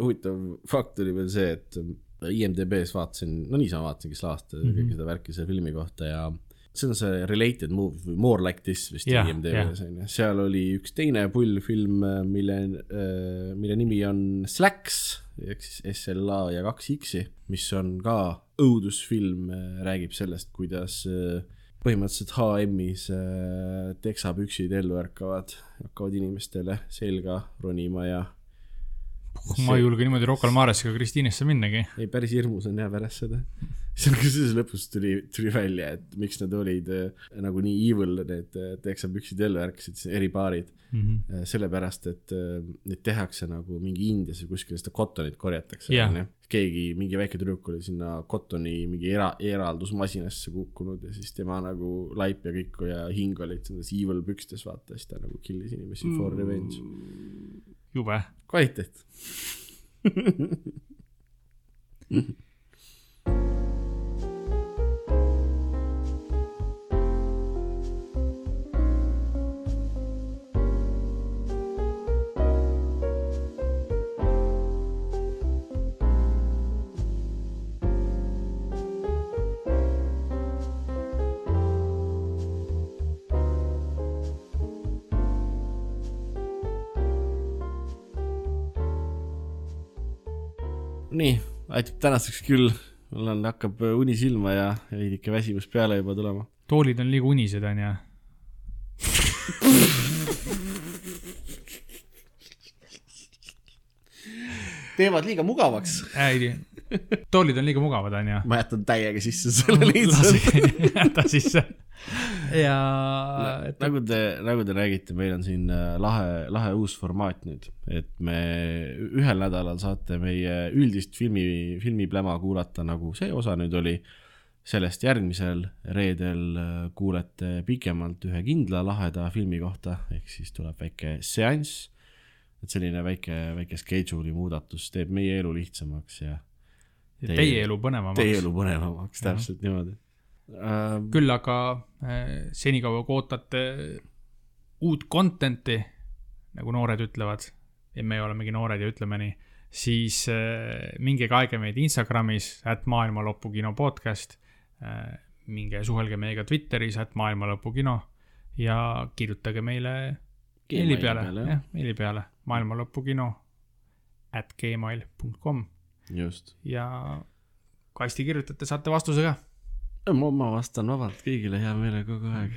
huvitav fakt oli veel see, et äh, IMDB-s vaatasin, no niisama vaatasin, kes lavastas mm -hmm. kõike seda värki selle filmi kohta ja see on see Related Movies või More Like This vist Jah, IMDB-s on ju, seal oli üks teine pull film, mille, mille nimi on Slacks ehk siis SLA ja kaks X-i, mis on ka õudusfilm, räägib sellest, kuidas äh, põhimõtteliselt HM-is äh, teksapüksid ellu ärkavad, hakkavad inimestele selga ronima ja ma ei julge niimoodi Rocca al Maresiga Kristiinesse minnagi. ei, päris hirmus on jah pärast seda. On kusjuures lõpus tuli, tuli välja, et miks nad olid äh, nagu nii evil, need äh, teksapüksid ellu ärkasid, eripaarid mm. -hmm. sellepärast, et äh, neid tehakse nagu mingi Indias või kuskil seda kottonit korjatakse onju. keegi, mingi väike tüdruk oli sinna kottoni mingi era-, eraldusmasinasse kukkunud ja siis tema nagu laip ja kõik ja hing olid nendes evil pükstes, vaata, siis ta nagu kill'is inimesi for revenge. jube. kvaliteet. aitab tänaseks küll, mul on, hakkab uni silma ja veidike väsimus peale juba tulema. toolid on liiga unised, onju. teevad liiga mugavaks. ei, toolid on liiga mugavad, onju. ma jätan täiega sisse selle lihtsalt. jäta sisse. Ja et nagu te, nagu te räägite, meil on siin äh, lahe, lahe uus formaat nüüd, et me ühel nädalal saate meie üldist filmi, filmipläma kuulata, nagu see osa nüüd oli. sellest järgmisel reedel äh, kuulete pikemalt ühe kindla laheda filmi kohta, ehk siis tuleb väike seanss. et selline väike, väike schedule'i muudatus teeb meie elu lihtsamaks ja, teie elu põnevamaks. teie elu põnevamaks, täpselt niimoodi uh,. küll aga äh, senikaua kui ootate uut content'i, nagu noored ütlevad, ja me olemegi noored ja ütleme nii, siis äh, minge kaege meid Instagramis, et maailma lõpu kino podcast äh,. minge suhelge meiega Twitteris, et maailma lõpu kino ja kirjutage meile meili peale, jah. meili peale, maailma lõpu kino at gmail.com just. ja kui hästi kirjutate, saate vastuse ka. ma, vastan vabalt kõigile hea meelega kogu aeg.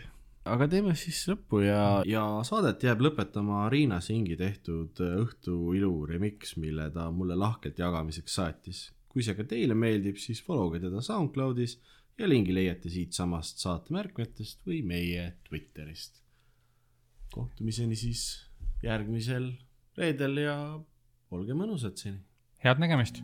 aga teeme siis lõppu ja, ja saadet jääb lõpetama Riina Singi tehtud Õhtu ilu remix, mille ta mulle lahkelt jagamiseks saatis. kui see ka teile meeldib, siis follow ge teda SoundCloudis ja lingi leiate siitsamast saate märkmetest või meie Twitterist. kohtumiseni siis järgmisel reedel ja olge mõnusad seni. head nägemist